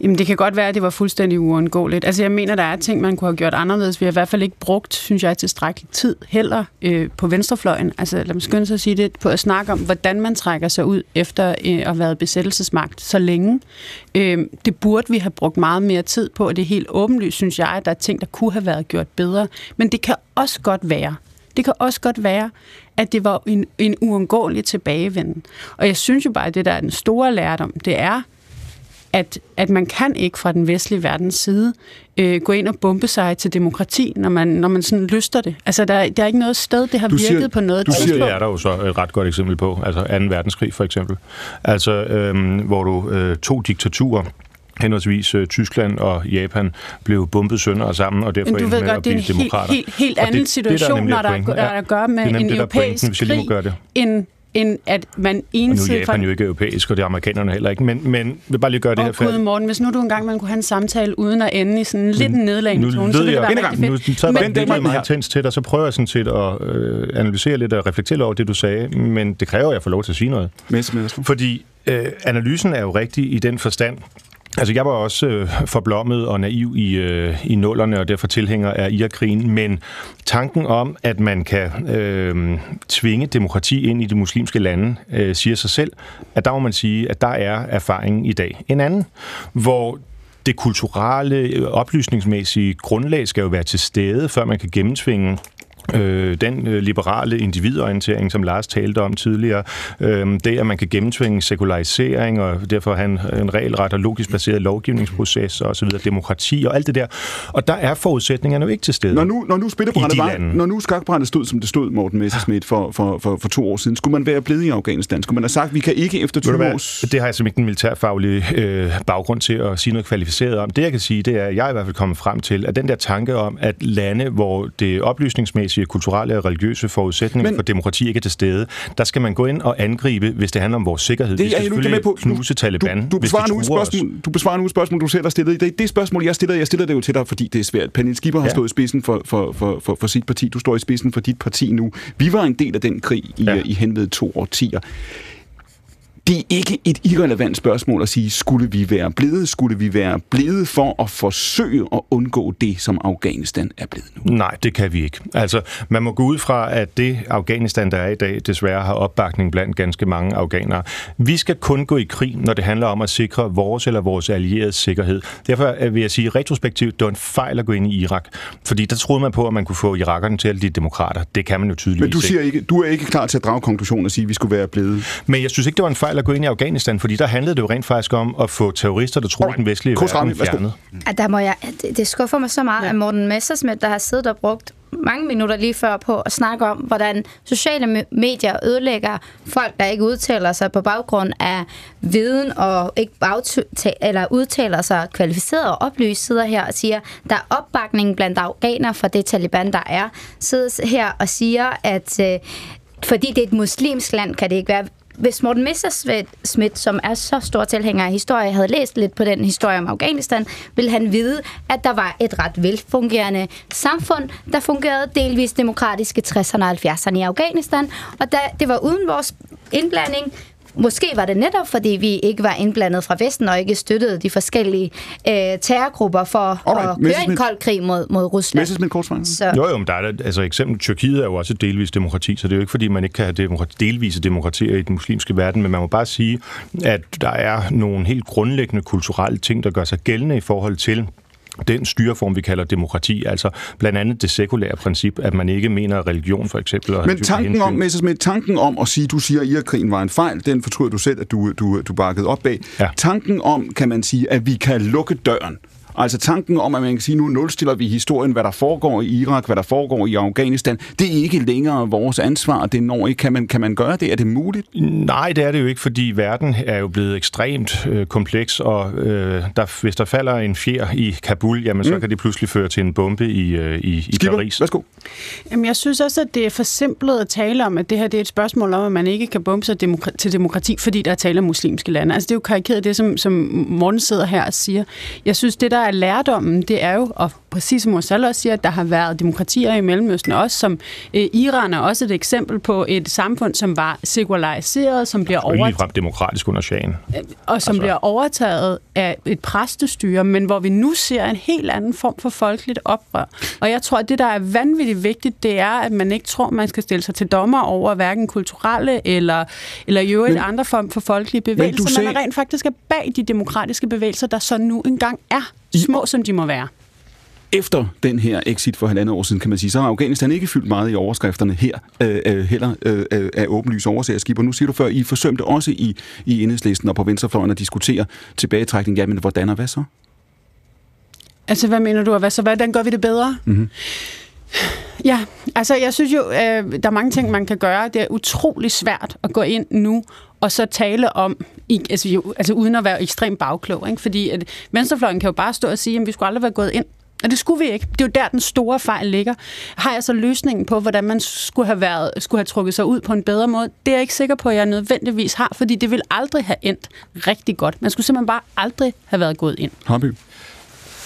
Jamen, det kan godt være, at det var fuldstændig uundgåeligt. Altså, jeg mener, der er ting, man kunne have gjort anderledes. Vi har i hvert fald ikke brugt, synes jeg, tilstrækkelig tid heller øh, på venstrefløjen. Altså, lad mig skynde sig at sige det, på at snakke om, hvordan man trækker sig ud efter øh, at have været besættelsesmagt så længe. Øh, det burde vi have brugt meget mere tid på, og det er helt åbenlyst, synes jeg, at der er ting, der kunne have været gjort bedre. Men det kan også godt være, det kan også godt være, at det var en, en uundgåelig tilbagevenden. Og jeg synes jo bare, at det, der er den store lærdom, det er, at, at man kan ikke fra den vestlige verdens side øh, gå ind og bombe sig til demokrati, når man, når man sådan lyster det. Altså, der, der er ikke noget sted, det har Du virket siger- på noget du siger- Det er der jo så et ret godt eksempel på, altså 2. verdenskrig for eksempel. Altså, øhm, hvor du øh, to diktaturer, henholdsvis øh, Tyskland og Japan, blev bombet sønder og sammen, og derfor du endte med at det er blive en helt, demokrater. helt, helt anden det- det er der situation, når der, pointen. er, at gøre Det med en det, pointen, europæisk må krig, det. end, end at man Og nu er ensidigt... Japan jo ikke europæisk, og det er amerikanerne heller ikke, men, men jeg vil bare lige gøre det her Åh, Gud, færdigt. Morten, hvis nu du engang man kunne have en samtale uden at ende i sådan lidt en nedlagende Nu tone, så ved ville det jeg, være rigtig nu fedt. så jeg Men- bare lyttet meget intens til dig, så prøver jeg sådan set at øh, analysere lidt og reflektere over det, du sagde, men det kræver, at jeg får lov til at sige noget. Mads Madsen. Fordi øh, analysen er jo rigtig i den forstand, Altså, jeg var også øh, forblommet og naiv i, øh, i nullerne, og derfor tilhænger af Irakkrigen, men tanken om, at man kan øh, tvinge demokrati ind i de muslimske lande, øh, siger sig selv, at der må man sige, at der er erfaringen i dag en anden, hvor det kulturelle, øh, oplysningsmæssige grundlag skal jo være til stede, før man kan gennemtvinge øh, den øh, liberale individorientering, som Lars talte om tidligere, øh, det at man kan gennemtvinge sekularisering og derfor have en, en regelret og logisk baseret lovgivningsproces og så videre, demokrati og alt det der. Og der er forudsætningerne jo ikke til stede. Når nu, når nu spillebrændet var, når nu skakbrændet stod, som det stod, Morten Messerschmidt, for, for, for, for to år siden, skulle man være blevet i Afghanistan? Skulle man have sagt, vi kan ikke efter Ved du 20 hvad? års... Det har jeg simpelthen ikke en militærfaglig øh, baggrund til at sige noget kvalificeret om. Det jeg kan sige, det er, at jeg er i hvert fald kommet frem til, at den der tanke om, at lande, hvor det oplysningsmæssige, kulturelle og religiøse forudsætninger Men- for demokrati ikke er til stede, der skal man gå ind og angribe, hvis det handler om vores sikkerhed. Det vi er skal selvfølgelig med på. knuse Taliban, du, du, besvarer nu et truer os. spørgsmål, du besvarer nu et spørgsmål, du selv har stillet. Det, det spørgsmål, jeg stiller, jeg stiller det jo til dig, fordi det er svært. Pernille Skipper har Ja. stået i spidsen for, for, for, for, for sit parti. Du står i spidsen for dit parti nu. Vi var en del af den krig i, ja. i henved to årtier. Det er ikke et irrelevant spørgsmål at sige, skulle vi være blevet? Skulle vi være blevet for at forsøge at undgå det, som Afghanistan er blevet nu? Nej, det kan vi ikke. Altså, man må gå ud fra, at det Afghanistan, der er i dag, desværre har opbakning blandt ganske mange afghanere. Vi skal kun gå i krig, når det handler om at sikre vores eller vores allierede sikkerhed. Derfor øh, vil jeg sige, retrospektivt, det var en fejl at gå ind i Irak. Fordi der troede man på, at man kunne få irakerne til at blive demokrater. Det kan man jo tydeligvis Men du, siger ikke, du er ikke klar til at drage konklusionen og sige, at vi skulle være blevet. Men jeg synes ikke, det var en fejl at gå ind i Afghanistan, fordi der handlede det jo rent faktisk om at få terrorister, der troede den vestlige verden fjernet. At der må jeg, det, det skuffer mig så meget, ja. at Morten Messersmith, der har siddet og brugt mange minutter lige før på at snakke om, hvordan sociale me- medier ødelægger folk, der ikke udtaler sig på baggrund af viden og ikke eller udtaler sig kvalificeret og oplyst, sidder her og siger, der er opbakning blandt afghanere for det Taliban, der er. Sidder her og siger, at øh, fordi det er et muslimsk land, kan det ikke være hvis Morten Messerschmidt, som er så stor tilhænger af historie, havde læst lidt på den historie om Afghanistan, ville han vide, at der var et ret velfungerende samfund, der fungerede delvis demokratisk i 60'erne og 70'erne i Afghanistan, og da, det var uden vores indblanding, Måske var det netop, fordi vi ikke var indblandet fra Vesten og ikke støttede de forskellige øh, terrorgrupper for Alright, at køre en kold krig mod, mod Rusland. Messerschmidt, kort svar. Så, Jo, jo, men der er da, altså eksempel, Tyrkiet er jo også delvis demokrati, så det er jo ikke, fordi man ikke kan have demokrati, delvise demokratier i den muslimske verden, men man må bare sige, at der er nogle helt grundlæggende kulturelle ting, der gør sig gældende i forhold til den styreform, vi kalder demokrati, altså blandt andet det sekulære princip, at man ikke mener religion for eksempel. og Men tanken om. Messerschmidt, tanken om at sige, du siger, at Irakkrigen var en fejl, den fortryder du selv, at du, du, du bakkede op bag. Ja. Tanken om, kan man sige, at vi kan lukke døren. Altså tanken om, at man kan sige, nu nulstiller vi historien, hvad der foregår i Irak, hvad der foregår i Afghanistan. Det er ikke længere vores ansvar. Det når ikke. Kan man, kan man gøre det? Er det muligt? Nej, det er det jo ikke, fordi verden er jo blevet ekstremt øh, kompleks, og øh, der, hvis der falder en fjer i Kabul, jamen så kan det pludselig føre til en bombe i, øh, i, i Skipper, Paris. værsgo. Jamen, jeg synes også, at det er for simpelt at tale om, at det her det er et spørgsmål om, at man ikke kan bombe sig demokra- til demokrati, fordi der er tale om muslimske lande. Altså, det er jo karikeret det, som, som Morten sidder her og siger. Jeg synes, det der er lærdommen, det er jo, at præcis som Morsal også siger, at der har været demokratier i Mellemøsten også, som øh, Iran er også et eksempel på et samfund, som var sekulariseret, som bliver Og ikke over ligefrem demokratisk under shahen. og som Altså- bliver overtaget af et præstestyre, men hvor vi nu ser en helt anden form for folkeligt oprør. Og jeg tror, at det, der er vanvittigt vigtigt, det er, at man ikke tror, man skal stille sig til dommer over hverken kulturelle eller, eller i øvrigt Men- andre form for folkelige bevægelser. sagde- Man er rent faktisk er bag de demokratiske bevægelser, der så nu engang er små, som de må være. Efter den her exit for halvandet år siden, kan man sige, så har Afghanistan ikke fyldt meget i overskrifterne her, øh, øh, heller øh, øh, af åbenlys oversagerskib. Og nu siger du før, I forsømte også i, i enhedslisten og på venstrefløjen at diskutere tilbagetrækning. Jamen, hvordan og hvad så? Altså, hvad mener du? Hvad, så hvordan gør vi det bedre? Mm-hmm. Ja, altså jeg synes jo, øh, der er mange ting, man kan gøre. Det er utrolig svært at gå ind nu og så tale om, i, altså, jo, altså uden at være ekstremt bagklog. Ikke? Fordi at venstrefløjen kan jo bare stå og sige, at vi skulle aldrig være gået ind. Og det skulle vi ikke. Det er jo der, den store fejl ligger. Har jeg så løsningen på, hvordan man skulle have, været, skulle have trukket sig ud på en bedre måde? Det er jeg ikke sikker på, at jeg nødvendigvis har, fordi det vil aldrig have endt rigtig godt. Man skulle simpelthen bare aldrig have været gået ind. Harby?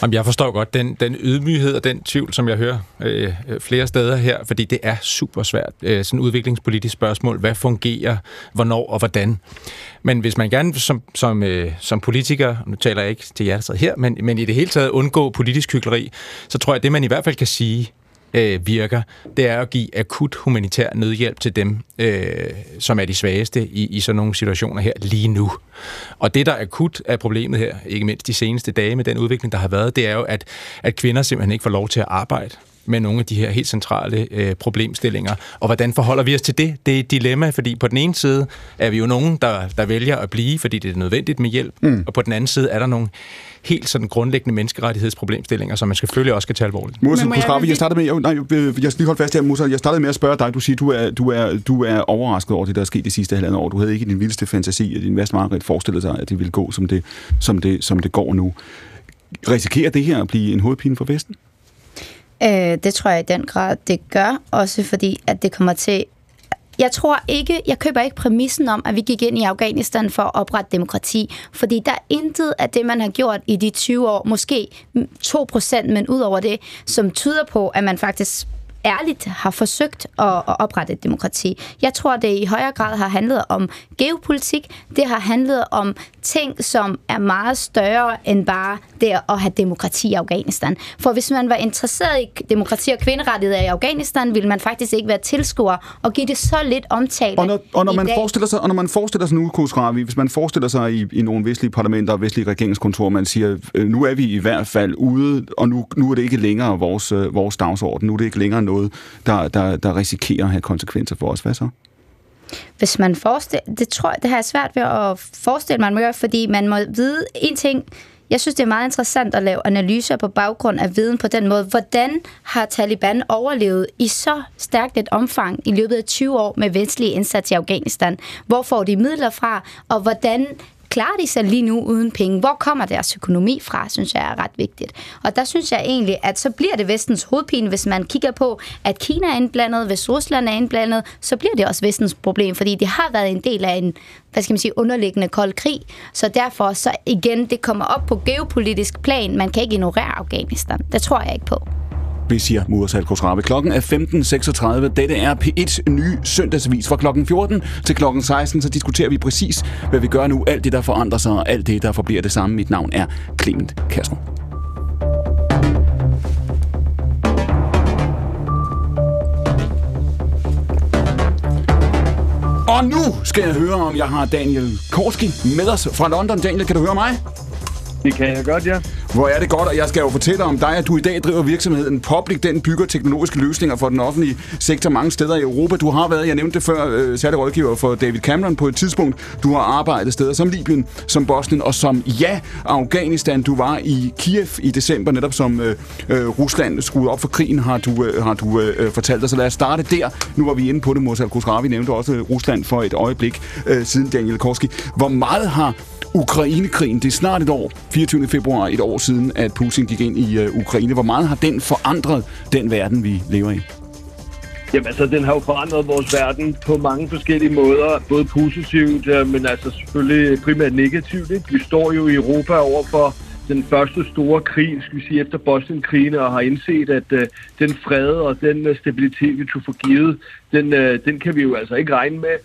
Jamen, jeg forstår godt den, den ydmyghed og den tvivl, som jeg hører øh, øh, flere steder her, fordi det er super svært. Øh, sådan et udviklingspolitisk spørgsmål. Hvad fungerer, hvornår og hvordan? Men hvis man gerne som, som, øh, som politiker, nu taler jeg ikke til jer, der her, men, men i det hele taget undgå politisk hykleri, så tror jeg, at det man i hvert fald kan sige, øh, virker, det er at give akut humanitær nødhjælp til dem, øh, som er de svageste i, i sådan nogle situationer her lige nu. Og det, der akut er problemet her, ikke mindst de seneste dage med den udvikling, der har været, det er jo, at, at kvinder simpelthen ikke får lov til at arbejde med nogle af de her helt centrale øh, problemstillinger. Og hvordan forholder vi os til det? Det er et dilemma, fordi på den ene side er vi jo nogen, der, der vælger at blive, fordi det er nødvendigt med hjælp, mm. og på den anden side er der nogle helt sådan grundlæggende menneskerettighedsproblemstillinger, som man selvfølgelig også skal tage alvorligt. Musa, jeg, jeg startede med, jeg, nej, jeg skal lige holde fast her, Musa. Jeg startede med at spørge dig. Du siger, du er, du er, du er overrasket over det, der er sket de sidste halvandet år. Du havde ikke din vildeste fantasi, at din værste mareridt forestillede sig, at det ville gå, som det, som det, som det går nu. Risikerer det her at blive en hovedpine for Vesten? Øh, det tror jeg i den grad, det gør. Også fordi, at det kommer til jeg tror ikke, jeg køber ikke præmissen om, at vi gik ind i Afghanistan for at oprette demokrati, fordi der er intet af det, man har gjort i de 20 år, måske 2 procent, men ud over det, som tyder på, at man faktisk ærligt har forsøgt at, at oprette et demokrati. Jeg tror, det i højere grad har handlet om geopolitik. Det har handlet om ting, som er meget større end bare det at have demokrati i Afghanistan. For hvis man var interesseret i demokrati og kvinderettigheder i Afghanistan, ville man faktisk ikke være tilskuer og give det så lidt omtale Og når, og når, man, dag. forestiller sig, og når man forestiller sig nu, Kusravi, hvis man forestiller sig i, i nogle vestlige parlamenter og vestlige regeringskontorer, man siger, øh, nu er vi i hvert fald ude, og nu, nu er det ikke længere vores, øh, vores dagsorden, nu er det ikke længere noget, der, der, der risikerer at have konsekvenser for os. Hvad så? Hvis man forestiller, det tror jeg, det har jeg svært ved at forestille mig, man fordi man må vide en ting, jeg synes, det er meget interessant at lave analyser på baggrund af viden på den måde. Hvordan har Taliban overlevet i så stærkt et omfang i løbet af 20 år med vestlige indsats i Afghanistan? Hvor får de midler fra, og hvordan klarer de sig lige nu uden penge? Hvor kommer deres økonomi fra, synes jeg er ret vigtigt. Og der synes jeg egentlig, at så bliver det vestens hovedpine, hvis man kigger på, at Kina er indblandet, hvis Rusland er indblandet, så bliver det også vestens problem, fordi det har været en del af en hvad skal man sige, underliggende kold krig. Så derfor, så igen, det kommer op på geopolitisk plan. Man kan ikke ignorere Afghanistan. Det tror jeg ikke på. Vi siger Mursal Kosrabe. Klokken er 15.36. Dette er P1 nye søndagsvis. Fra klokken 14 til klokken 16, så diskuterer vi præcis, hvad vi gør nu. Alt det, der forandrer sig, og alt det, der forbliver det samme. Mit navn er Clement Castro. Og nu skal jeg høre, om jeg har Daniel Korski med os fra London. Daniel, kan du høre mig? Det kan jeg godt, ja. Hvor er det godt, og jeg skal jo fortælle om dig, at du i dag driver virksomheden Public. Den bygger teknologiske løsninger for den offentlige sektor mange steder i Europa. Du har været, jeg nævnte det før, øh, særlig rådgiver for David Cameron på et tidspunkt. Du har arbejdet steder som Libyen, som Bosnien og som, ja, Afghanistan. Du var i Kiev i december, netop som øh, øh Rusland skruede op for krigen, har du, øh, har du øh, øh fortalt dig. Så lad os starte der. Nu var vi inde på det, Morsal Khosravi nævnte også Rusland for et øjeblik øh, siden Daniel Korski. Hvor meget har Ukrainekrigen. Det er snart et år, 24. februar, et år siden, at Putin gik ind i øh, Ukraine. Hvor meget har den forandret den verden, vi lever i? Jamen altså, den har jo forandret vores verden på mange forskellige måder. Både positivt, øh, men altså selvfølgelig primært negativt. Ikke? Vi står jo i Europa over for den første store krig, skal vi sige, efter Bosnien-krigen, og har indset, at uh, den fred og den uh, stabilitet, vi tog for givet, den, uh, den kan vi jo altså ikke regne med.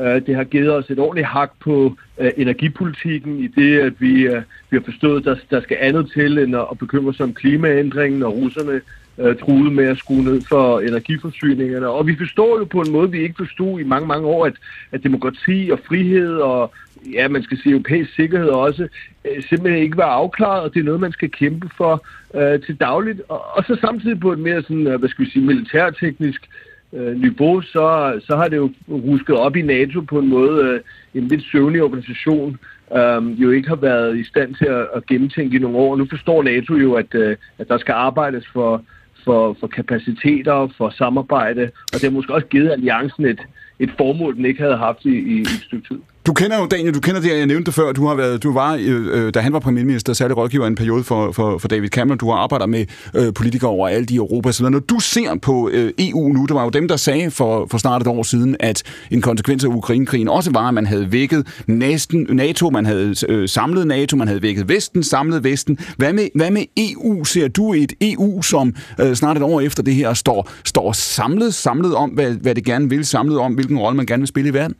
Øh, det har givet os et ordentligt hak på øh, energipolitikken i det, at vi, øh, vi har forstået, at der, der skal andet til end at, bekymre sig om klimaændringen, og russerne øh, truede med at skrue ned for energiforsyningerne. Og vi forstår jo på en måde, vi ikke forstod i mange, mange år, at, at demokrati og frihed og ja, man skal sige europæisk sikkerhed også, øh, simpelthen ikke var afklaret, og det er noget, man skal kæmpe for øh, til dagligt. Og, og så samtidig på et mere sådan, øh, hvad skal vi sige, militærteknisk øh, Øh, niveau, så, så har det jo rusket op i NATO på en måde, øh, en lidt søvnig organisation, øh, jo ikke har været i stand til at, at gennemtænke i nogle år. Nu forstår NATO jo, at, øh, at der skal arbejdes for, for, for kapaciteter, for samarbejde, og det har måske også givet alliancen et, et formål, den ikke havde haft i, i et stykke tid. Du kender jo Daniel, du kender det, jeg nævnte før, du har været, du var, øh, øh da han var premierminister, særlig rådgiver i en periode for, for, for David Cameron, du har arbejdet med øh, politikere over alt i Europa. Så når du ser på øh, EU nu, det var jo dem, der sagde for, for snart et år siden, at en konsekvens af Ukrainekrigen også var, at man havde vækket næsten NATO, man havde øh, samlet NATO, man havde vækket Vesten, samlet Vesten. Hvad med, hvad med EU? Ser du et EU, som øh, snart et år efter det her står, står samlet, samlet om, hvad, hvad det gerne vil, samlet om, hvilken rolle man gerne vil spille i verden?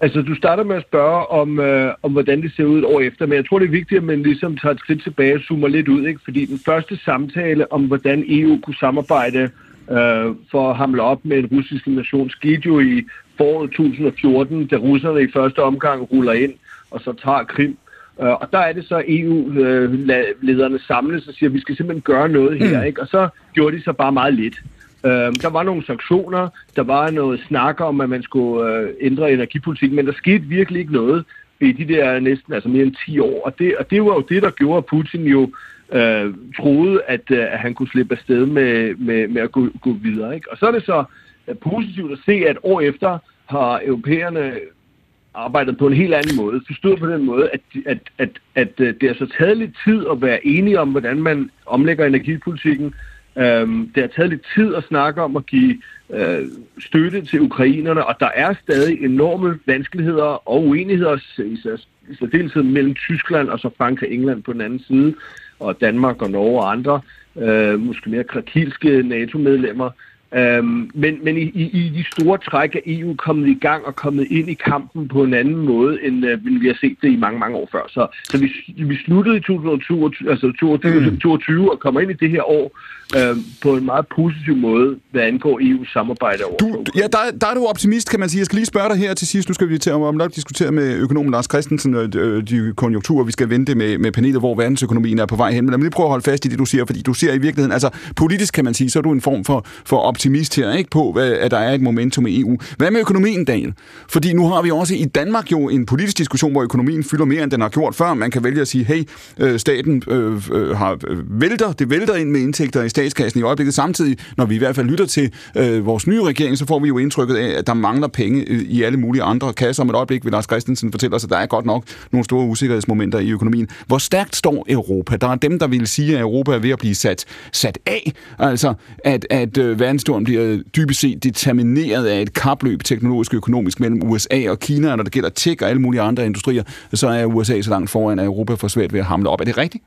Altså, du starter med at spørge om, øh, om, hvordan det ser ud et år efter, men jeg tror, det er vigtigt, at man ligesom tager et skridt tilbage og zoomer lidt ud, ikke? fordi den første samtale om, hvordan EU kunne samarbejde øh, for at hamle op med en russisk nation, skete jo i foråret 2014, da russerne i første omgang ruller ind og så tager Krim. Øh, og der er det så, EU-lederne samles og siger, at vi skal simpelthen gøre noget her. Ikke? Og så gjorde de så bare meget lidt. Øh, der var nogle sanktioner, der var noget snak om, at man skulle øh, ændre energipolitikken, men der skete virkelig ikke noget i de der næsten altså mere end 10 år. Og det, og det var jo det, der gjorde, at Putin jo øh, troede, at, øh, at han kunne slippe afsted med, med, med at gå, gå videre. Ikke? Og så er det så øh, positivt at se, at år efter har europæerne arbejdet på en helt anden måde. Forstået på den måde, at, at, at, at øh, det har så taget lidt tid at være enige om, hvordan man omlægger energipolitikken. Øhm, det har taget lidt tid at snakke om at give øh, støtte til ukrainerne, og der er stadig enorme vanskeligheder og uenigheder, i særdeleshed mellem Tyskland og så Frankrig og England på den anden side, og Danmark og Norge og andre, øh, måske mere krakilske NATO-medlemmer. Øhm, men men i, i, i de store træk er EU kommet i gang og kommet ind i kampen på en anden måde, end øh, vi har set det i mange, mange år før. Så, så vi, vi sluttede i 2022, altså 2022 mm. og kommer ind i det her år øh, på en meget positiv måde, hvad angår EU's samarbejde over. Du, ja, der, der er du optimist, kan man sige. Jeg skal lige spørge dig her til sidst. Nu skal vi til om at diskutere med økonomen Lars Christensen øh, de konjunkturer, vi skal vente med, med panelet, hvor verdensøkonomien er på vej hen. Men lad mig lige prøve at holde fast i det, du siger, fordi du ser i virkeligheden, altså politisk kan man sige, så er du en form for, for optimist her, ikke på, at der er et momentum i EU. Hvad med økonomien, Daniel? Fordi nu har vi også i Danmark jo en politisk diskussion, hvor økonomien fylder mere, end den har gjort før. Man kan vælge at sige, hey, øh, staten øh, øh, har, vælter, det vælter ind med indtægter i statskassen i øjeblikket. Samtidig, når vi i hvert fald lytter til øh, vores nye regering, så får vi jo indtrykket af, at der mangler penge i alle mulige andre kasser. Om et øjeblik vil Lars Christensen fortælle os, at der er godt nok nogle store usikkerhedsmomenter i økonomien. Hvor stærkt står Europa? Der er dem, der vil sige, at Europa er ved at blive sat, sat af. Altså, at, at øh, verdensstoren bliver dybest set determineret af et kapløb teknologisk og økonomisk mellem USA og Kina, og når det gælder tech og alle mulige andre industrier, så er USA så langt foran, at Europa får svært ved at hamle op. Er det rigtigt?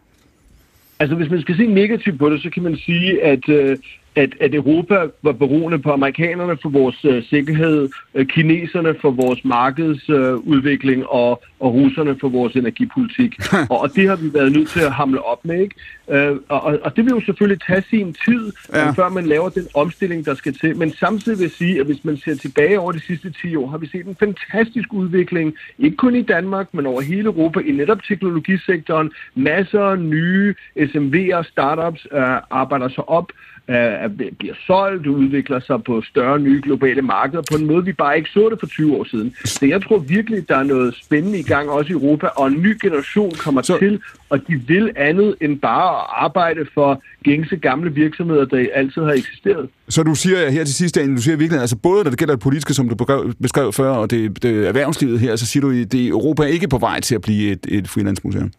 Altså, hvis man skal se negativt på det, så kan man sige, at, øh, at, at Europa var beroende på amerikanerne for vores øh, sikkerhed, øh, kineserne for vores markedsudvikling øh, og, og russerne for vores energipolitik. og, og det har vi været nødt til at hamle op med, ikke? Øh, og, og det vil jo selvfølgelig tage sin tid, ja. før man laver den omstilling, der skal til. Men samtidig vil jeg sige, at hvis man ser tilbage over de sidste 10 år, har vi set en fantastisk udvikling, ikke kun i Danmark, men over hele Europa, i netop teknologisektoren. Masser af nye SMV'er, startups øh, arbejder sig op øh, bliver solgt, udvikler sig på større nye globale markeder på en måde, vi bare ikke så det for 20 år siden. Så jeg tror virkelig, der er noget spændende i gang også i Europa, og en ny generation kommer så... til, og de vil andet end bare at arbejde for gængse gamle virksomheder, der altid har eksisteret. Så du siger her til sidst, Daniel, du siger virkelig, altså både når det gælder det politiske, som du beskrev før, og det, det erhvervslivet her, så siger du, at Europa er ikke på vej til at blive et, et freelance-museum.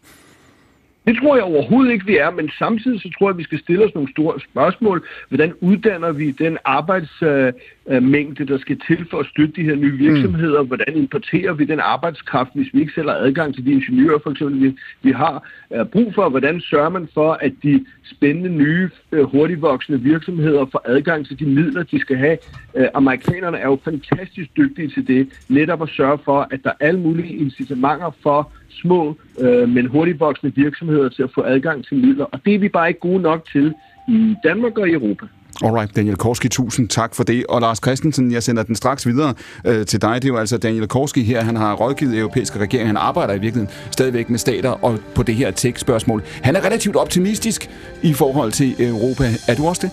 Det tror jeg overhovedet ikke, vi er, men samtidig så tror jeg, at vi skal stille os nogle store spørgsmål. Hvordan uddanner vi den arbejdsmængde, der skal til for at støtte de her nye virksomheder? Mm. Hvordan importerer vi den arbejdskraft, hvis vi ikke selv har adgang til de ingeniører, for eksempel, vi, vi har brug for? Hvordan sørger man for, at de spændende, nye, øh, hurtigvoksende virksomheder får adgang til de midler, de skal have? Øh, amerikanerne er jo fantastisk dygtige til det, netop at sørge for, at der er alle mulige incitamenter for små, øh, men hurtigvoksende virksomheder til at få adgang til midler. Og det er vi bare ikke gode nok til i Danmark og i Europa. Alright, Daniel Korski, tusind tak for det. Og Lars Christensen, jeg sender den straks videre øh, til dig. Det er jo altså Daniel Korski her. Han har rådgivet europæiske regering. Han arbejder i virkeligheden stadigvæk med stater og på det her tech-spørgsmål. Han er relativt optimistisk i forhold til Europa. Er du også det?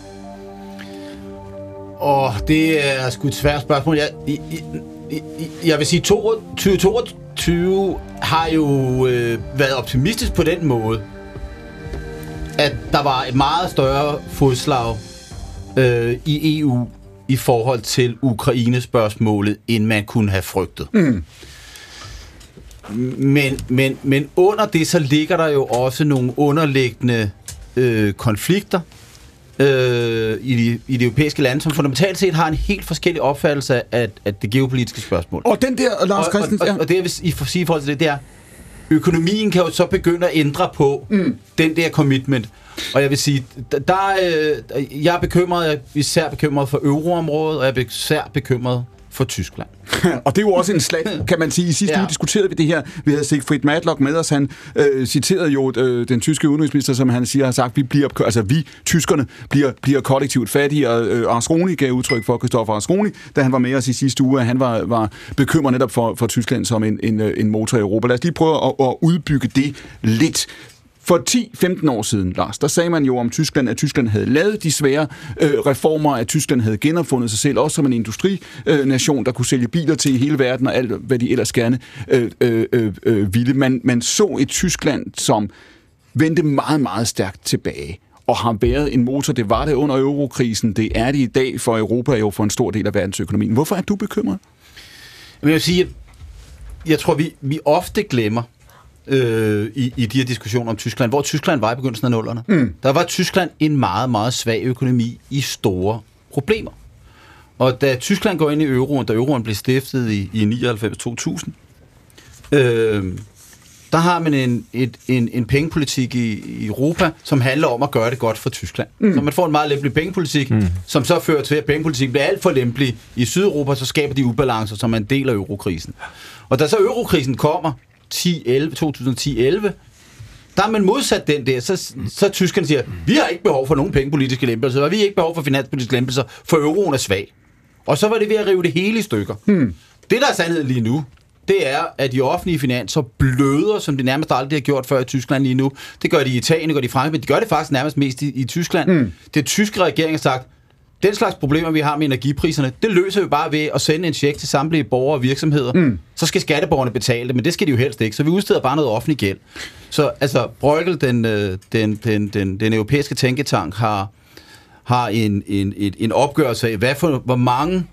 Og det er sgu et svært spørgsmål. Jeg, jeg, jeg, vil sige, 2022 har jo øh, været optimistisk på den måde, at der var et meget større fodslag øh, i EU i forhold til Ukraine-spørgsmålet, end man kunne have frygtet. Mm. Men, men, men under det, så ligger der jo også nogle underliggende øh, konflikter øh, i, de, i de europæiske lande, som fundamentalt set har en helt forskellig opfattelse af, af det geopolitiske spørgsmål. Og den der, Lars Christensen... Og, og, og det, jeg vil sige i forhold til det, det er, økonomien kan jo så begynde at ændre på mm. den der commitment. Og jeg vil sige, der, øh, jeg er bekymret, jeg er især bekymret for euroområdet, og jeg er især bekymret for Tyskland. og det er jo også en slag, kan man sige. I sidste ja. uge diskuterede vi det her. Vi havde Sigfrid Matlock med os. Han øh, citerede jo øh, den tyske udenrigsminister, som han siger har sagt, vi bliver, altså vi, tyskerne, bliver, bliver kollektivt fattige. Og øh, Arsroni gav udtryk for, Christoffer Arsroni, da han var med os i sidste uge, at han var, var bekymret netop for, for Tyskland som en, en, øh, en motor i Europa. Lad os lige prøve at, at udbygge det lidt. For 10-15 år siden, Lars, der sagde man jo om Tyskland, at Tyskland havde lavet de svære øh, reformer, at Tyskland havde genopfundet sig selv, også som en industrination, der kunne sælge biler til hele verden, og alt, hvad de ellers gerne øh, øh, øh, øh ville. Man, man så et Tyskland, som vendte meget, meget stærkt tilbage og har været en motor. Det var det under eurokrisen. Det er det i dag for Europa og jo for en stor del af verdensøkonomien. Hvorfor er du bekymret? Jeg vil sige, jeg tror, vi, vi ofte glemmer, øh, i, i de her diskussioner om Tyskland, hvor Tyskland var i begyndelsen af nullerne. Mm. Der var Tyskland en meget, meget svag økonomi i store problemer. Og da Tyskland går ind i euroen, da euroen blev stiftet i, i 99-2000, øh, der har man en, et, en, en pengepolitik i, i Europa, som handler om at gøre det godt for Tyskland. Mm. Så man får en meget lempelig pengepolitik, mm. som så fører til, at pengepolitikken bliver alt for lempelig i Sydeuropa, så skaber de ubalancer, som er en del af eurokrisen. Og da så eurokrisen kommer, 2010-11, der er man modsat den der, så, så tyskerne siger, vi har ikke behov for nogen pengepolitiske lempelser, og vi har ikke behov for finanspolitiske lempelser, for euroen er svag. Og så var det ved at rive det hele i stykker. Hmm. Det, der er sandheden lige nu, det er, at de offentlige finanser bløder, som de nærmest aldrig har gjort før i Tyskland lige nu. Det gør de i Italien, det gør de i Frankrig, men de gør det faktisk nærmest mest i, i Tyskland. Mm. Det tyske regering har sagt, den slags problemer, vi har med energipriserne, det løser vi bare ved at sende en check til samtlige borgere og virksomheder. Mm. Så skal skatteborgerne betale det, men det skal de jo helst ikke. Så vi udsteder bare noget offentlig gæld. Så altså, Bruegel, den, øh, den, den, den, den europæiske tænketank, har, har en, en, en, en opgørelse af, hvad for, hvor mange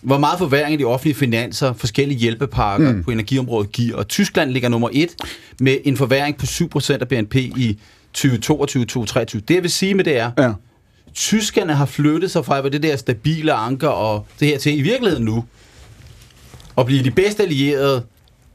hvor meget forværing i de offentlige finanser, forskellige hjælpepakker mm. på energiområdet giver. Og Tyskland ligger nummer et med en forværing på 7% af BNP i 2022-2023. Det jeg vil sige med det er, ja tyskerne har flyttet sig fra det der stabile anker og det her til i virkeligheden nu at blive de bedste allierede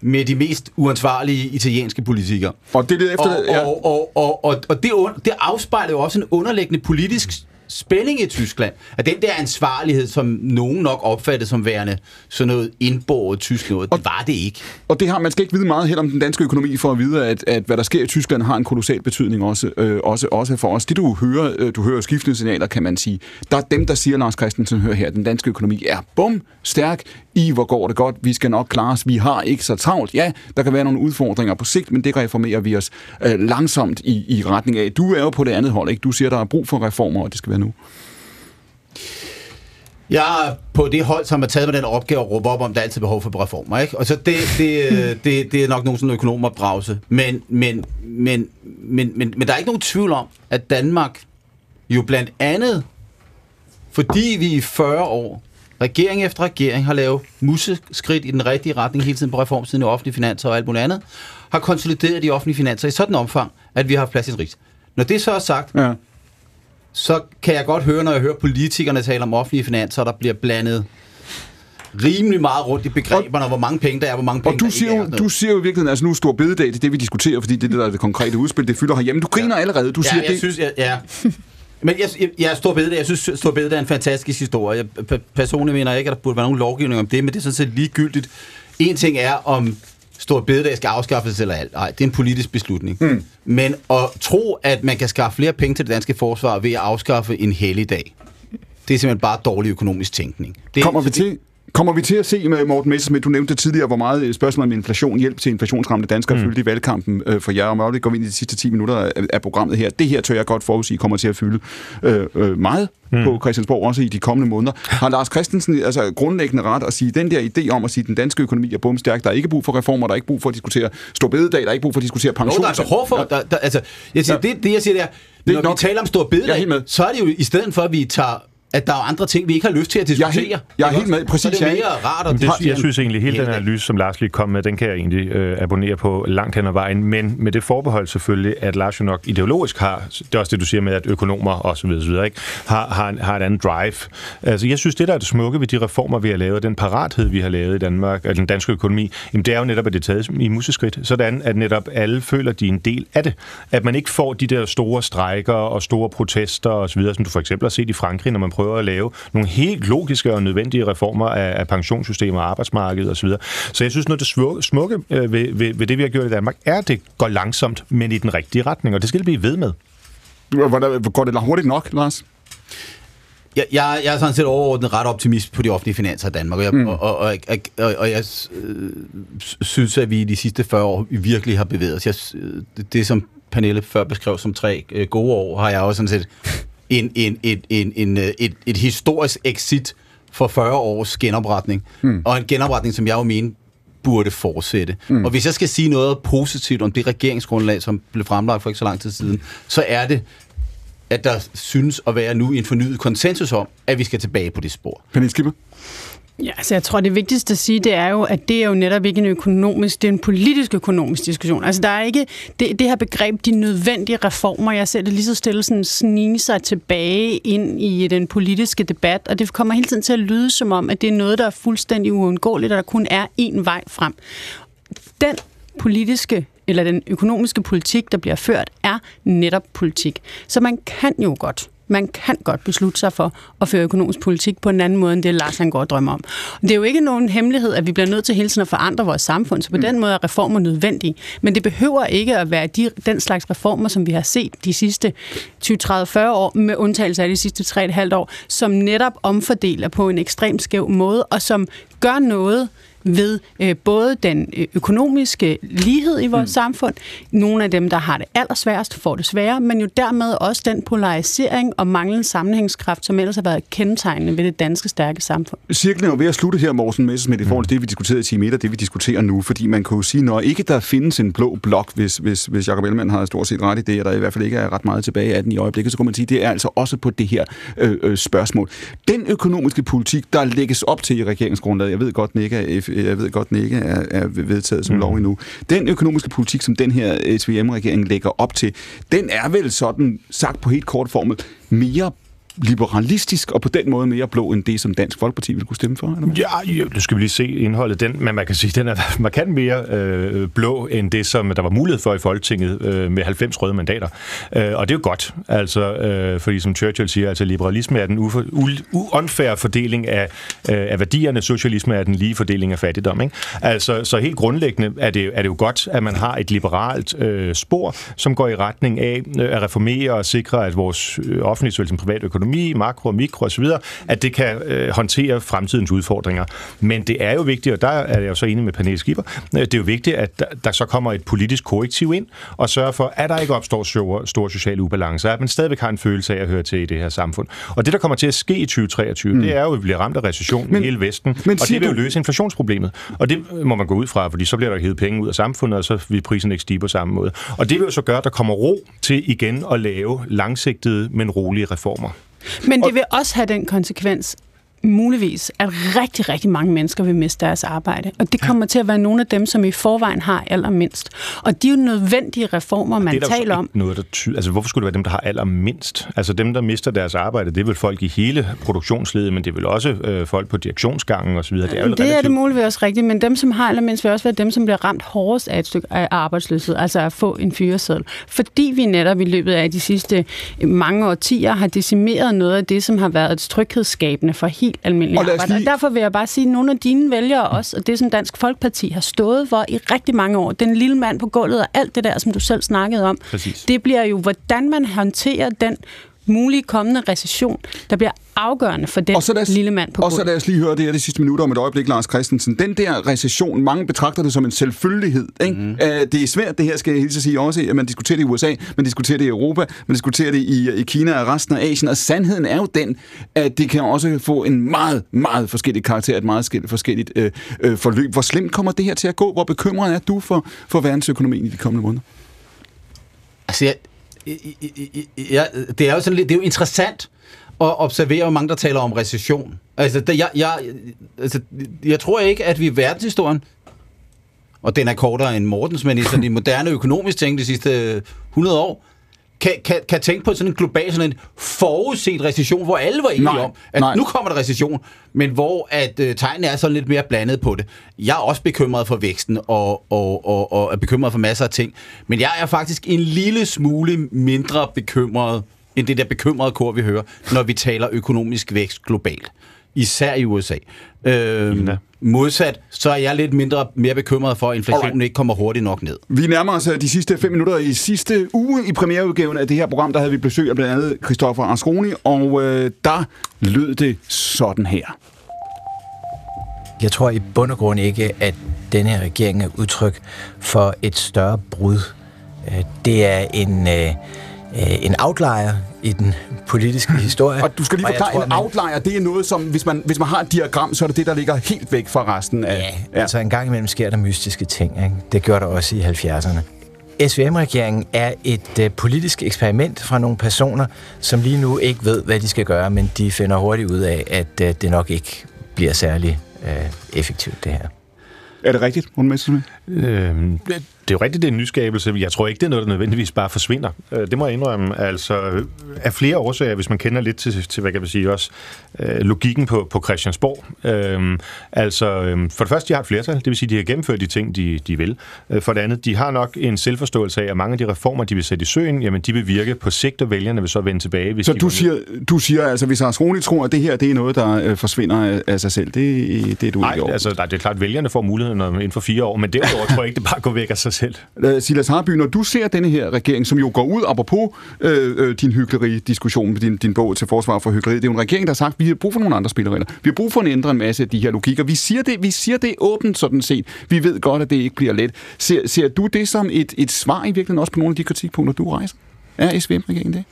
med de mest uansvarlige italienske politikere. Og det er efter... Og, ja. og, og, og, og, og det, det afspejler jo også en underliggende politisk spænding i Tyskland, at den der ansvarlighed, som nogen nok opfattede som værende sådan noget indborget tysk noget, og, det var det ikke. Og det har man skal ikke vide meget her om den danske økonomi for at vide, at, at hvad der sker i Tyskland har en kolossal betydning også, øh, også, også for os. Det du hører, øh, du hører skiftende signaler, kan man sige. Der er dem, der siger, Lars Christensen hører her, at den danske økonomi er bum stærk i, hvor går det godt, vi skal nok klare os, vi har ikke så travlt. Ja, der kan være nogle udfordringer på sigt, men det reformerer vi os øh, langsomt i, i retning af. Du er jo på det andet hold, ikke? Du siger, der er brug for reformer, og det skal være nu. Jeg er på det hold, som har taget med den opgave at råbe op om, der er altid behov for reformer. Ikke? Og så det, det, det, det er nok nogen sådan økonomopdragelse. Men, men, men, men, men, men der er ikke nogen tvivl om, at Danmark jo blandt andet, fordi vi i 40 år regering efter regering har lavet museskridt i den rigtige retning hele tiden på reformsiden i offentlige finanser og alt muligt andet, har konsolideret de offentlige finanser i sådan en omfang, at vi har haft plads i rigs. Når det så er sagt, ja. Så kan jeg godt høre, når jeg hører politikerne tale om offentlige finanser, der bliver blandet rimelig meget rundt i begreberne, og hvor mange penge der er, hvor mange penge og du der siger, ikke er. Du siger jo i virkeligheden, altså nu er stor bededag, det er det, vi diskuterer, fordi det er det, der er det konkrete udspil, det fylder herhjemme. Du griner ja. allerede. Du ja, siger, jeg det... synes, jeg, ja. Men jeg, jeg, jeg, Stor Bede, jeg synes, Stor Bede er en fantastisk historie. Jeg personligt mener ikke, at der burde være nogen lovgivning om det, men det er sådan set ligegyldigt. En ting er, om Stor Bededag skal afskaffes eller alt. Nej, det er en politisk beslutning. Mm. Men at tro, at man kan skaffe flere penge til det danske forsvar ved at afskaffe en helligdag, det er simpelthen bare dårlig økonomisk tænkning. Det, Kommer vi til, Kommer vi til at se med Morten Messersmith, du nævnte tidligere, hvor meget spørgsmål om inflation, hjælp til inflationsramte danskere mm. fyldte i valgkampen øh, for jer, og om går vi ind i de sidste 10 minutter af, programmet her. Det her tør jeg godt forudsige kommer til at fylde øh, øh, meget mm. på Christiansborg, også i de kommende måneder. Har Lars Christensen altså grundlæggende ret at sige, den der idé om at sige, at den danske økonomi er bumstærk, der er ikke brug for reformer, der er ikke brug for at diskutere stor bededag, der er ikke brug for at diskutere pension. Jo, der er behov for, der, der, altså, jeg siger, ja. det, det, jeg siger, det er, det når nok, vi taler om stor bededag, så er det jo i stedet for, at vi tager at der er andre ting, vi ikke har lyst til at diskutere. Jeg er, jeg er helt med. Præcis. Så det er mere rart at det, Jeg synes egentlig, hele den analyse, som Lars lige kom med, den kan jeg egentlig øh, abonnere på langt hen ad vejen. Men med det forbehold selvfølgelig, at Lars jo nok ideologisk har, det er også det, du siger med, at økonomer og så videre, så videre ikke, har, har, har et andet drive. Altså, jeg synes, det der er det smukke ved de reformer, vi har lavet, den parathed, vi har lavet i Danmark, af den danske økonomi, jamen, det er jo netop, at det er taget i museskridt, sådan at netop alle føler, de er en del af det. At man ikke får de der store strejker og store protester og så videre, som du for eksempel har set i Frankrig, når man prøver at lave nogle helt logiske og nødvendige reformer af, af pensionssystemer, arbejdsmarkedet osv. Så jeg synes, noget af det smukke, smukke øh, ved, ved, ved det, vi har gjort i Danmark, er, at det går langsomt, men i den rigtige retning, og det skal det blive ved med. Går det hurtigt nok, Lars? Jeg, jeg, jeg er sådan set overordnet ret optimist på de offentlige finanser i Danmark, og jeg, mm. og, og, og, og, og jeg øh, synes, at vi i de sidste 40 år virkelig har bevæget os. Jeg, øh, det, det, som Pernille før beskrev som tre øh, gode år, har jeg også sådan set en, en, en, en, en, øh, et, et historisk exit for 40 års genopretning, mm. og en genopretning, som jeg jo mener burde fortsætte. Mm. Og hvis jeg skal sige noget positivt om det regeringsgrundlag, som blev fremlagt for ikke så lang tid siden, så er det, at der synes at være nu en fornyet konsensus om, at vi skal tilbage på det spor. Pernille Skipper? Ja, altså jeg tror, det vigtigste at sige, det er jo, at det er jo netop ikke en økonomisk, det er en politisk økonomisk diskussion. Altså der er ikke det, det her begreb, de nødvendige reformer, jeg ser det lige så stille sådan snige sig tilbage ind i den politiske debat, og det kommer hele tiden til at lyde som om, at det er noget, der er fuldstændig uundgåeligt, og der kun er én vej frem. Den politiske eller den økonomiske politik, der bliver ført, er netop politik. Så man kan jo godt man kan godt beslutte sig for at føre økonomisk politik på en anden måde, end det Lars han går og drømmer om. Det er jo ikke nogen hemmelighed, at vi bliver nødt til hele tiden at forandre vores samfund, så på mm. den måde er reformer nødvendige. Men det behøver ikke at være de, den slags reformer, som vi har set de sidste 20, 30, 40 år, med undtagelse af de sidste 3,5 år, som netop omfordeler på en ekstremt skæv måde, og som gør noget ved øh, både den øh, økonomiske lighed i vores mm. samfund, nogle af dem, der har det allersværest, får det sværere, men jo dermed også den polarisering og manglende sammenhængskraft, som ellers har været kendetegnende ved det danske stærke samfund. Cirklen er jo ved at slutte her, Morten Messersmith, i forhold til det, vi diskuterede i time 1, og det, vi diskuterer nu, fordi man kan jo sige, når ikke der findes en blå blok, hvis, hvis, hvis Jacob Ellemann har stort set ret i det, og der i hvert fald ikke er ret meget tilbage af den i øjeblikket, så kan man sige, det er altså også på det her øh, øh, spørgsmål. Den økonomiske politik, der lægges op til i regeringsgrundlaget, jeg ved godt, den ikke er jeg ved godt, den ikke er, er vedtaget som mm. lov endnu. Den økonomiske politik, som den her SVM-regering lægger op til, den er vel sådan, sagt på helt kort formel, mere liberalistisk og på den måde mere blå end det, som Dansk Folkeparti ville kunne stemme for? Eller hvad? Ja, jo, nu skal vi lige se indholdet. Den, men man kan sige, den er markant mere øh, blå end det, som der var mulighed for i Folketinget øh, med 90 røde mandater. Øh, og det er jo godt, altså, øh, fordi som Churchill siger, altså liberalisme er den uunfærre fordeling af, øh, af værdierne, socialisme er den lige fordeling af fattigdom. Ikke? Altså, så helt grundlæggende er det, er det jo godt, at man har et liberalt øh, spor, som går i retning af øh, at reformere og sikre, at vores øh, offentlige såvel som private økonomi økonomi, makro og mikro osv., at det kan øh, håndtere fremtidens udfordringer. Men det er jo vigtigt, og der er jeg jo så enig med Pernille Skipper, øh, det er jo vigtigt, at der, der så kommer et politisk korrektiv ind og sørger for, at der ikke opstår store, store sociale ubalancer, at man stadigvæk har en følelse af at høre til i det her samfund. Og det, der kommer til at ske i 2023, mm. det er jo, at vi bliver ramt af recession men, i hele Vesten, men, og det vil jo løse inflationsproblemet. Og det må man gå ud fra, fordi så bliver der hævet penge ud af samfundet, og så vil prisen ikke stige på samme måde. Og det vil jo så gøre, at der kommer ro til igen at lave langsigtede, men rolige reformer. Men det vil også have den konsekvens, muligvis, at rigtig, rigtig mange mennesker vil miste deres arbejde. Og det kommer ja. til at være nogle af dem, som i forvejen har allermindst. Og de er jo nødvendige reformer, man det er taler om. Noget, der ty- altså, hvorfor skulle det være dem, der har allermindst? Altså dem, der mister deres arbejde, det er vel folk i hele produktionsledet, men det er vel også øh, folk på direktionsgangen osv. Det er, det relativt... er det muligvis også rigtigt, men dem, som har allermindst, vil også være dem, som bliver ramt hårdest af et stykke af arbejdsløshed, altså at få en fyreseddel. Fordi vi netop i løbet af de sidste mange årtier har decimeret noget af det, som har været et tryghedsskabende for helt helt almindelige og arbejde. Lige... Derfor vil jeg bare sige, at nogle af dine vælgere også, og det som Dansk Folkeparti har stået for i rigtig mange år, den lille mand på gulvet og alt det der, som du selv snakkede om, Præcis. det bliver jo, hvordan man håndterer den mulige kommende recession, der bliver afgørende for den og så os, lille mand på Og så lad os lige høre det her de sidste minutter om et øjeblik, Lars Christensen. Den der recession, mange betragter det som en selvfølgelighed. Ikke? Mm. det er svært, det her skal jeg hilse sige også, at man diskuterer det i USA, man diskuterer det i Europa, man diskuterer det i, i Kina og resten af Asien, og sandheden er jo den, at det kan også få en meget, meget forskellig karakter, et meget forskelligt øh, øh, forløb. Hvor slemt kommer det her til at gå? Hvor bekymret er du for, for verdensøkonomien i de kommende måneder? Altså, jeg, ja, det er jo sådan lidt, det er jo interessant at observere, hvor mange der taler om recession. Altså, det, jeg, jeg, altså, jeg tror ikke, at vi i verdenshistorien, og den er kortere end Mortens, men i sådan en moderne økonomisk ting de sidste 100 år, kan, kan, kan tænke på sådan en global, sådan en forudset recession, hvor alle var enige nej, om, at nej. nu kommer der recession, men hvor at øh, tegnene er sådan lidt mere blandet på det. Jeg er også bekymret for væksten, og, og, og, og er bekymret for masser af ting, men jeg er faktisk en lille smule mindre bekymret end det der bekymrede kor, vi hører, når vi taler økonomisk vækst globalt. Især i USA. Øhm, modsat, så er jeg lidt mindre mere bekymret for, at inflationen Alright. ikke kommer hurtigt nok ned. Vi nærmer os øh, de sidste fem minutter i sidste uge i premiereudgaven af det her program. Der havde vi besøg af blandt andet Christoffer Asroni, og øh, der lød det sådan her. Jeg tror i bund og grund ikke, at denne her regering er udtryk for et større brud. Øh, Det er en, øh, øh, en outlier i den politiske historie. Og du skal lige forklare, tror, en man- outlier, det er noget, som hvis man, hvis man har et diagram, så er det det, der ligger helt væk fra resten af... Ja, altså en gang imellem sker der mystiske ting. Ikke? Det gjorde der også i 70'erne. SVM-regeringen er et øh, politisk eksperiment fra nogle personer, som lige nu ikke ved, hvad de skal gøre, men de finder hurtigt ud af, at øh, det nok ikke bliver særlig øh, effektivt, det her. Er det rigtigt, Rune Messerschmidt? Øhm, det er jo rigtigt, det er en nyskabelse. Jeg tror ikke, det er noget, der nødvendigvis bare forsvinder. Øh, Det må jeg indrømme. Altså, øh, af flere årsager, hvis man kender lidt til, til hvad kan man sige, også øh, logikken på, på Christiansborg. Øhm, altså, øhm, for det første, de har et flertal, det vil sige, de har gennemført de ting, de, de vil. For det andet, de har nok en selvforståelse af, at mange af de reformer, de vil sætte i søen, jamen, de vil virke på sigt, og vælgerne vil så vende tilbage. Hvis Så de du siger, du siger altså, hvis Asroni tror, at det her det er noget, der forsvinder af, sig selv, det, det er du Nej, ikke over. altså, nej, det er klart, at vælgerne får muligheden inden for fire år, men derudover tror jeg ikke, det bare går væk af sig selv. Øh, Silas Harby, når du ser denne her regering, som jo går ud, apropos øh, øh, din hyggeleri-diskussion, din, din bog til forsvar for hyggeri, det er jo en regering, der har sagt, at vi har brug for nogle andre spilleregler. Vi har brug for at ændre en masse af de her logikker. Vi siger det, vi siger det åbent sådan set. Vi ved godt, at det ikke bliver let. Ser, ser du det som et, et svar i virkeligheden også på nogle af de kritikpunkter, du rejser? Er SVM-regeringen det?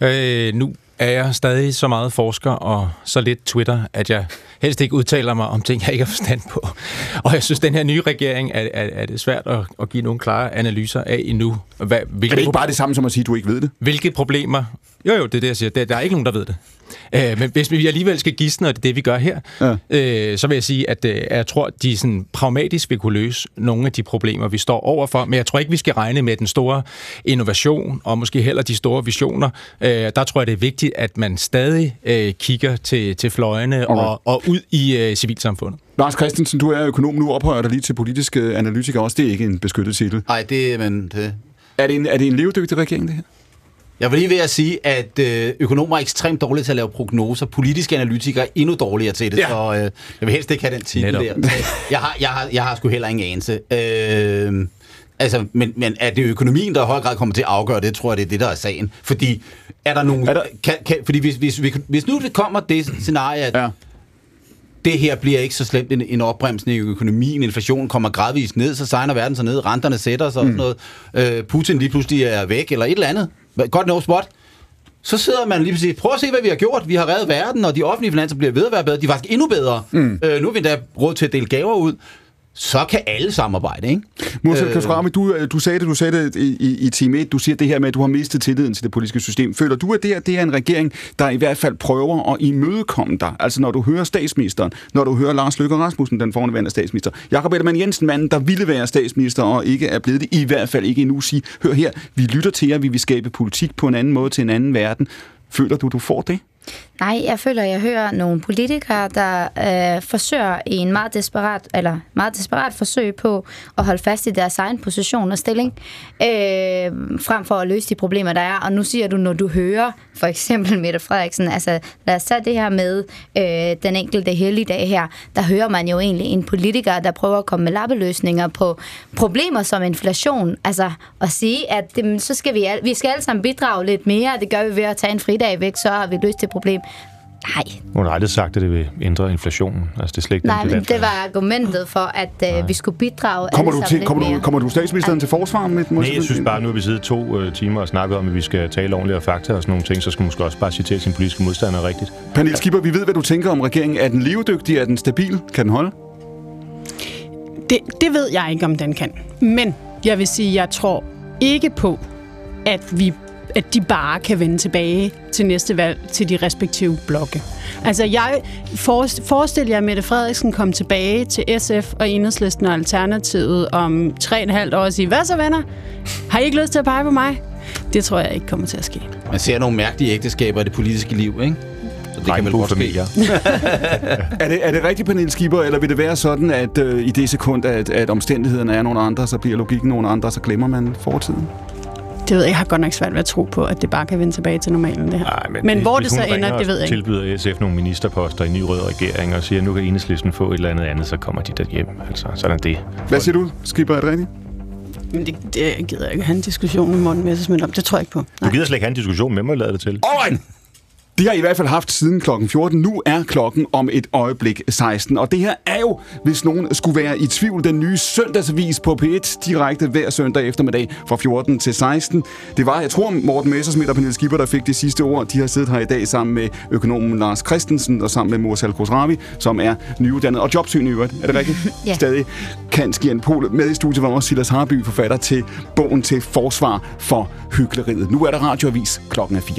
Øh, nu er jeg stadig så meget forsker og så lidt Twitter, at jeg helst ikke udtaler mig om ting, jeg ikke har forstand på. Og jeg synes, den her nye regering er, er, er det svært at, at give nogle klare analyser af endnu. Hvad, hvilke, Er det ikke bare det samme som at sige, at du ikke ved det? hvilke problemer... Jo, jo, det er det, jeg siger. Der, der er ikke nogen, der ved det. Øh, men hvis vi alligevel skal gisne, og det er det, vi gør her, Ja. øh, så vil jeg sige, at øh, jeg tror, de sådan pragmatisk vil kunne løse nogle af de problemer, vi står overfor. Men jeg tror ikke, vi skal regne med den store innovation, og måske heller de store visioner. Øh, der tror jeg, det er vigtigt, at man stadig øh, kigger til, til fløjene og, og ud i øh, civilsamfundet. Lars Christensen, du er økonom nu, ophøjer dig lige til politisk analytiker også. Det er ikke en beskyttet titel. Nej, det, men det, Er det en, er det en levedygtig regering, det her? Jeg vil lige ved at sige, at øh, økonomer er ekstremt dårlige til at lave prognoser. Politiske analytikere er endnu dårligere til det, Ja. så øh, jeg vil helst ikke have den titel Netop. der. Jeg har, jeg, har, jeg har sgu heller ingen anelse. Øh, altså, men, men er det økonomien, der i høj grad kommer til at afgøre det, tror jeg, det er det, der er sagen. Fordi er der nogen... Er der- Kan, kan, fordi hvis, hvis, hvis, hvis nu det kommer det scenarie, at Ja. det her bliver ikke så slemt en, en opbremsning i økonomien, inflationen kommer gradvist ned, så sejner verden sig ned, renterne sætter sig og sådan noget, øh, Putin lige pludselig er væk, eller et eller andet, godt no spot, så sidder man lige pludselig, prøv at se, hvad vi har gjort. Vi har reddet verden, og de offentlige finanser bliver ved at være bedre. De er faktisk endnu bedre. Mm. Øh, nu er vi endda råd til at dele gaver ud. Så kan alle samarbejde, ikke? Øh, Kasrami, du, øh, du sagde det, du sagde det i, i, time 1, du siger det her med, at du har mistet tilliden til det politiske system. Føler du, at det her det er en regering, der i hvert fald prøver at imødekomme dig? Altså når du hører statsministeren, når du hører Lars Løkke Rasmussen, den fornærværende statsminister, Jakob Ellemann Jensen, manden, der ville være statsminister og ikke er blevet det, i hvert fald ikke endnu, sige, hør her, vi lytter til jer, vi vil skabe politik på en anden måde til en anden verden. Føler du, du får det? Nej, jeg føler, at jeg hører nogle politikere, der øh, forsøger i en meget desperat, eller meget desperat forsøg på at holde fast i deres egen position og stilling, øh, frem for at løse de problemer, der er. Og nu siger du, når du hører for eksempel Mette Frederiksen, altså lad os tage det her med øh, den enkelte helligdag her, der hører man jo egentlig en politiker, der prøver at komme med lappeløsninger på problemer som inflation. Altså at sige, at det, så skal vi, al- vi skal alle sammen bidrage lidt mere, det gør vi ved at tage en fridag væk, så har vi løst det problem. Nej, Hun har aldrig sagt, at det vil ændre inflationen. Altså, det er slet ikke nej, den men det var argumentet for, at øh, vi skulle bidrage Kommer du, til, kommer, du, kommer du statsministeren til forsvar med et Nej, jeg synes bare, nu har vi siddet to øh, timer og snakket om, at vi skal tale ordentligt og fakta og sådan nogle ting, så skal man måske også bare citere sin politiske modstander rigtigt. Pernille Skipper, vi ved, hvad du tænker om regeringen. Er den levedygtig? Er den stabil? Kan den holde? Det, det ved jeg ikke, om den kan. Men jeg vil sige, jeg tror ikke på, at vi at de bare kan vende tilbage til næste valg til de respektive blokke. Altså, jeg forest- forestil jer, at Mette Frederiksen kom tilbage til SF og Enhedslisten og Alternativet om tre og halvt år og sige, hvad så venner? Har I ikke lyst til at pege på mig? Det tror jeg ikke kommer til at ske. Man ser nogle mærkelige ægteskaber i det politiske liv, ikke? Så det kan vel godt ske. Regnbuefamilier. Er det, er det rigtigt, Pernille Skipper, eller vil det være sådan, at øh, i det sekund, at, at omstændighederne er nogle andre, så bliver logikken nogle andre, så glemmer man fortiden? Det ved jeg, jeg har godt nok svært ved at tro på, at det bare kan vende tilbage til normalen, det her. Nej, men, men hvor det så ender, det ved jeg ikke. tilbyder SF nogle ministerposter i en ny rød regering og siger, at nu kan enhedslisten få et eller andet andet, så kommer de der hjem. Altså, sådan er det. Hvad siger du, Skipper? Er det rigtigt? Men det, det gider jeg ikke have en diskussion med Morten Messersmith om. Det tror jeg ikke på. Nej. Du gider slet ikke have en diskussion med mig, lade det til. Alright! De har i hvert fald haft siden klokken 14. Nu er klokken om et øjeblik 16. Og det her er jo, hvis nogen skulle være i tvivl, den nye søndagsavis på P1 direkte hver søndag eftermiddag fra 14 til 16. Det var, jeg tror, Morten Messersmith og Pernille Skipper, der fik det sidste ord. De har siddet her i dag sammen med økonomen Lars Christensen og sammen med Morsal Khosravi, som er nyuddannet og jobsyn i øvrigt. Er det rigtigt? ja. Stadig kan Skien Pol med i studiet var også Silas Harby, forfatter til bogen til Forsvar for Hykleriet. Nu er der radioavis klokken er 4.